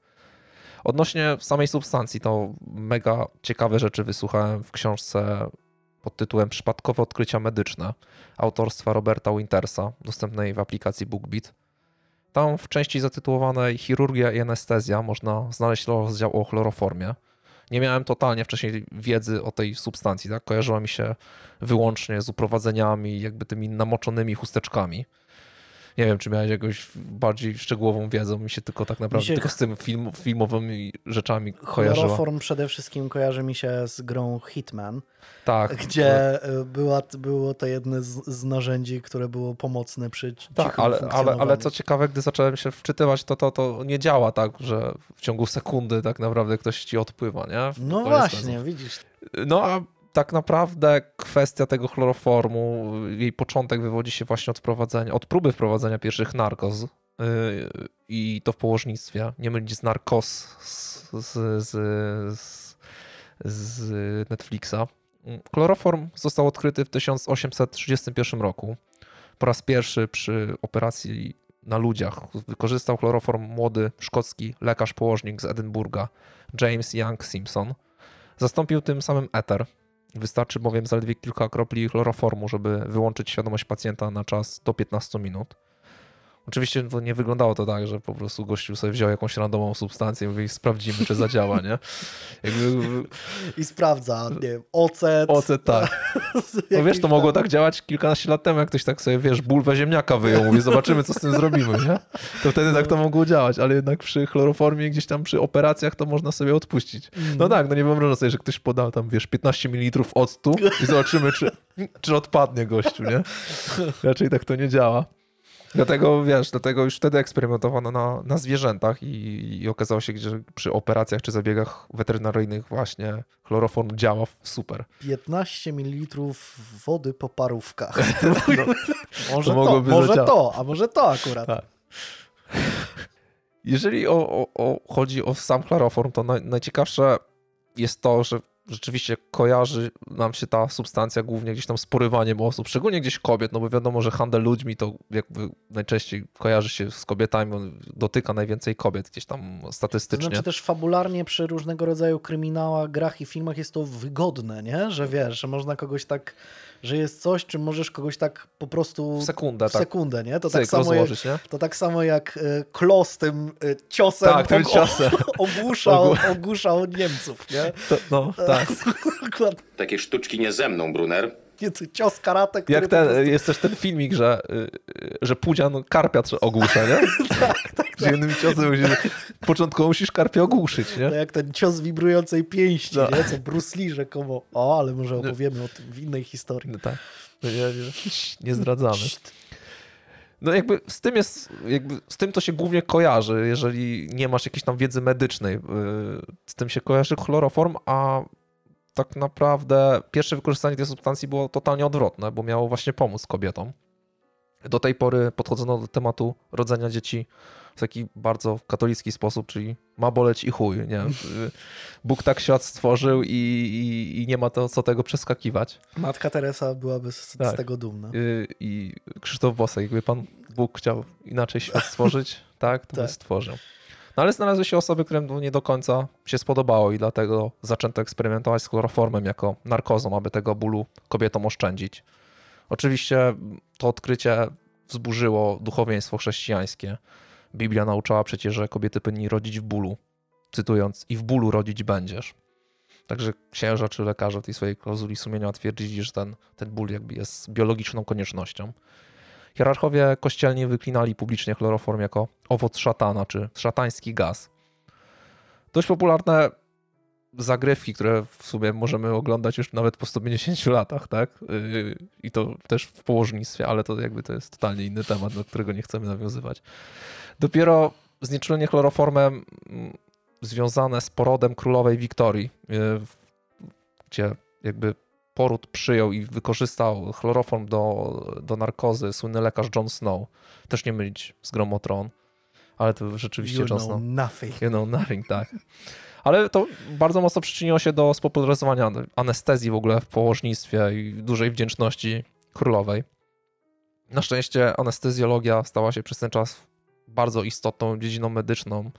Odnośnie samej substancji, to mega ciekawe rzeczy wysłuchałem w książce pod tytułem Przypadkowe odkrycia medyczne autorstwa Roberta Wintersa, dostępnej w aplikacji BookBeat. Tam w części zatytułowanej Chirurgia i anestezja można znaleźć rozdział o chloroformie nie miałem totalnie wcześniej wiedzy o tej substancji, tak? Kojarzyła mi się wyłącznie z uprowadzeniami, jakby tymi namoczonymi chusteczkami. Nie wiem, czy miałeś jakąś bardziej szczegółową wiedzę, mi się tylko tak naprawdę się... tylko z tym film, filmowymi rzeczami kojarzyła. Chloroform przede wszystkim kojarzy mi się z grą Hitman. Tak. Gdzie e, była, było to jedno z, z narzędzi, które było pomocne przy Tak, ale, ale, ale co ciekawe, gdy zacząłem się wczytywać, to, to to nie działa tak, że w ciągu sekundy tak naprawdę ktoś ci odpływa, nie? No właśnie, widzisz. No a tak naprawdę kwestia tego chloroformu, jej początek wywodzi się właśnie od wprowadzenia, od próby wprowadzenia pierwszych narkoz yy, i to w położnictwie. Nie mylić z narkos z, z, z, z Netflixa. Chloroform został odkryty w 1831 roku. Po raz pierwszy przy operacji na ludziach wykorzystał chloroform młody szkocki lekarz położnik z Edynburga James Young Simpson. Zastąpił tym samym eter. Wystarczy bowiem zaledwie kilka kropli chloroformu, żeby wyłączyć świadomość pacjenta na czas do 15 minut. Oczywiście to nie wyglądało to tak, że po prostu gościu sobie wziął jakąś randomową substancję i mówi, sprawdzimy, czy zadziała, nie? Jakby... I sprawdza, nie wiem, ocet. Ocet, tak. No wiesz, to mogło tak działać kilkanaście lat temu, jak ktoś tak sobie, wiesz, bulwę ziemniaka wyjął, mówi, zobaczymy, co z tym zrobimy, nie? To wtedy tak to mogło działać, ale jednak przy chloroformie, gdzieś tam przy operacjach, to można sobie odpuścić. No tak, no nie wyobrażam sobie, że ktoś podał tam, wiesz, 15 ml octu i zobaczymy, czy, czy odpadnie gościu, nie? Raczej tak to nie działa. Dlatego, wiesz, dlatego już wtedy eksperymentowano na, na zwierzętach i, i okazało się, że przy operacjach czy zabiegach weterynaryjnych właśnie chloroform działa super. 15 ml wody po parówkach. No, może to, to może to, a może to akurat. Tak. Jeżeli o, o, o, chodzi o sam chloroform, to naj, najciekawsze jest to, że rzeczywiście kojarzy nam się ta substancja głównie gdzieś tam z porywaniem osób, szczególnie gdzieś kobiet, no bo wiadomo, że handel ludźmi to jakby najczęściej kojarzy się z kobietami, on dotyka najwięcej kobiet gdzieś tam statystycznie. To znaczy też fabularnie przy różnego rodzaju kryminałach, grach i filmach jest to wygodne, nie? Że wiesz, że można kogoś tak że jest coś, czym możesz kogoś tak po prostu w sekundę, w tak. sekundę nie? To, Cyk, tak samo jak, nie? to tak samo jak e, Klos tym e, ciosem, tak, tym ciosem. ogłuszał, ogłuszał Niemców, nie? To, no, tak. Takie sztuczki nie ze mną, Brunner. Nie, cios karate, który Jak ten, prostu... jest też ten filmik, że, y, y, że Pudzian karpia ogłusza, nie? tak, tak, Z jednym ciosem musisz, początkowo musisz karpia ogłuszyć, nie? To jak ten cios wibrującej pięści, No. nie? co Bruce Lee rzekomo. O, ale może opowiemy o tym w innej historii. No tak. No nie, nie, nie zdradzamy. No jakby z tym jest, jakby z tym to się głównie kojarzy, jeżeli nie masz jakiejś tam wiedzy medycznej. Z tym się kojarzy chloroform, a tak naprawdę pierwsze wykorzystanie tej substancji było totalnie odwrotne, bo miało właśnie pomóc kobietom. Do tej pory podchodzono do tematu rodzenia dzieci w taki bardzo katolicki sposób, czyli ma boleć i chuj, nie? Bóg tak świat stworzył i, i, i nie ma to co tego przeskakiwać. Matka Teresa byłaby z, z Tak. tego dumna. Y, i Krzysztof Bosek, jakby Pan Bóg chciał inaczej świat stworzyć, tak, to by Tak. stworzył. No ale znalazły się osoby, którym to nie do końca się spodobało i dlatego zaczęto eksperymentować z chloroformem jako narkozą, aby tego bólu kobietom oszczędzić. Oczywiście to odkrycie wzburzyło duchowieństwo chrześcijańskie. Biblia nauczała przecież, że kobiety powinni rodzić w bólu. Cytując, i w bólu rodzić będziesz. Także księża czy lekarze w tej swojej klauzuli sumienia twierdzili, że ten, ten ból jakby jest biologiczną koniecznością. Hierarchowie kościelni wyklinali publicznie chloroform jako owoc szatana czy szatański gaz. Dość popularne zagrywki, które w sumie możemy oglądać już nawet po 150 latach, tak? Yy, I to też w położnictwie, ale to jakby to jest totalnie inny temat, do którego nie chcemy nawiązywać. Dopiero znieczulenie chloroformem mm, związane z porodem królowej Wiktorii, yy, gdzie jakby poród przyjął i wykorzystał chloroform do, do narkozy słynny lekarz John Snow. Też nie mylić z Gromotron, ale to rzeczywiście You know Snow. nothing. You know nothing, tak. Ale to bardzo mocno przyczyniło się do spopularyzowania anestezji w ogóle w położnictwie i dużej wdzięczności królowej. Na szczęście anestezjologia stała się przez ten czas bardzo istotną dziedziną medyczną,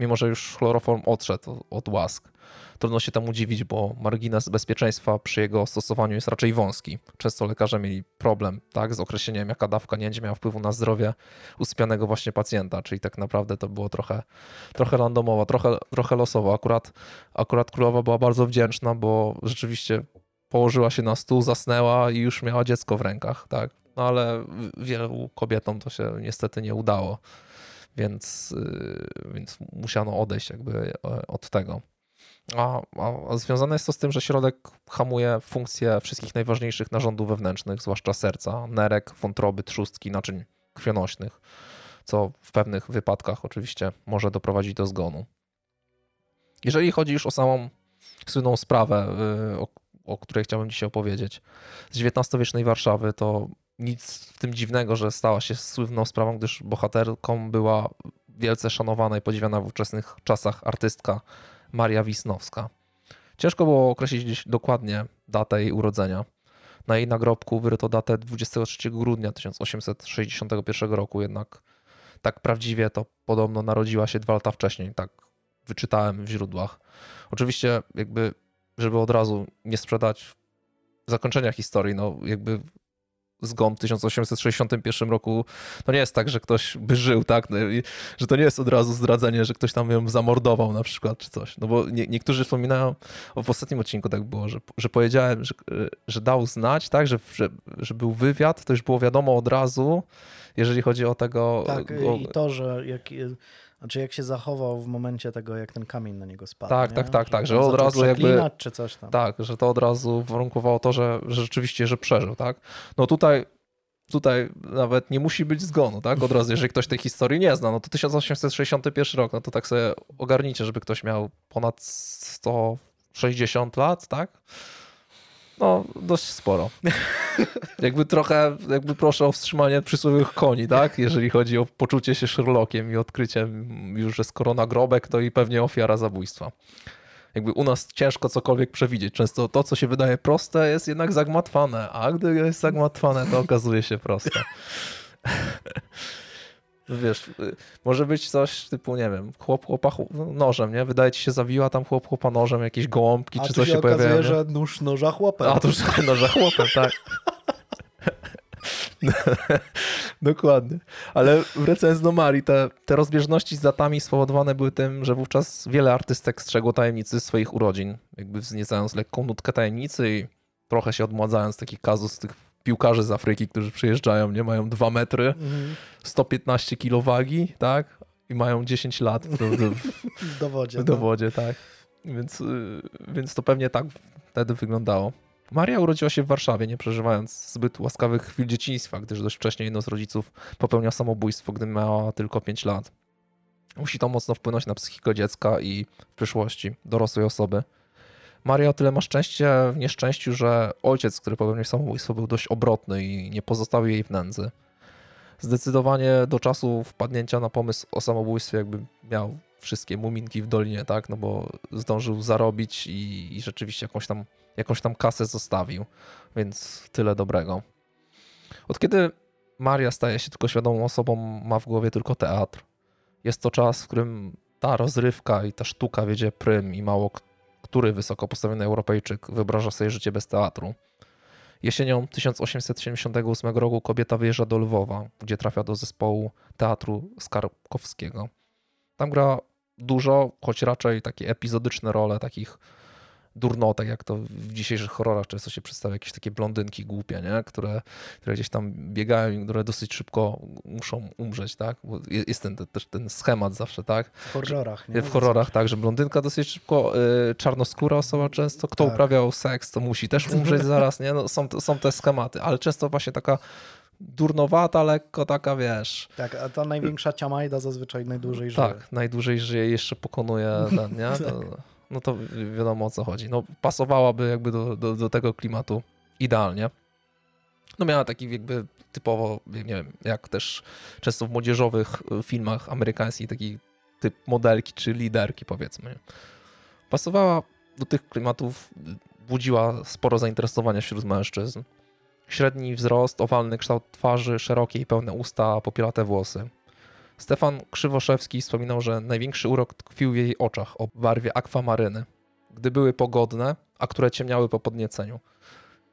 mimo że już chloroform odszedł od łask. Trudno się temu dziwić, bo margines bezpieczeństwa przy jego stosowaniu jest raczej wąski. Często lekarze mieli problem tak, z określeniem, jaka dawka nie miała wpływu na zdrowie usypianego właśnie pacjenta, czyli tak naprawdę to było trochę, trochę randomowo, trochę, trochę losowo. Akurat, akurat królowa była bardzo wdzięczna, bo rzeczywiście położyła się na stół, zasnęła i już miała dziecko w rękach, tak. No ale wielu kobietom to się niestety nie udało, więc, yy, więc musiano odejść jakby e, od tego. A, a, a związane jest to z tym, że środek hamuje funkcję wszystkich najważniejszych narządów wewnętrznych, zwłaszcza serca, nerek, wątroby, trzustki, naczyń krwionośnych, co w pewnych wypadkach oczywiście może doprowadzić do zgonu. Jeżeli chodzi już o samą słynną sprawę, y, o, o której chciałbym dzisiaj opowiedzieć, z XIX-wiecznej Warszawy, to nic w tym dziwnego, że stała się słynną sprawą, gdyż bohaterką była wielce szanowana i podziwiana w ówczesnych czasach artystka Maria Wisnowska. Ciężko było określić dokładnie datę jej urodzenia. Na jej nagrobku wyryto datę 23 grudnia 1861 roku, jednak tak prawdziwie to podobno narodziła się dwa lata wcześniej, tak wyczytałem w źródłach. Oczywiście jakby, żeby od razu nie sprzedać zakończenia historii, no jakby zgon w 1861 roku, to nie jest tak, że ktoś by żył, tak? No Że to nie jest od razu zdradzenie, że ktoś tam ją zamordował na przykład, czy coś. No bo nie, niektórzy wspominają, o, w ostatnim odcinku tak było, że, że powiedziałem, że, że dał znać, tak? Że, że, że był wywiad, to już było wiadomo od razu, jeżeli chodzi o tego... Tak, o, i to, że jak, znaczy jak się zachował w momencie tego, jak ten kamień na niego spadł. Tak, nie? tak, tak, tak, że od razu jakby- czy coś tam. Tak, że to od razu warunkowało to, że, że rzeczywiście, że przeżył, tak? No tutaj, tutaj nawet nie musi być zgonu, tak? Od razu, jeżeli ktoś tej historii nie zna, no to 1861 rok, no to tak sobie ogarnijcie, żeby ktoś miał ponad 160 lat, tak? No, dość sporo. Jakby trochę, jakby proszę o wstrzymanie przysłowiowych koni, tak? Jeżeli chodzi o poczucie się Sherlockiem i odkrycie już, że skoro nagrobek, to i pewnie ofiara zabójstwa jakby u nas ciężko cokolwiek przewidzieć. Często to, co się wydaje proste, jest jednak zagmatwane, a gdy jest zagmatwane, to okazuje się proste. Wiesz, y, może być coś typu, nie wiem, chłop chłopa chłop- nożem, nie? Wydaje ci się zawiła tam chłop chłopa nożem, jakieś gołąbki A czy coś się się okazuje, pojawiają. nie? że nóż noża chłopem. A, już noża chłopem, tak. Dokładnie. Ale wracając do Marii, te, te rozbieżności z datami spowodowane były tym, że wówczas wiele artystek strzegło tajemnicy swoich urodzin, jakby wzniecając lekką nutkę tajemnicy i trochę się odmładzając, taki kazus tych piłkarzy z Afryki, którzy przyjeżdżają, nie mają 2 metry, Mhm. 115 kg wagi, tak? I mają 10 lat w, w, W dowodzie. w no. dowodzie, tak. Więc, y, więc to pewnie tak wtedy wyglądało. Maria urodziła się w Warszawie, nie przeżywając zbyt łaskawych chwil dzieciństwa, gdyż dość wcześnie jedno z rodziców popełnia samobójstwo, gdy miała tylko 5 lat. Musi to mocno wpłynąć na psychikę dziecka i w przyszłości dorosłej osoby. Maria o tyle ma szczęście w nieszczęściu, że ojciec, który popełnił samobójstwo, był dość obrotny i nie pozostawił jej w nędzy. Zdecydowanie do czasu wpadnięcia na pomysł o samobójstwie jakby miał wszystkie muminki w dolinie, tak? No bo zdążył zarobić i, i rzeczywiście jakąś tam, jakąś tam kasę zostawił, więc tyle dobrego. Od kiedy Maria staje się tylko świadomą osobą, ma w głowie tylko teatr. Jest to czas, w którym ta rozrywka i ta sztuka wiedzie prym i mało który wysoko postawiony Europejczyk wyobraża sobie życie bez teatru. Jesienią 1878 roku kobieta wyjeżdża do Lwowa, gdzie trafia do zespołu teatru Skarkowskiego. Tam gra dużo, choć raczej takie epizodyczne role takich durnotek, jak to w dzisiejszych horrorach często się przedstawia, jakieś takie blondynki głupie, nie? Które, które gdzieś tam biegają i które dosyć szybko muszą umrzeć, tak? Bo je- jest ten, też ten schemat zawsze, tak? W horrorach. Nie? W horrorach tak, że blondynka dosyć szybko, y, czarnoskóra osoba często, kto Tak. uprawiał seks, to musi też umrzeć zaraz, nie? No, są, są te schematy, ale często właśnie taka durnowata, lekko taka, wiesz, Tak, a ta największa ciamajda zazwyczaj najdłużej żyje. tak, najdłużej żyje, jeszcze pokonuje ten, nie? To, no to wi- wiadomo o co chodzi. No pasowałaby jakby do, do, do tego klimatu idealnie. No miała taki jakby typowo, nie wiem, jak też często w młodzieżowych y, filmach amerykańskich taki typ modelki czy liderki powiedzmy. Pasowała do tych klimatów, budziła sporo zainteresowania wśród mężczyzn. Średni wzrost, owalny kształt twarzy, szerokie i pełne usta, popielate włosy. Stefan Krzywoszewski wspominał, że największy urok tkwił w jej oczach o barwie akwamaryny, gdy były pogodne, a które ciemniały po podnieceniu.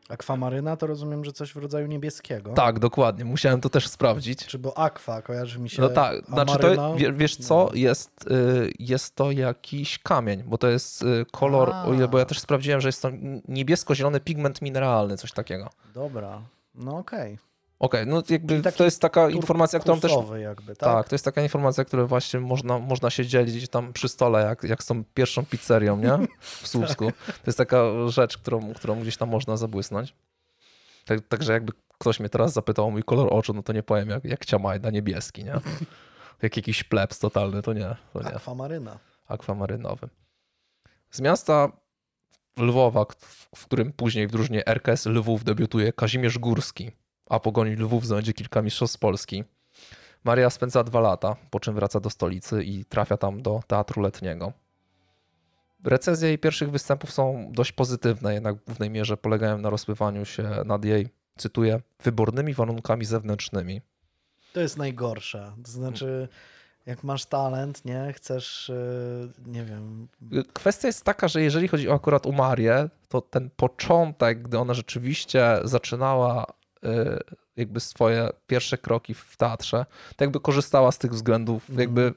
Akwamaryna to rozumiem, że coś w rodzaju niebieskiego. Tak, dokładnie. Musiałem to też sprawdzić. Czy bo aqua kojarzy mi się. No tak, znaczy to, wie- wiesz co, jest, y, jest to jakiś kamień, bo to jest y, kolor, A. o ile, bo ja też sprawdziłem, że jest to niebiesko-zielony pigment mineralny, coś takiego. Dobra, no okej. Okej, no jakby to jest taka informacja, którą też jakby, tak? Tak, to jest taka informacja, którą właśnie można, można się dzielić tam przy stole, jak, jak z tą pierwszą pizzerią, nie? W Słupsku. To jest taka rzecz, którą, którą gdzieś tam można zabłysnąć. Tak, także jakby ktoś mnie teraz zapytał o mój kolor oczu, no to nie powiem jak, jak ciamajda niebieski, nie? Jak jakiś plebs totalny, to nie. To nie. Akwamaryna. Akwamarynowy. Z miasta Lwowa, w którym później w drużynie RKS Lwów debiutuje Kazimierz Górski, a pogoni Lwów znajdzie kilka mistrzostw Polski. Maria spędza dwa lata, po czym wraca do stolicy i trafia tam do teatru letniego. Recenzje jej pierwszych występów są dość pozytywne, jednak w głównej mierze polegają na rozpływaniu się nad jej, cytuję, wybornymi warunkami zewnętrznymi. To jest najgorsze. To znaczy, jak masz talent, nie? Chcesz, yy, nie wiem, Kwestia jest taka, że jeżeli chodzi o akurat o Marię, to ten początek, gdy ona rzeczywiście zaczynała y, jakby swoje pierwsze kroki w teatrze, to jakby korzystała z tych względów, Mhm. jakby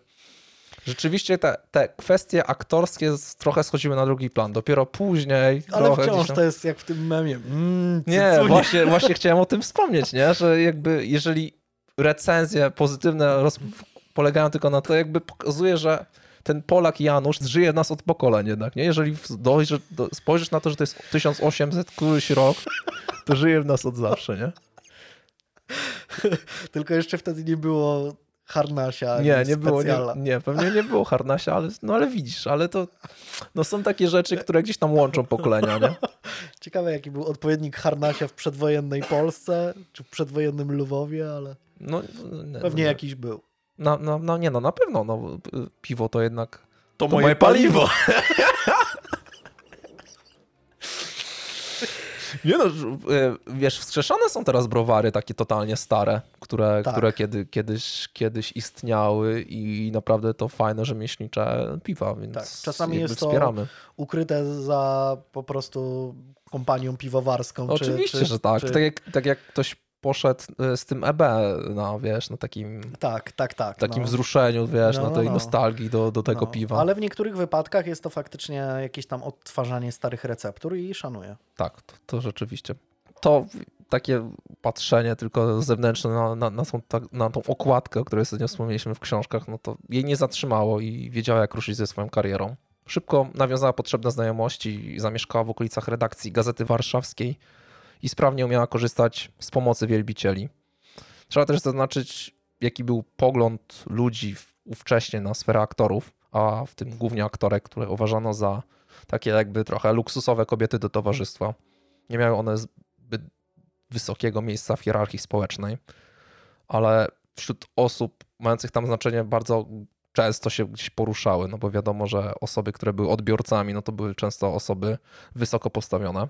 rzeczywiście te, te kwestie aktorskie trochę schodziły na drugi plan. Dopiero później ale wciąż tam... to jest jak w tym memie. Mm, Nie, właśnie, właśnie chciałem o tym wspomnieć, nie? że jakby jeżeli recenzje pozytywne roz... polegają tylko na to, jakby pokazuje, że ten Polak Janusz żyje nas od pokoleń jednak, nie? Jeżeli dojrze, do, spojrzysz na to, że to jest 1800 któryś rok, to żyje w nas od zawsze, nie? Tylko jeszcze wtedy nie było harnasia. Nie, nie było, nie, nie, pewnie nie było harnasia, ale, no ale widzisz, ale to no są takie rzeczy, które gdzieś tam łączą pokolenia, nie? Ciekawe, jaki był odpowiednik harnasia w przedwojennej Polsce, czy w przedwojennym Lwowie, ale No, nie, pewnie no, jakiś był. Nie no, na pewno, no, piwo to jednak To, moje paliwo. Nie no, e, wiesz, wskrzeszane są teraz browary takie totalnie stare, które, Tak. które kiedy, kiedyś, kiedyś istniały i naprawdę to fajne rzemieślnicze piwa, więc Tak, czasami jest to wspieramy. Ukryte za po prostu kompanią piwowarską. czy- Oczywiście, czy, że tak. Czy... Tak, jak, tak jak ktoś poszedł e, z tym EB na, wiesz, na takim, Tak, tak, tak. takim no. wzruszeniu, wiesz, No, na no, tej no. nostalgii do, do tego No, piwa. Ale w niektórych wypadkach jest to faktycznie jakieś tam odtwarzanie starych receptur i szanuję. Tak, to, to rzeczywiście. To takie patrzenie tylko zewnętrzne na, na, na, tą, tak, na tą okładkę, o której ostatnio wspomnieliśmy w książkach, no to jej nie zatrzymało i wiedziała, jak ruszyć ze swoją karierą. Szybko nawiązała potrzebne znajomości i zamieszkała w okolicach redakcji Gazety Warszawskiej i sprawnie umiała korzystać z pomocy wielbicieli. Trzeba też zaznaczyć, jaki był pogląd ludzi ówcześnie na sferę aktorów, a w tym głównie aktorek, które uważano za takie jakby trochę luksusowe kobiety do towarzystwa. Nie miały one zbyt wysokiego miejsca w hierarchii społecznej, ale wśród osób mających tam znaczenie bardzo często się gdzieś poruszały, no bo wiadomo, że osoby, które były odbiorcami, no to były często osoby wysoko postawione.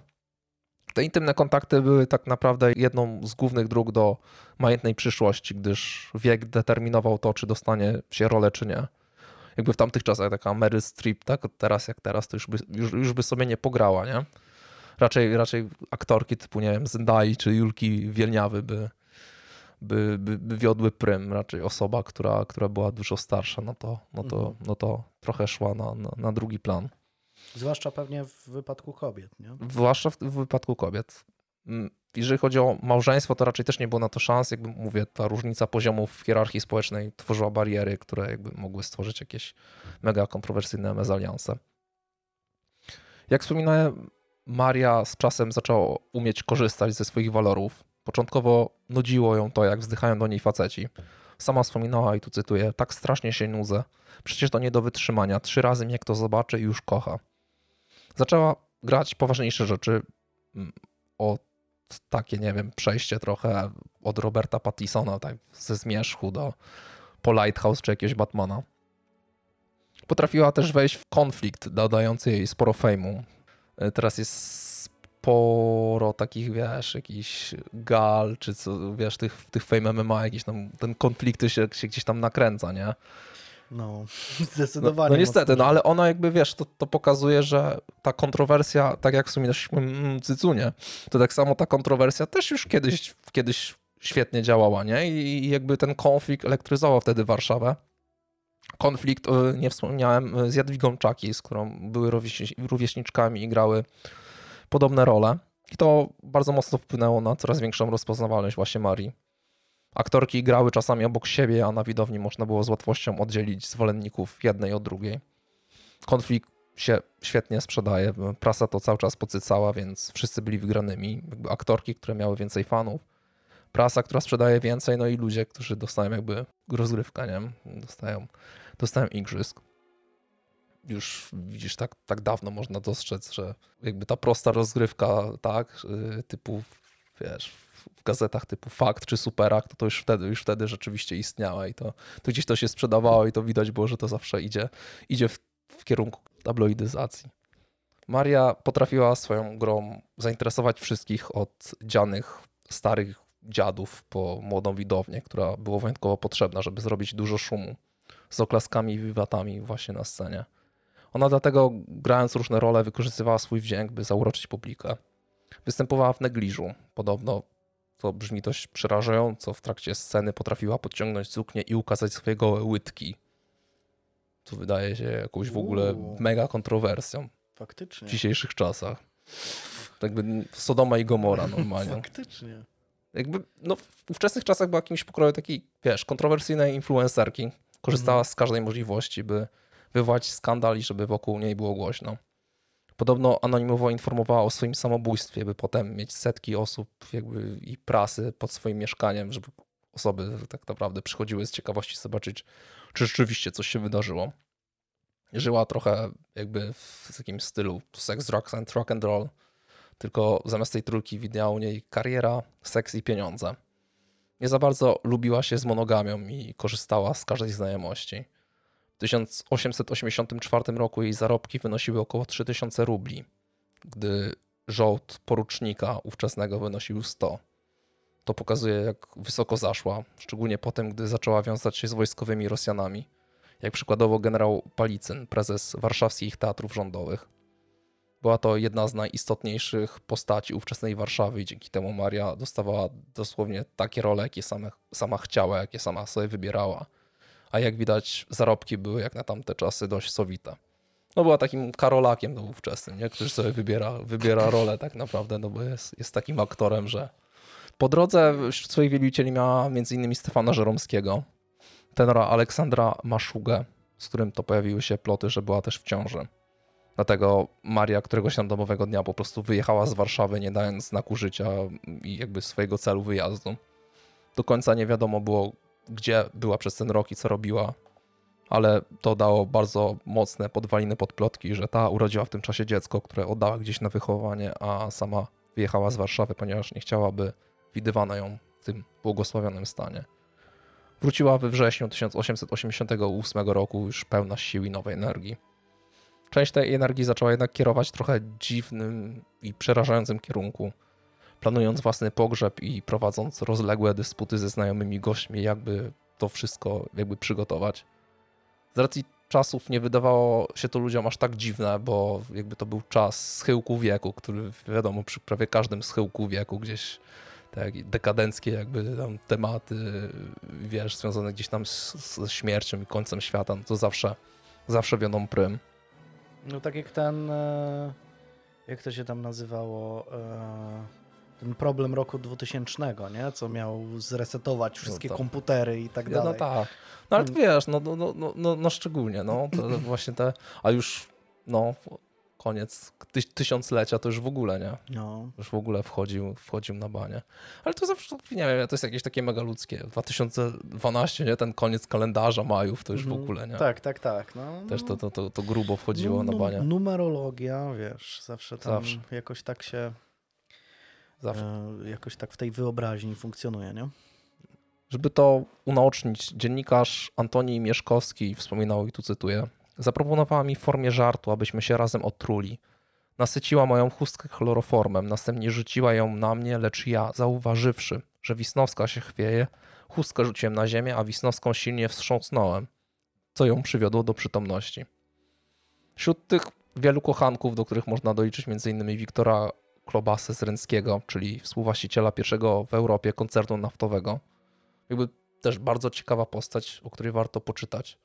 Te intymne kontakty były tak naprawdę jedną z głównych dróg do majętnej przyszłości, gdyż wiek determinował to, czy dostanie się rolę, czy nie. Jakby w tamtych czasach taka Meryl Streep, tak teraz jak teraz, to już by, już, już by sobie nie pograła, nie? Raczej, raczej aktorki typu, nie wiem, Zendai czy Julki Wielniawy by, by, by, by wiodły prym. Raczej osoba, która, która była dużo starsza, no to, no to, no to trochę szła na, na, na drugi plan. Zwłaszcza pewnie w wypadku kobiet, nie? Zwłaszcza w, w wypadku kobiet. Mm, Jeżeli chodzi o małżeństwo, to raczej też nie było na to szans. Jakby mówię, ta różnica poziomów w hierarchii społecznej tworzyła bariery, które jakby mogły stworzyć jakieś mega kontrowersyjne mezalianse. Jak wspominałem, Maria z czasem zaczęła umieć korzystać ze swoich walorów. Początkowo nudziło ją to, jak wzdychają do niej faceci. Sama wspominała, i tu cytuję, tak strasznie się nudzę. Przecież to nie do wytrzymania. Trzy razy mnie kto zobaczy i już kocha. Zaczęła grać poważniejsze rzeczy. mm, Od takie, nie wiem, przejście trochę od Roberta Pattisona, tak, ze zmierzchu do po Lighthouse czy jakiegoś Batmana. Potrafiła też wejść w konflikt, dodający jej sporo fejmu. E, Teraz jest sporo takich, wiesz, jakichś gal, czy co, wiesz, tych, tych fame MMA, jakieś tam, ten konflikty się, się gdzieś tam nakręca, nie? No, No, zdecydowanie. no niestety, mocno. no ale ona jakby, wiesz, to, to pokazuje, że ta kontrowersja, tak jak wspominaliśmy mm, Cycunie, to tak samo ta kontrowersja też już kiedyś, kiedyś świetnie działała, nie? I, I jakby ten konflikt elektryzował wtedy Warszawę. Konflikt, y, nie wspomniałem, y, z Jadwigą Czaki, z którą były rówieśni- rówieśniczkami i grały podobne role. I to bardzo mocno wpłynęło na coraz większą rozpoznawalność właśnie Marii. Aktorki grały czasami obok siebie, a na widowni można było z łatwością oddzielić zwolenników jednej od drugiej. Konflikt się świetnie sprzedaje, prasa to cały czas pocycała, więc wszyscy byli wygranymi. Jakby aktorki, które miały więcej fanów, prasa, która sprzedaje więcej, no i ludzie, którzy dostają jakby rozgrywkę, nie? Dostają, dostają igrzysk. Już widzisz, tak, tak dawno można dostrzec, że jakby ta prosta rozgrywka, tak, y, typu, wiesz, w gazetach typu Fakt czy Superak, to, to już wtedy, już wtedy rzeczywiście istniała i to, to gdzieś to się sprzedawało i to widać było, że to zawsze idzie, idzie w, w kierunku tabloidyzacji. Maria potrafiła swoją grą zainteresować wszystkich od dzianych starych dziadów po młodą widownię, która była wyjątkowo potrzebna, żeby zrobić dużo szumu z oklaskami i wiwatami właśnie na scenie. Ona dlatego, grając różne role, wykorzystywała swój wdzięk, by zauroczyć publikę. Występowała w negliżu. Podobno to brzmi dość przerażająco. W trakcie sceny potrafiła podciągnąć suknię i ukazać swoje gołe łydki. Co wydaje się jakąś w ogóle Uuu. mega kontrowersją Faktycznie. w dzisiejszych czasach. Tak Jakby Sodoma i Gomora normalnie. Faktycznie. Jakby no, w ówczesnych czasach była jakimś pokroju takiej, wiesz, kontrowersyjnej influencerki. Korzystała z każdej możliwości, by wywołać skandal i żeby wokół niej było głośno. Podobno anonimowo informowała o swoim samobójstwie, by potem mieć setki osób jakby i prasy pod swoim mieszkaniem, żeby osoby tak naprawdę przychodziły z ciekawości zobaczyć, czy rzeczywiście coś się wydarzyło. Żyła trochę jakby w takim stylu sex, drugs and rock and roll, tylko zamiast tej trójki widniała u niej kariera, seks i pieniądze. Nie za bardzo lubiła się z monogamią i korzystała z każdej znajomości. W 1884 roku jej zarobki wynosiły około 3000 rubli, gdy żołd porucznika ówczesnego wynosił 100. To pokazuje, jak wysoko zaszła, szczególnie potem, gdy zaczęła wiązać się z wojskowymi Rosjanami, jak przykładowo generał Palicyn, prezes warszawskich teatrów rządowych. Była to jedna z najistotniejszych postaci ówczesnej Warszawy i dzięki temu Maria dostawała dosłownie takie role, jakie sama chciała, jakie sama sobie wybierała. A jak widać, zarobki były jak na tamte czasy dość sowite. No była takim Karolakiem no, ówczesnym, nie? który sobie wybiera, wybiera rolę tak naprawdę, no bo jest, jest takim aktorem, że po drodze wśród swoich wielbicieli miała m.in. Stefana Żeromskiego, tenora Aleksandra Maszugę, z którym to pojawiły się ploty, że była też w ciąży. Dlatego Maria któregoś tam domowego dnia po prostu wyjechała z Warszawy, nie dając znaku życia i jakby swojego celu wyjazdu. Do końca nie wiadomo było, gdzie była przez ten rok i co robiła, ale to dało bardzo mocne podwaliny pod plotki, że ta urodziła w tym czasie dziecko, które oddała gdzieś na wychowanie, a sama wyjechała z Warszawy, ponieważ nie chciałaby widywano ją w tym błogosławionym stanie. Wróciła we wrześniu 1888 roku już pełna sił i nowej energii. Część tej energii zaczęła jednak kierować trochę dziwnym i przerażającym kierunku, planując własny pogrzeb i prowadząc rozległe dysputy ze znajomymi gośćmi, jakby to wszystko jakby przygotować. Z racji czasów nie wydawało się to ludziom aż tak dziwne, bo jakby to był czas schyłku wieku, który wiadomo przy prawie każdym schyłku wieku gdzieś tak, dekadenckie jakby tam tematy, wiesz, związane gdzieś tam z, śmiercią i końcem świata, no to zawsze, zawsze wiodą prym. No tak jak ten, e, jak to się tam nazywało, e, ten problem roku 2000, nie? Co miał zresetować no wszystkie no komputery i tak dalej. No tak. No ale wiesz, no, no, no, no, no szczególnie, no, to właśnie te, a już, no, koniec ty tysiąclecia, to już w ogóle, nie? No. Już w ogóle wchodził, wchodził na banie. Ale to zawsze, nie wiem, to jest jakieś takie mega ludzkie. 2012, nie? Ten koniec kalendarza majów, to już w mhm. ogóle, nie? Tak, tak, tak. No, Też to, to, to, to grubo wchodziło no, na banie. Numerologia, wiesz, zawsze tam zawsze. jakoś tak się zawsze. E, jakoś tak w tej wyobraźni funkcjonuje, nie? Żeby to unaocznić, dziennikarz Antoni Mieszkowski wspominał, i tu cytuję, Zaproponowała mi w formie żartu, abyśmy się razem otruli. Nasyciła moją chustkę chloroformem, następnie rzuciła ją na mnie, lecz ja, zauważywszy, że Wisnowska się chwieje, chustkę rzuciłem na ziemię, a Wisnowską silnie wstrząsnąłem, co ją przywiodło do przytomności. Wśród tych wielu kochanków, do których można doliczyć m.in. Wiktora Klobasę z Ręckiego, czyli współwłaściciela pierwszego w Europie koncertu naftowego. Jakby też bardzo ciekawa postać, o której warto poczytać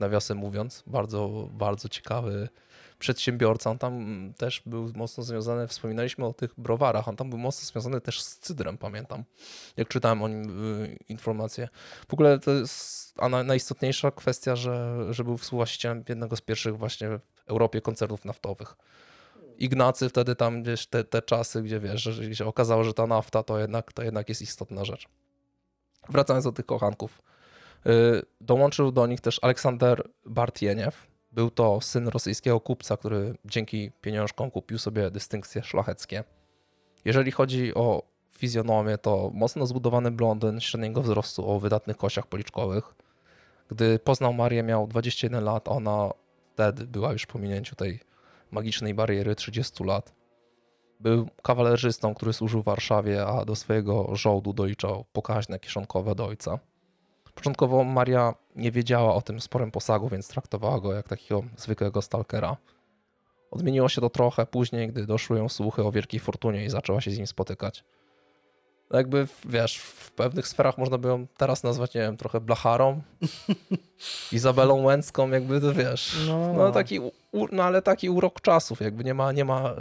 nawiasem mówiąc. Bardzo, bardzo ciekawy przedsiębiorca. On tam też był mocno związany, wspominaliśmy o tych browarach, on tam był mocno związany też z cydrem, pamiętam, jak czytałem o nim y, informacje. W ogóle to jest a najistotniejsza kwestia, że, że był współwłaścicielem jednego z pierwszych właśnie w Europie koncernów naftowych. Ignacy wtedy tam gdzieś te, te czasy, gdzie wiesz, że się okazało, że ta nafta to jednak, to jednak jest istotna rzecz. Wracając do tych kochanków. Y, dołączył do nich też Aleksander Bartieniew. Był to syn rosyjskiego kupca, który dzięki pieniążkom kupił sobie dystynkcje szlacheckie. Jeżeli chodzi o fizjonomię, to mocno zbudowany blondyn średniego wzrostu o wydatnych kościach policzkowych. Gdy poznał Marię, miał 21 lat, ona wtedy była już po minięciu tej magicznej bariery 30 lat. Był kawalerzystą, który służył w Warszawie, a do swojego żołdu doliczał pokaźne kieszonkowe do ojca. Początkowo Maria nie wiedziała o tym sporym posagu, więc traktowała go jak takiego zwykłego stalkera. Odmieniło się to trochę później, gdy doszły ją słuchy o wielkiej fortunie i zaczęła się z nim spotykać. Jakby, wiesz, w pewnych sferach można by ją teraz nazwać, nie wiem, trochę blacharą, Izabelą Łęcką, jakby, to wiesz, no, no taki, no ale taki urok czasów, jakby nie ma, nie ma,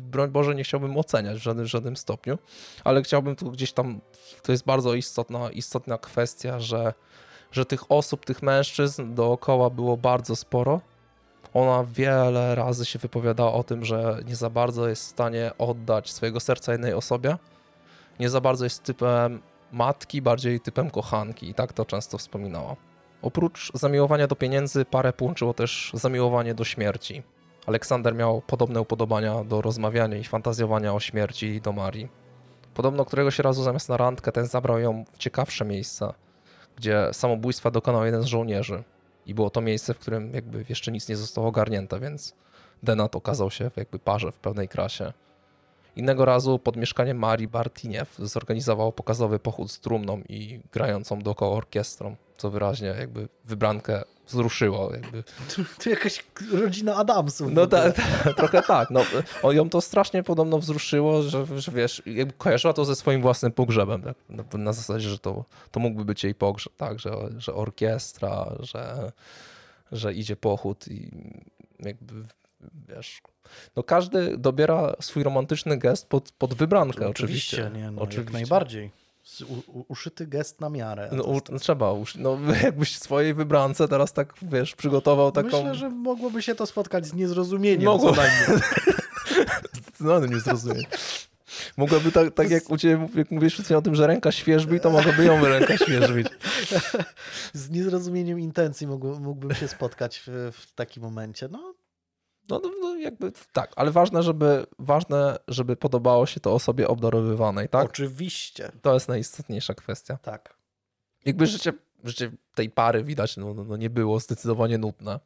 broń Boże, nie chciałbym oceniać w żadnym, w żadnym stopniu, ale chciałbym tu gdzieś tam, to jest bardzo istotna, istotna kwestia, że, że tych osób, tych mężczyzn dookoła było bardzo sporo, ona wiele razy się wypowiadała o tym, że nie za bardzo jest w stanie oddać swojego serca jednej osobie, nie za bardzo jest typem matki, bardziej typem kochanki i tak to często wspominała. Oprócz zamiłowania do pieniędzy, parę połączyło też zamiłowanie do śmierci. Aleksander miał podobne upodobania do rozmawiania i fantazjowania o śmierci do Marii. Podobno któregoś razu zamiast na randkę ten zabrał ją w ciekawsze miejsce, gdzie samobójstwa dokonał jeden z żołnierzy. I było to miejsce, w którym jakby jeszcze nic nie zostało ogarnięte, więc Denat okazał się w jakby parze w pełnej krasie. Innego razu pod mieszkaniem Marii Bartiniew zorganizował pokazowy pochód z trumną i grającą dookoła orkiestrą, co wyraźnie jakby wybrankę wzruszyło. Jakby. To jakaś rodzina Adamsów. No tak, ta, trochę tak. No, o, ją to strasznie podobno wzruszyło, że, że wiesz, jakby kojarzyła to ze swoim własnym pogrzebem. Tak? Na, na zasadzie, że to, to mógłby być jej pogrzeb, tak? że, że orkiestra, że, że idzie pochód i jakby wiesz, no każdy dobiera swój romantyczny gest pod, pod wybrankę, oczywiście. oczywiście. Nie, no, oczywiście. Najbardziej. U, uszyty gest na miarę. No, u, trzeba, no jakbyś swojej wybrance teraz tak, wiesz, przygotował taką... Myślę, że mogłoby się to spotkać z niezrozumieniem. Mogło. Zdecydowanie niezrozumienie. Mogłaby tak, tak jak u Ciebie, jak mówisz o tym, że ręka świeżbi, to mogłaby ją ręka świeżbić. Z niezrozumieniem intencji mógłbym się spotkać w, w takim momencie. No, no, no, no, jakby tak, ale ważne żeby, ważne, żeby podobało się to osobie obdarowywanej, tak? Oczywiście. To jest najistotniejsza kwestia. Tak. Jakby życie, życie tej pary widać, no, no, no nie było zdecydowanie nudne.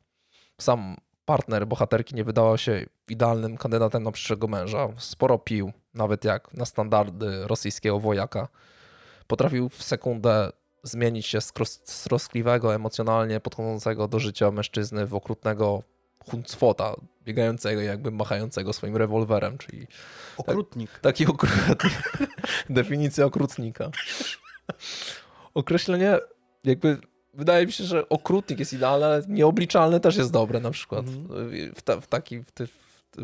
Sam partner bohaterki nie wydawał się idealnym kandydatem na przyszłego męża. Sporo pił, nawet jak na standardy rosyjskiego wojaka. Potrafił w sekundę zmienić się z, z troskliwego, emocjonalnie podchodzącego do życia mężczyzny w okrutnego huncwota, biegającego, jakby machającego swoim rewolwerem, czyli... Okrutnik. Tak, taki okrutnik. Definicja okrutnika. Określenie jakby... Wydaje mi się, że okrutnik jest idealny, ale nieobliczalny też jest dobre na przykład. Mm. W, ta, w, taki... W,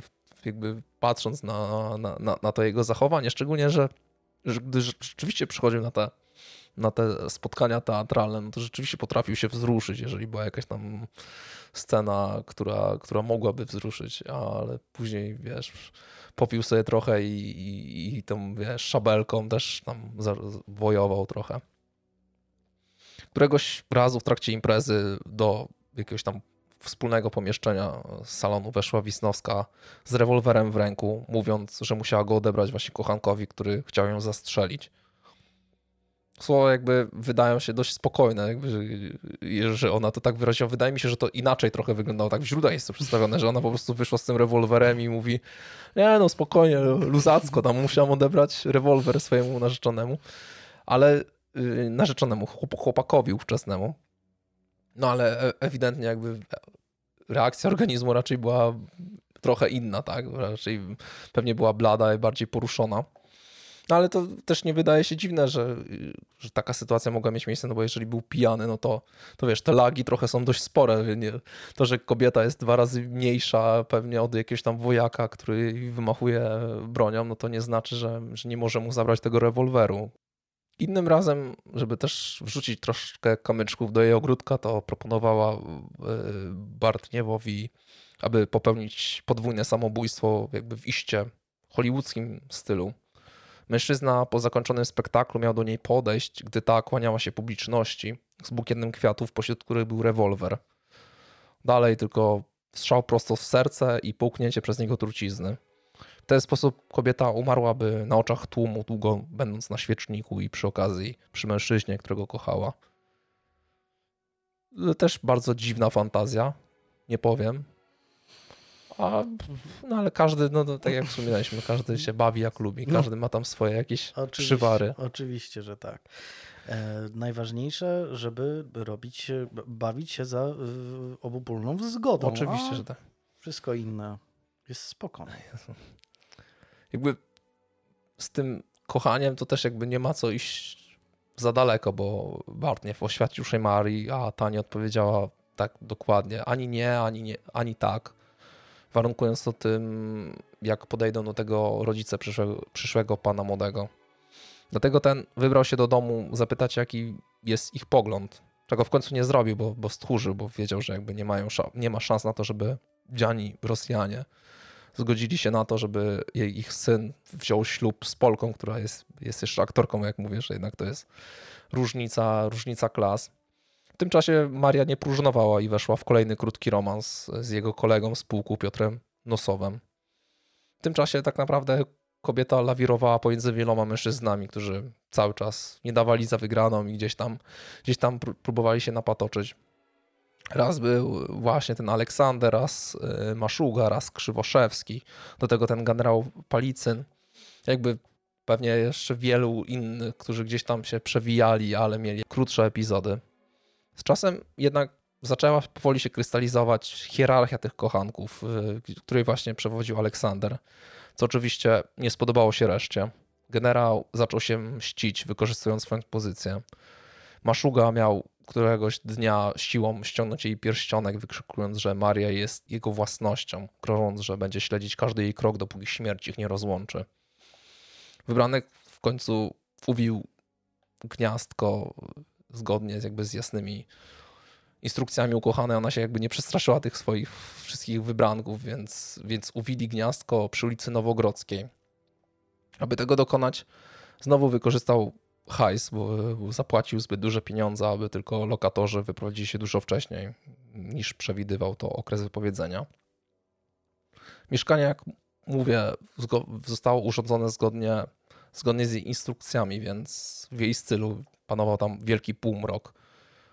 w, jakby patrząc na, na, na, na to jego zachowanie, szczególnie, że, że gdy rzeczywiście przychodził na te na te spotkania teatralne, no to rzeczywiście potrafił się wzruszyć, jeżeli była jakaś tam scena, która, która mogłaby wzruszyć, ale później, wiesz, popił sobie trochę i, i, i tą, wiesz, szabelką też tam wojował trochę. Któregoś razu w trakcie imprezy do jakiegoś tam wspólnego pomieszczenia salonu weszła Wisnowska z rewolwerem w ręku, mówiąc, że musiała go odebrać właśnie kochankowi, który chciał ją zastrzelić słowa jakby wydają się dość spokojne, jakby, że, że ona to tak wyraziła. Wydaje mi się, że to inaczej trochę wyglądało. Tak w źródłach jest to przedstawione, że ona po prostu wyszła z tym rewolwerem i mówi nie no spokojnie, luzacko, tam musiałam odebrać rewolwer swojemu narzeczonemu, ale yy, narzeczonemu, chłopakowi ówczesnemu. No ale e, ewidentnie jakby reakcja organizmu raczej była trochę inna, tak? Raczej pewnie była blada i bardziej poruszona. No ale to też nie wydaje się dziwne, że, że taka sytuacja mogła mieć miejsce, no bo jeżeli był pijany, no to, to wiesz, te lagi trochę są dość spore. To, że kobieta jest dwa razy mniejsza pewnie od jakiegoś tam wojaka, który wymachuje bronią, no to nie znaczy, że, że nie może mu zabrać tego rewolweru. Innym razem, żeby też wrzucić troszkę kamyczków do jej ogródka, to proponowała e, Bartniewowi, aby popełnić podwójne samobójstwo jakby w iście hollywoodzkim stylu. Mężczyzna po zakończonym spektaklu miał do niej podejść, gdy ta kłaniała się publiczności z bukietem kwiatów, pośród których był rewolwer. Dalej tylko strzał prosto w serce i połknięcie przez niego trucizny. W ten sposób kobieta umarłaby na oczach tłumu, długo będąc na świeczniku i przy okazji przy mężczyźnie, którego kochała. Też bardzo dziwna fantazja, nie powiem. A, no ale każdy, no, no tak jak wspominaliśmy, każdy się bawi jak lubi, no. każdy ma tam swoje jakieś oczywiście, przywary. Oczywiście, że tak. E, najważniejsze, żeby robić, bawić się za obopólną zgodą. Oczywiście, że tak. Wszystko inne jest spokojne. Jakby z tym kochaniem to też jakby nie ma co iść za daleko, bo Bartniew oświadczył się Marii, a ta nie odpowiedziała tak dokładnie. Ani nie, ani nie, ani tak warunkując to tym, jak podejdą do tego rodzice przyszłego, przyszłego pana młodego. Dlatego ten wybrał się do domu zapytać, jaki jest ich pogląd, czego w końcu nie zrobił, bo, bo stchórzył, bo wiedział, że jakby nie, mają, nie ma szans na to, żeby dziani Rosjanie zgodzili się na to, żeby ich syn wziął ślub z Polką, która jest, jest jeszcze aktorką, jak mówię, że jednak to jest różnica, różnica klas. W tym czasie Maria nie próżnowała i weszła w kolejny krótki romans z jego kolegą z pułku Piotrem Nosowem. W tym czasie tak naprawdę kobieta lawirowała pomiędzy wieloma mężczyznami, którzy cały czas nie dawali za wygraną i gdzieś tam, gdzieś tam próbowali się napatoczyć. Raz był właśnie ten Aleksander, raz y, Maszuga, raz Krzywoszewski, do tego ten generał Palicyn. jakby pewnie jeszcze wielu innych, którzy gdzieś tam się przewijali, ale mieli krótsze epizody. Z czasem jednak zaczęła powoli się krystalizować hierarchia tych kochanków, y, której właśnie przewodził Aleksander, co oczywiście nie spodobało się reszcie. Generał zaczął się mścić, wykorzystując swoją pozycję. Maszuga miał któregoś dnia siłą ściągnąć jej pierścionek, wykrzykując, że Maria jest jego własnością, grożąc, że będzie śledzić każdy jej krok, dopóki śmierć ich nie rozłączy. Wybranek w końcu uwił gniazdko zgodnie z jakby z jasnymi instrukcjami ukochanej. Ona się jakby nie przestraszyła tych swoich wszystkich wybranków, więc, więc uwili gniazdko przy ulicy Nowogrodzkiej. Aby tego dokonać, znowu wykorzystał hajs, bo zapłacił zbyt duże pieniądze, aby tylko lokatorzy wyprowadzili się dużo wcześniej niż przewidywał to okres wypowiedzenia. Mieszkanie, jak mówię, zostało urządzone zgodnie, zgodnie z jej instrukcjami, więc w jej stylu panował tam wielki półmrok.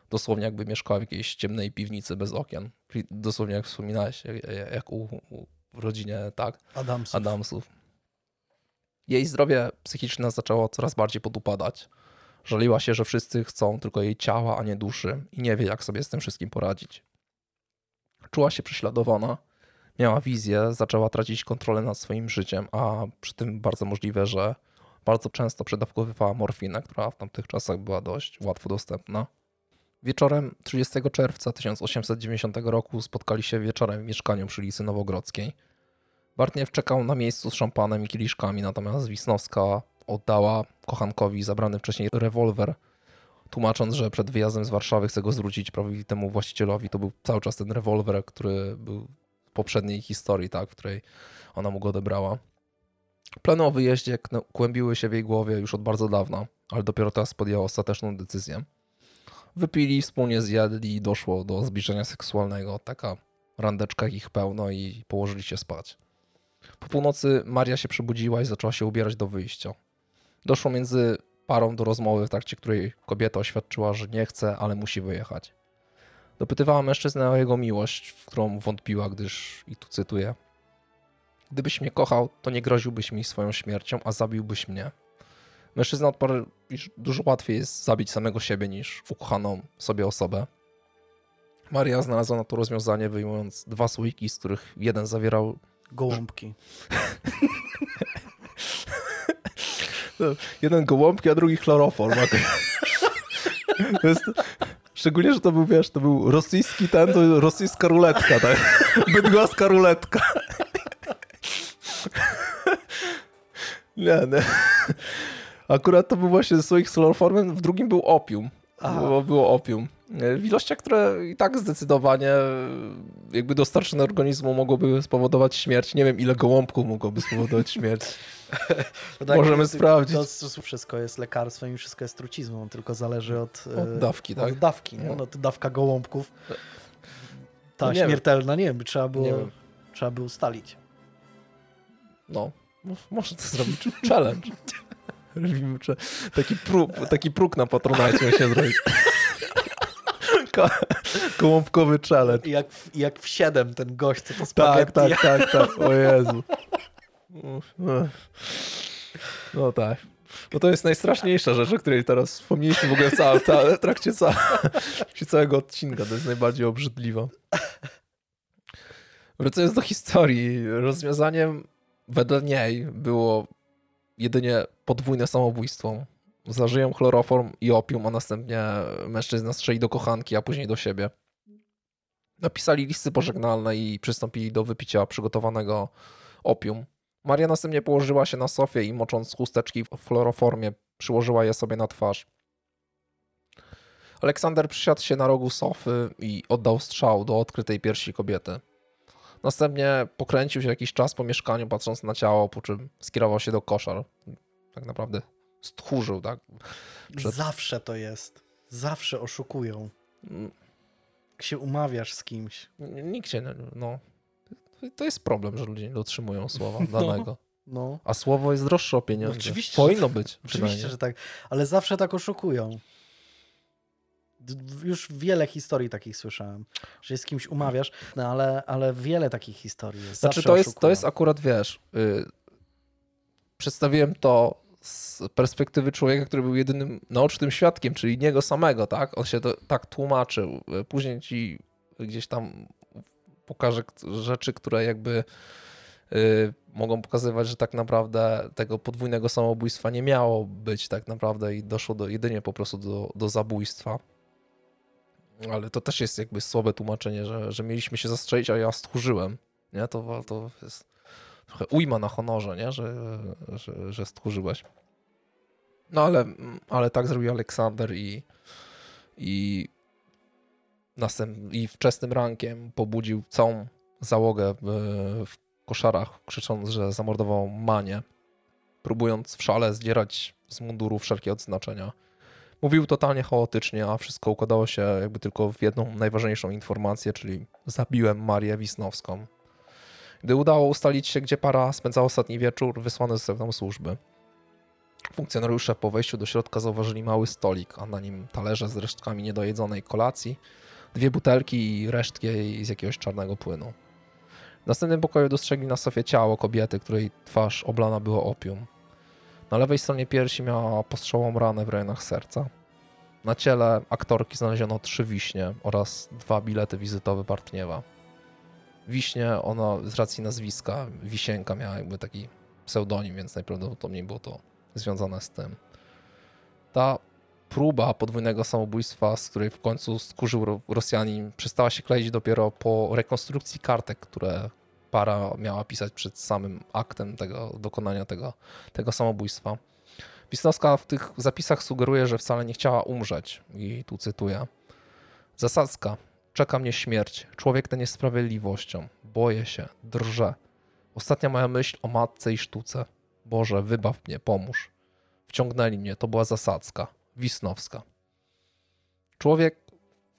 Dosłownie jakby mieszkała w jakiejś ciemnej piwnicy bez okien. Dosłownie jak wspominałeś, jak u, u w rodzinie, tak? Adamsów. Adamsów. Jej zdrowie psychiczne zaczęło coraz bardziej podupadać. Żaliła się, że wszyscy chcą tylko jej ciała, a nie duszy i nie wie, jak sobie z tym wszystkim poradzić. Czuła się prześladowana, miała wizję, zaczęła tracić kontrolę nad swoim życiem, a przy tym bardzo możliwe, że bardzo często przedawkowywała morfinę, która w tamtych czasach była dość łatwo dostępna. Wieczorem 30 czerwca 1890 roku spotkali się wieczorem w mieszkaniu przy ulicy Nowogrodzkiej. Bartniew czekał na miejscu z szampanem i kieliszkami, natomiast Wisnowska oddała kochankowi zabrany wcześniej rewolwer, tłumacząc, że przed wyjazdem z Warszawy chce go zwrócić prawowitemu właścicielowi. To był cały czas ten rewolwer, który był w poprzedniej historii, tak, w której ona mu go odebrała. Plany o wyjeździe kłębiły się w jej głowie już od bardzo dawna, ale dopiero teraz podjęła ostateczną decyzję. Wypili, wspólnie zjadli i doszło do zbliżenia seksualnego. Taka randeczka ich pełno i położyli się spać. Po północy Maria się przebudziła i zaczęła się ubierać do wyjścia. Doszło między parą do rozmowy, w trakcie której kobieta oświadczyła, że nie chce, ale musi wyjechać. Dopytywała mężczyznę o jego miłość, w którą wątpiła, gdyż, i tu cytuję, Gdybyś mnie kochał, to nie groziłbyś mi swoją śmiercią, a zabiłbyś mnie. Mężczyzna odparł, iż dużo łatwiej jest zabić samego siebie niż ukochaną sobie osobę. Maria znalazła na to rozwiązanie, wyjmując dwa słoiki, z których jeden zawierał Gołąbki. jeden gołąbki, a drugi chloroform. To jest, szczególnie, że to był, wiesz, to był rosyjski ten, to rosyjska ruletka, tak? Bydgoska ruletka. Nie, nie. Akurat to był właśnie ze swoich chloroformem, w drugim był opium. Było, było opium. W ilościach, które i tak zdecydowanie jakby dostarczone organizmu mogłoby spowodować śmierć. Nie wiem, ile gołąbków mogłoby spowodować śmierć. No tak, Możemy sprawdzić. To, to, wszystko jest lekarstwem i wszystko jest trucizną, tylko zależy od, od e, dawki, tak? Od dawki, nie? No, to dawka gołąbków. Ta no nie śmiertelna, wiem. nie wiem, trzeba było, trzeba by ustalić. No, może to zrobić challenge. Robimy taki, próg, taki próg na patronajcie się zrobić. Kołąbkowy challenge. Jak, w, jak w 7 ten gość, co to spaghetti. Tak, tak, tak, tak. O Jezu. No tak. No to jest najstraszniejsza rzecz, o której teraz wspomnieliśmy w ogóle w, w trakcie całego odcinka. To jest najbardziej obrzydliwa. Wracając do historii, rozwiązaniem wedle niej było jedynie podwójne samobójstwo. Zażyją chloroform i opium, a następnie mężczyzna strzeli do kochanki, a później do siebie. Napisali listy pożegnalne i przystąpili do wypicia przygotowanego opium. Maria następnie położyła się na sofie i mocząc chusteczki w chloroformie, przyłożyła je sobie na twarz. Aleksander przysiadł się na rogu sofy i oddał strzał do odkrytej piersi kobiety. Następnie pokręcił się jakiś czas po mieszkaniu, patrząc na ciało, po czym skierował się do koszar. Tak naprawdę stchórzył, tak? Przed... Zawsze to jest. Zawsze oszukują. Jak się umawiasz z kimś. Nikt się, no. To jest problem, że ludzie nie dotrzymują słowa no, danego. No. A słowo jest droższe o pieniądze. No, oczywiście, Powinno być. Oczywiście, że tak. Ale zawsze tak oszukują. Już wiele historii takich słyszałem, że z kimś umawiasz, no ale, ale wiele takich historii jest. Znaczy, to jest, to jest akurat, wiesz, y, przedstawiłem to z perspektywy człowieka, który był jedynym naocznym świadkiem, czyli niego samego, tak? On się to, tak tłumaczył. Później ci gdzieś tam pokażę rzeczy, które jakby y, mogą pokazywać, że tak naprawdę tego podwójnego samobójstwa nie miało być tak naprawdę i doszło do, jedynie po prostu do, do zabójstwa. Ale to też jest jakby słabe tłumaczenie, że, że mieliśmy się zastrzelić, a ja stchórzyłem. Nie? To, to jest trochę ujma na honorze, nie? Że, że, że stchórzyłeś. No ale, ale tak zrobił Aleksander i, i, i wczesnym rankiem pobudził całą załogę w, w koszarach, krzycząc, że zamordował Manię, próbując w szale zdzierać z munduru wszelkie odznaczenia. Mówił totalnie chaotycznie, a wszystko układało się jakby tylko w jedną najważniejszą informację, czyli zabiłem Marię Wisnowską. Gdy udało ustalić się, gdzie para spędzała ostatni wieczór, wysłane zostały tam służby. Funkcjonariusze po wejściu do środka zauważyli mały stolik, a na nim talerze z resztkami niedojedzonej kolacji, dwie butelki i resztki z jakiegoś czarnego płynu. W następnym pokoju dostrzegli na sofie ciało kobiety, której twarz oblana była opium. Na lewej stronie piersi miała postrzałą ranę w rejonach serca. Na ciele aktorki znaleziono trzy wiśnie oraz dwa bilety wizytowe Bartniewa. Wiśnie, ona z racji nazwiska, Wisienka miała jakby taki pseudonim, więc najprawdopodobniej było to związane z tym. Ta próba podwójnego samobójstwa, z której w końcu skurzył Rosjanin, przestała się kleić dopiero po rekonstrukcji kartek, które para miała pisać przed samym aktem tego dokonania tego, tego samobójstwa. Wisnowska w tych zapisach sugeruje, że wcale nie chciała umrzeć. I tu cytuję. Zasadzka. Czeka mnie śmierć. Człowiek ten jest sprawiedliwością. Boję się. Drżę. Ostatnia moja myśl o matce i sztuce. Boże, wybaw mnie, pomóż. Wciągnęli mnie. To była zasadzka. Wisnowska. Człowiek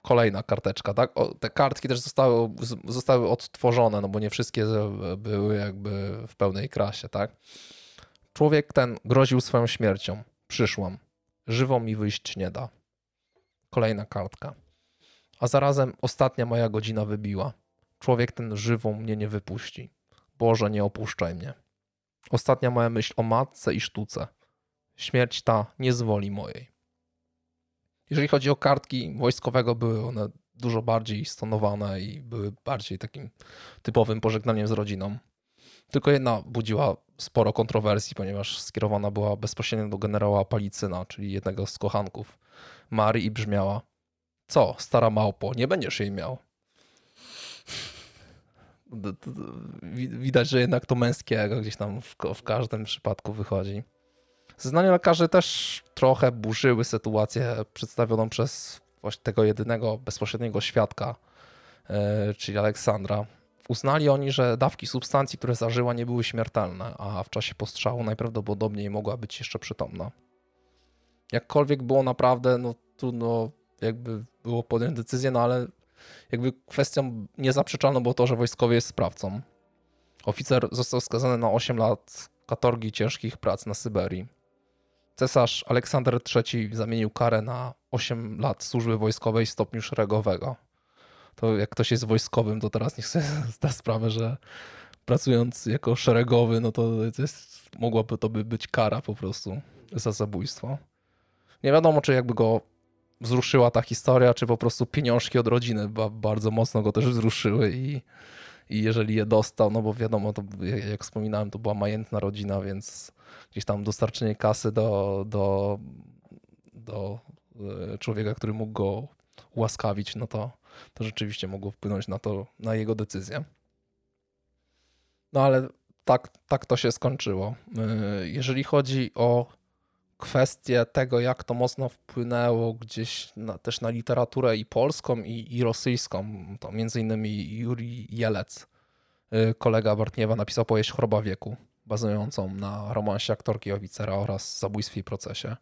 kolejna karteczka, tak? O, te kartki też zostały, zostały odtworzone, no bo nie wszystkie były jakby w pełnej krasie, tak? Człowiek ten groził swoją śmiercią. Przyszłam. Żywą mi wyjść nie da. Kolejna kartka. A zarazem ostatnia moja godzina wybiła. Człowiek ten żywą mnie nie wypuści. Boże, nie opuszczaj mnie. Ostatnia moja myśl o matce i sztuce. Śmierć ta nie zwoli mojej. Jeżeli chodzi o kartki wojskowego, były one dużo bardziej stonowane i były bardziej takim typowym pożegnaniem z rodziną. Tylko jedna budziła sporo kontrowersji, ponieważ skierowana była bezpośrednio do generała Palicyna, czyli jednego z kochanków Marii i brzmiała Co, stara małpo, nie będziesz jej miał. Widać, że jednak to męskiego gdzieś tam w, w każdym przypadku wychodzi. Zeznania lekarzy też trochę burzyły sytuację przedstawioną przez właśnie tego jedynego bezpośredniego świadka, e, czyli Aleksandra. Uznali oni, że dawki substancji, które zażyła, nie były śmiertelne, a w czasie postrzału najprawdopodobniej mogła być jeszcze przytomna. Jakkolwiek było naprawdę, no trudno jakby było podjąć decyzję, no ale jakby kwestią niezaprzeczalną było to, że wojskowy jest sprawcą. Oficer został skazany na 8 lat katorgi ciężkich prac na Syberii. Cesarz Aleksander III zamienił karę na 8 lat służby wojskowej stopniu szeregowego. To jak ktoś jest wojskowym, to teraz niech sobie zda sprawę, że pracując jako szeregowy, no to jest, mogłaby to by być kara po prostu za zabójstwo. Nie wiadomo, czy jakby go wzruszyła ta historia, czy po prostu pieniążki od rodziny bardzo mocno go też wzruszyły i, i jeżeli je dostał, no bo wiadomo, to jak wspominałem, to była majętna rodzina, więc gdzieś tam dostarczenie kasy do, do, do e, człowieka, który mógł go ułaskawić, no to, to rzeczywiście mogło wpłynąć na to, na jego decyzję. No ale tak, tak to się skończyło. E, jeżeli chodzi o kwestię tego, jak to mocno wpłynęło gdzieś na, też na literaturę i polską, i, i rosyjską, to między innymi Juri Jelec, e, kolega Bartniewa, napisał powieść Choroba wieku bazującą na romansie aktorki oficera oraz zabójstwie i procesie.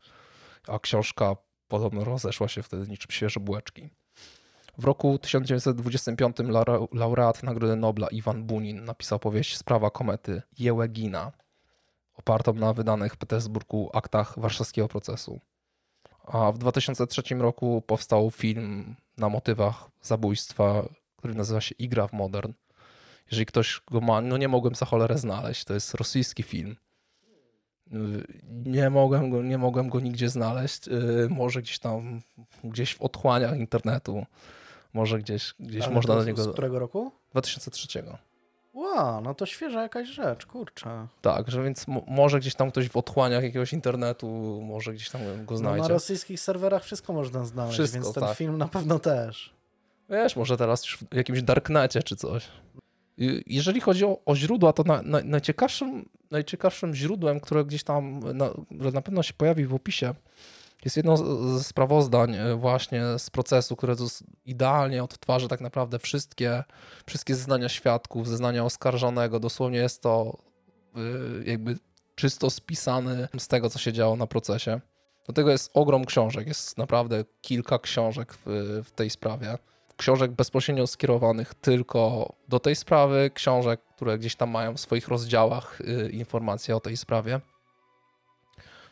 A książka podobno rozeszła się wtedy niczym świeże bułeczki. W roku 1925 laureat Nagrody Nobla Iwan Bunin napisał powieść Sprawa komety Jełegina, opartą na wydanych w Petersburgu aktach warszawskiego procesu. A w 2003 roku powstał film na motywach zabójstwa, który nazywa się Igra w Modern jeżeli ktoś go ma, no nie mogłem za cholerę znaleźć. To jest rosyjski film. Nie mogłem go, nie mogłem go nigdzie znaleźć. Y, może gdzieś tam, gdzieś w otchłaniach internetu. Może gdzieś, gdzieś Ale można do niego. Z którego roku? 2003. No to świeża jakaś rzecz, kurczę. Tak, że więc mo- może gdzieś tam ktoś w otchłaniach jakiegoś internetu, może gdzieś tam go No, znajdzie. na rosyjskich serwerach wszystko można znaleźć, Wszystko, więc ten tak. film na pewno też. Wiesz, może teraz już w jakimś darknecie czy coś. Jeżeli chodzi o, o źródła, to na, na, najciekawszym, najciekawszym źródłem, które gdzieś tam na, na pewno się pojawi w opisie, jest jedno ze sprawozdań e, właśnie z procesu, które idealnie odtwarza tak naprawdę wszystkie, wszystkie zeznania świadków, zeznania oskarżonego. Dosłownie jest to y, jakby czysto spisany z tego, co się działo na procesie. Do tego jest ogrom książek, jest naprawdę kilka książek w, w tej sprawie. Książek bezpośrednio skierowanych tylko do tej sprawy, książek, które gdzieś tam mają w swoich rozdziałach y, informacje o tej sprawie.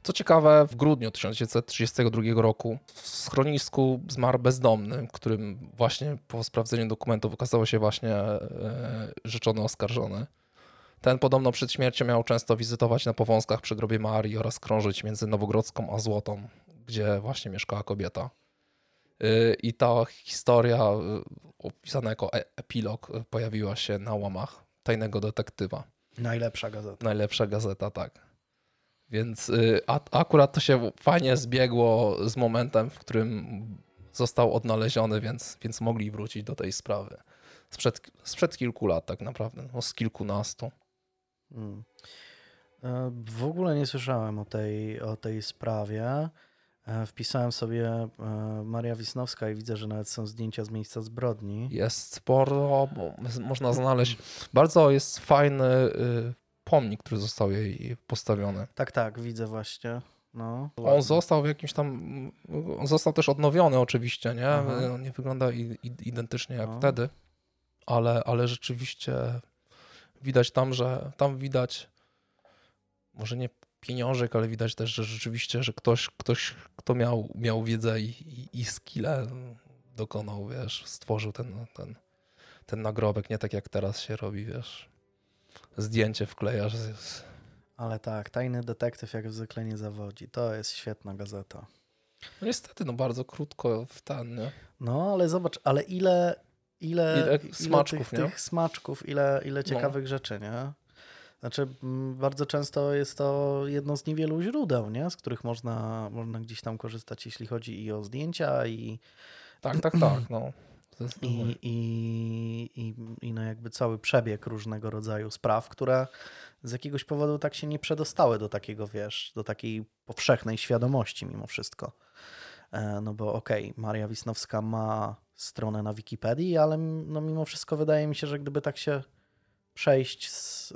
Co ciekawe, w grudniu 1932 roku w schronisku zmarł bezdomny, którym właśnie po sprawdzeniu dokumentów okazało się właśnie e, rzeczony oskarżony. Ten podobno przed śmiercią miał często wizytować na powązkach przy grobie Marii oraz krążyć między Nowogrodzką a Złotą, gdzie właśnie mieszkała kobieta. Y, I ta historia y, opisana jako e- epilog pojawiła się na łamach Tajnego Detektywa. Najlepsza gazeta. Najlepsza gazeta, tak. Więc y, a, akurat to się fajnie zbiegło z momentem, w którym został odnaleziony, więc, więc mogli wrócić do tej sprawy. Sprzed, sprzed kilku lat tak naprawdę, no z kilkunastu. Mm. E, W ogóle nie słyszałem o tej, o tej sprawie. E, Wpisałem sobie e, Maria Wisnowska i widzę, że nawet są zdjęcia z miejsca zbrodni. Jest sporo, bo można znaleźć. Bardzo jest fajny y, pomnik, który został jej postawiony. Tak, tak, widzę właśnie. No. On został w jakimś tam. On został też odnowiony, oczywiście, nie? Aha. On nie wygląda identycznie jak No. wtedy, ale, ale rzeczywiście widać tam, że tam widać może nie pieniążek, ale widać też, że rzeczywiście, że ktoś, ktoś kto miał, miał wiedzę i, i, i skille, dokonał, wiesz, stworzył ten, ten, ten nagrobek, nie tak jak teraz się robi, wiesz. Zdjęcie wklejasz. Ale tak, tajny detektyw jak zwykle nie zawodzi. To jest świetna gazeta. No niestety, no bardzo krótko w ten, nie? No, ale zobacz, ale ile, ile, Ile ile smaczków, tych, tych smaczków, ile, ile No. ciekawych rzeczy, nie? Znaczy, bardzo często jest to jedno z niewielu źródeł, nie? z których można, można gdzieś tam korzystać, jeśli chodzi i o zdjęcia, i, Tak, tak, tak, no. I, i, i, i no jakby cały przebieg różnego rodzaju spraw, które z jakiegoś powodu tak się nie przedostały do takiego, wiesz, do takiej powszechnej świadomości mimo wszystko. E, No bo okej, Maria Wisnowska ma stronę na Wikipedii, ale no mimo wszystko wydaje mi się, że gdyby tak się przejść z y,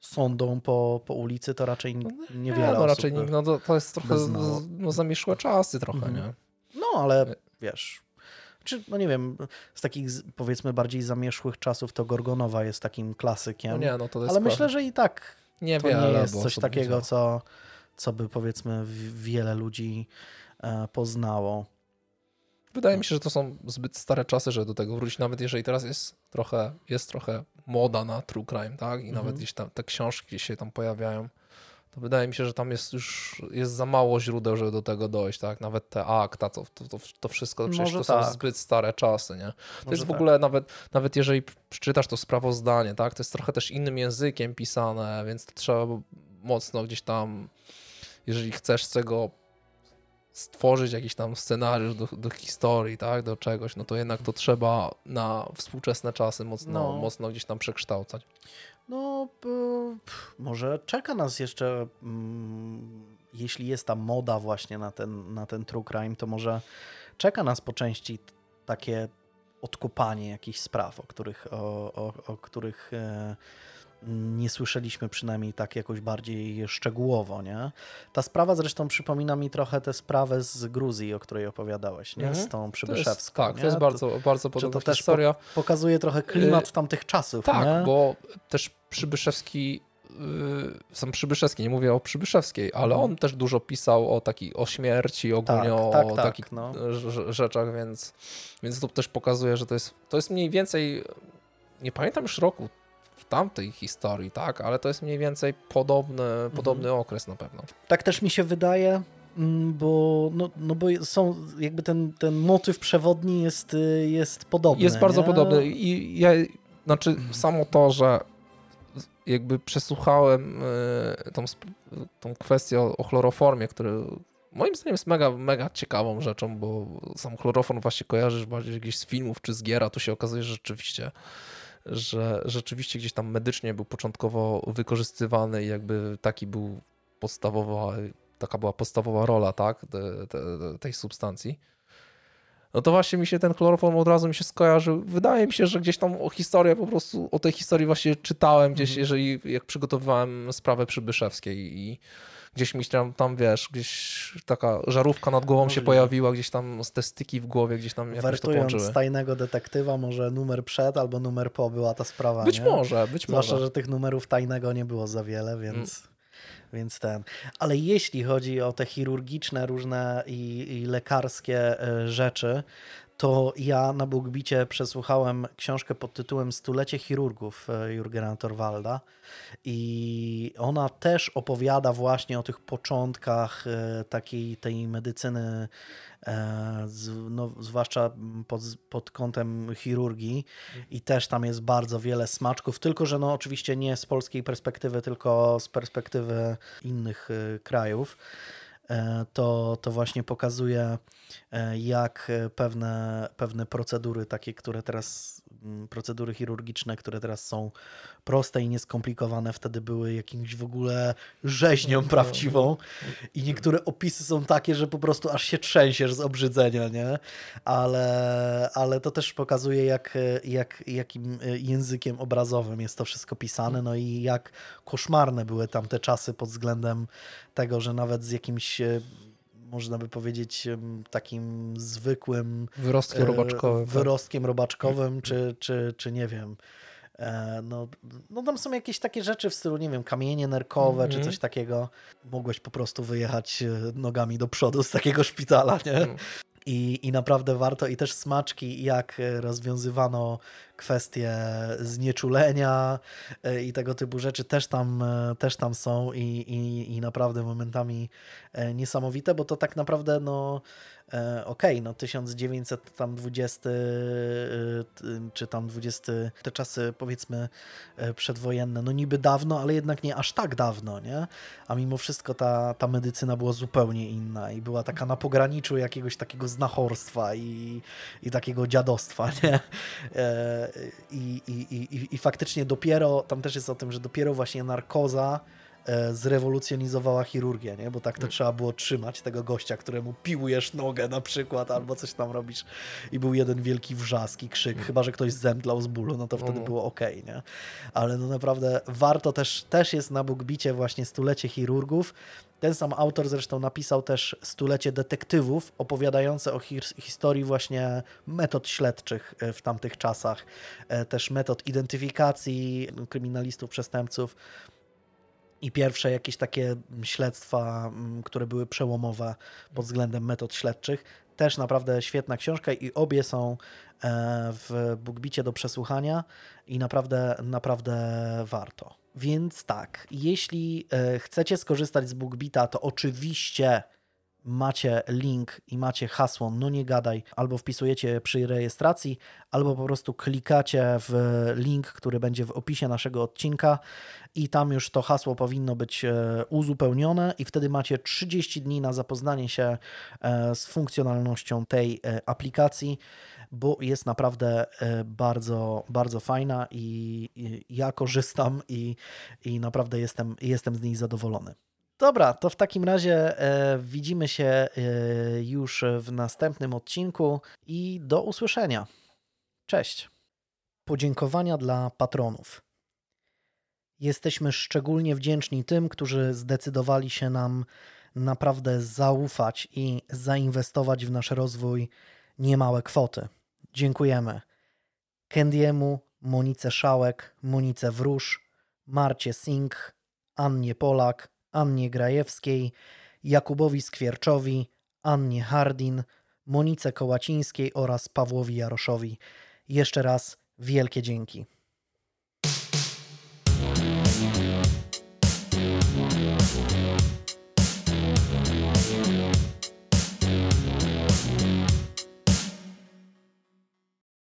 sondą po, po ulicy, to raczej n- niewiele Nie, no raczej nikt, no to, to jest trochę no, zamieszłe czasy trochę, Mhm. nie? No, ale wiesz, czy no nie wiem, z takich powiedzmy bardziej zamieszłych czasów to Gorgonowa jest takim klasykiem. No nie, no to jest ale myślę, że i tak to Niewiele nie jest coś takiego, co, co by powiedzmy wiele ludzi e, poznało. Wydaje mi się, że to są zbyt stare czasy, żeby do tego wrócić, nawet jeżeli teraz jest trochę, jest trochę moda na true crime, tak? I Mhm. nawet gdzieś tam te książki się tam pojawiają, to wydaje mi się, że tam jest już jest za mało źródeł, żeby do tego dojść, tak? Nawet te akta, to, to, to, to wszystko, przecież Może to są tak. zbyt stare czasy, nie? To Może jest w tak. ogóle nawet, nawet jeżeli przeczytasz to sprawozdanie, tak? To jest trochę też innym językiem pisane, więc to trzeba mocno gdzieś tam, jeżeli chcesz z tego stworzyć jakiś tam scenariusz do, do historii, tak, do czegoś, no to jednak to trzeba na współczesne czasy mocno, No. mocno gdzieś tam przekształcać. No, może czeka nas jeszcze, mm, jeśli jest ta moda właśnie na ten, na ten true crime, to może czeka nas po części takie odkopanie jakichś spraw, o których, o, o, o których e, nie słyszeliśmy przynajmniej tak jakoś bardziej szczegółowo, nie? Ta sprawa zresztą przypomina mi trochę tę sprawę z Gruzji, o której opowiadałeś, nie? Z Mhm. tą To jest, Przybyszewską, tak, nie? to jest bardzo, bardzo podobna to też historia. po- pokazuje trochę klimat Y, tamtych czasów, tak, nie? bo też Przybyszewski, yy, sam Przybyszewski, nie mówię o Przybyszewskiej, ale Mhm. on też dużo pisał o taki, o śmierci, ogólnie Tak, o tak, tak, takich no. rz- rzeczach, więc, więc to też pokazuje, że to jest, to jest mniej więcej, nie pamiętam już roku, tamtej historii, tak, ale to jest mniej więcej podobny, Mhm. podobny okres na pewno. Tak też mi się wydaje, mm, bo, no, no bo są, jakby ten, ten motyw przewodni jest, y, jest podobny. Jest bardzo nie? podobny i ja, znaczy samo to, że jakby przesłuchałem y, tą, tą kwestię o, o chloroformie, który moim zdaniem jest mega, mega ciekawą rzeczą, bo sam chloroform właśnie kojarzysz bardziej gdzieś z filmów czy z gier, a tu się okazuje, że rzeczywiście że rzeczywiście gdzieś tam medycznie był początkowo wykorzystywany i jakby taki był podstawowa, taka była podstawowa rola, tak, te, te, tej substancji. No to właśnie mi się ten chloroform od razu mi się skojarzył. Wydaje mi się, że gdzieś tam o historię po prostu, o tej historii właśnie czytałem gdzieś, jeżeli jak przygotowywałem sprawę Przybyszewskiej i gdzieś mi tam, tam wiesz, gdzieś taka żarówka nad głową się pojawiła, gdzieś tam z te styki w głowie, gdzieś tam jakoś to Wertując połączyły. tajnego detektywa, może numer przed albo numer po była ta sprawa. Być nie? może, być Zwłaszcza, może. że tych numerów tajnego nie było za wiele, Mm. więc, więc ten. Ale jeśli chodzi o te chirurgiczne różne i, i lekarskie e, rzeczy, to ja na Bugbicie przesłuchałem książkę pod tytułem Stulecie chirurgów e, Jurgena Torwalda i ona też opowiada właśnie o tych początkach e, takiej tej medycyny, e, no, zwłaszcza pod, pod kątem chirurgii i też tam jest bardzo wiele smaczków, tylko że no oczywiście nie z polskiej perspektywy, tylko z perspektywy innych krajów. E, To, to właśnie pokazuje, e, jak e, pewne, pewne procedury, takie, które teraz, procedury chirurgiczne, które teraz są proste i nieskomplikowane, wtedy były jakimś w ogóle rzeźnią prawdziwą. I niektóre opisy są takie, że po prostu aż się trzęsiesz z obrzydzenia, nie? Ale, ale to też pokazuje, jak, jak, jakim językiem obrazowym jest to wszystko pisane, no i jak koszmarne były tamte czasy pod względem tego, że nawet z jakimś e, można by powiedzieć takim zwykłym Wyrostkiem e, robaczkowym. tak. wyrostkiem robaczkowym, czy, czy, czy nie wiem. e, No, no tam są jakieś takie rzeczy w stylu, nie wiem, kamienie nerkowe czy Mhm. coś takiego. Mogłeś po prostu wyjechać e, nogami do przodu z takiego szpitala, nie? Mm. I, I naprawdę warto, i też smaczki, jak rozwiązywano kwestie znieczulenia e, i tego typu rzeczy też tam, e, też tam są i, i, i naprawdę momentami e, niesamowite, bo to tak naprawdę no okej, no 1920 e, t- czy tam 20 te czasy powiedzmy przedwojenne, no niby dawno, ale jednak nie aż tak dawno, nie? A mimo wszystko ta, ta medycyna była zupełnie inna i była taka na pograniczu jakiegoś takiego znachorstwa i, i takiego dziadostwa, nie? I, i, i, I faktycznie dopiero, tam też jest o tym, że dopiero właśnie narkoza zrewolucjonizowała chirurgię, nie? Bo tak to trzeba było trzymać tego gościa, któremu piłujesz nogę na przykład, albo coś tam robisz i był jeden wielki wrzask i krzyk, chyba, że ktoś zemdlał z bólu, no to wtedy No. było ok, nie? Ale no naprawdę warto też, też jest na Bugbicie właśnie stulecie chirurgów. Ten sam autor zresztą napisał też stulecie detektywów, opowiadające o his- historii właśnie metod śledczych e, w tamtych czasach, e, też metod identyfikacji kryminalistów, przestępców i pierwsze jakieś takie śledztwa, mm, które były przełomowe pod względem metod śledczych. Też naprawdę świetna książka i obie są e, w Bugbicie do przesłuchania i naprawdę, naprawdę warto. Więc tak, jeśli e, chcecie skorzystać z Bugbita, to oczywiście macie link i macie hasło no nie gadaj, albo wpisujecie przy rejestracji, albo po prostu klikacie w link, który będzie w opisie naszego odcinka i tam już to hasło powinno być e, uzupełnione i wtedy macie 30 dni na zapoznanie się e, z funkcjonalnością tej e, aplikacji, bo jest naprawdę bardzo, bardzo fajna i, ja korzystam i, i naprawdę jestem, jestem z niej zadowolony. Dobra, to w takim razie widzimy się już w następnym odcinku i do usłyszenia. Cześć. Podziękowania dla patronów. Jesteśmy szczególnie wdzięczni tym, którzy zdecydowali się nam naprawdę zaufać i zainwestować w nasz rozwój niemałe kwoty. Dziękujemy. Kendiemu, Monice Szałek, Monice Wróż, Marcie Singh, Annie Polak, Annie Grajewskiej, Jakubowi Skwierczowi, Annie Hardin, Monice Kołacińskiej oraz Pawłowi Jaroszowi. Jeszcze raz wielkie dzięki.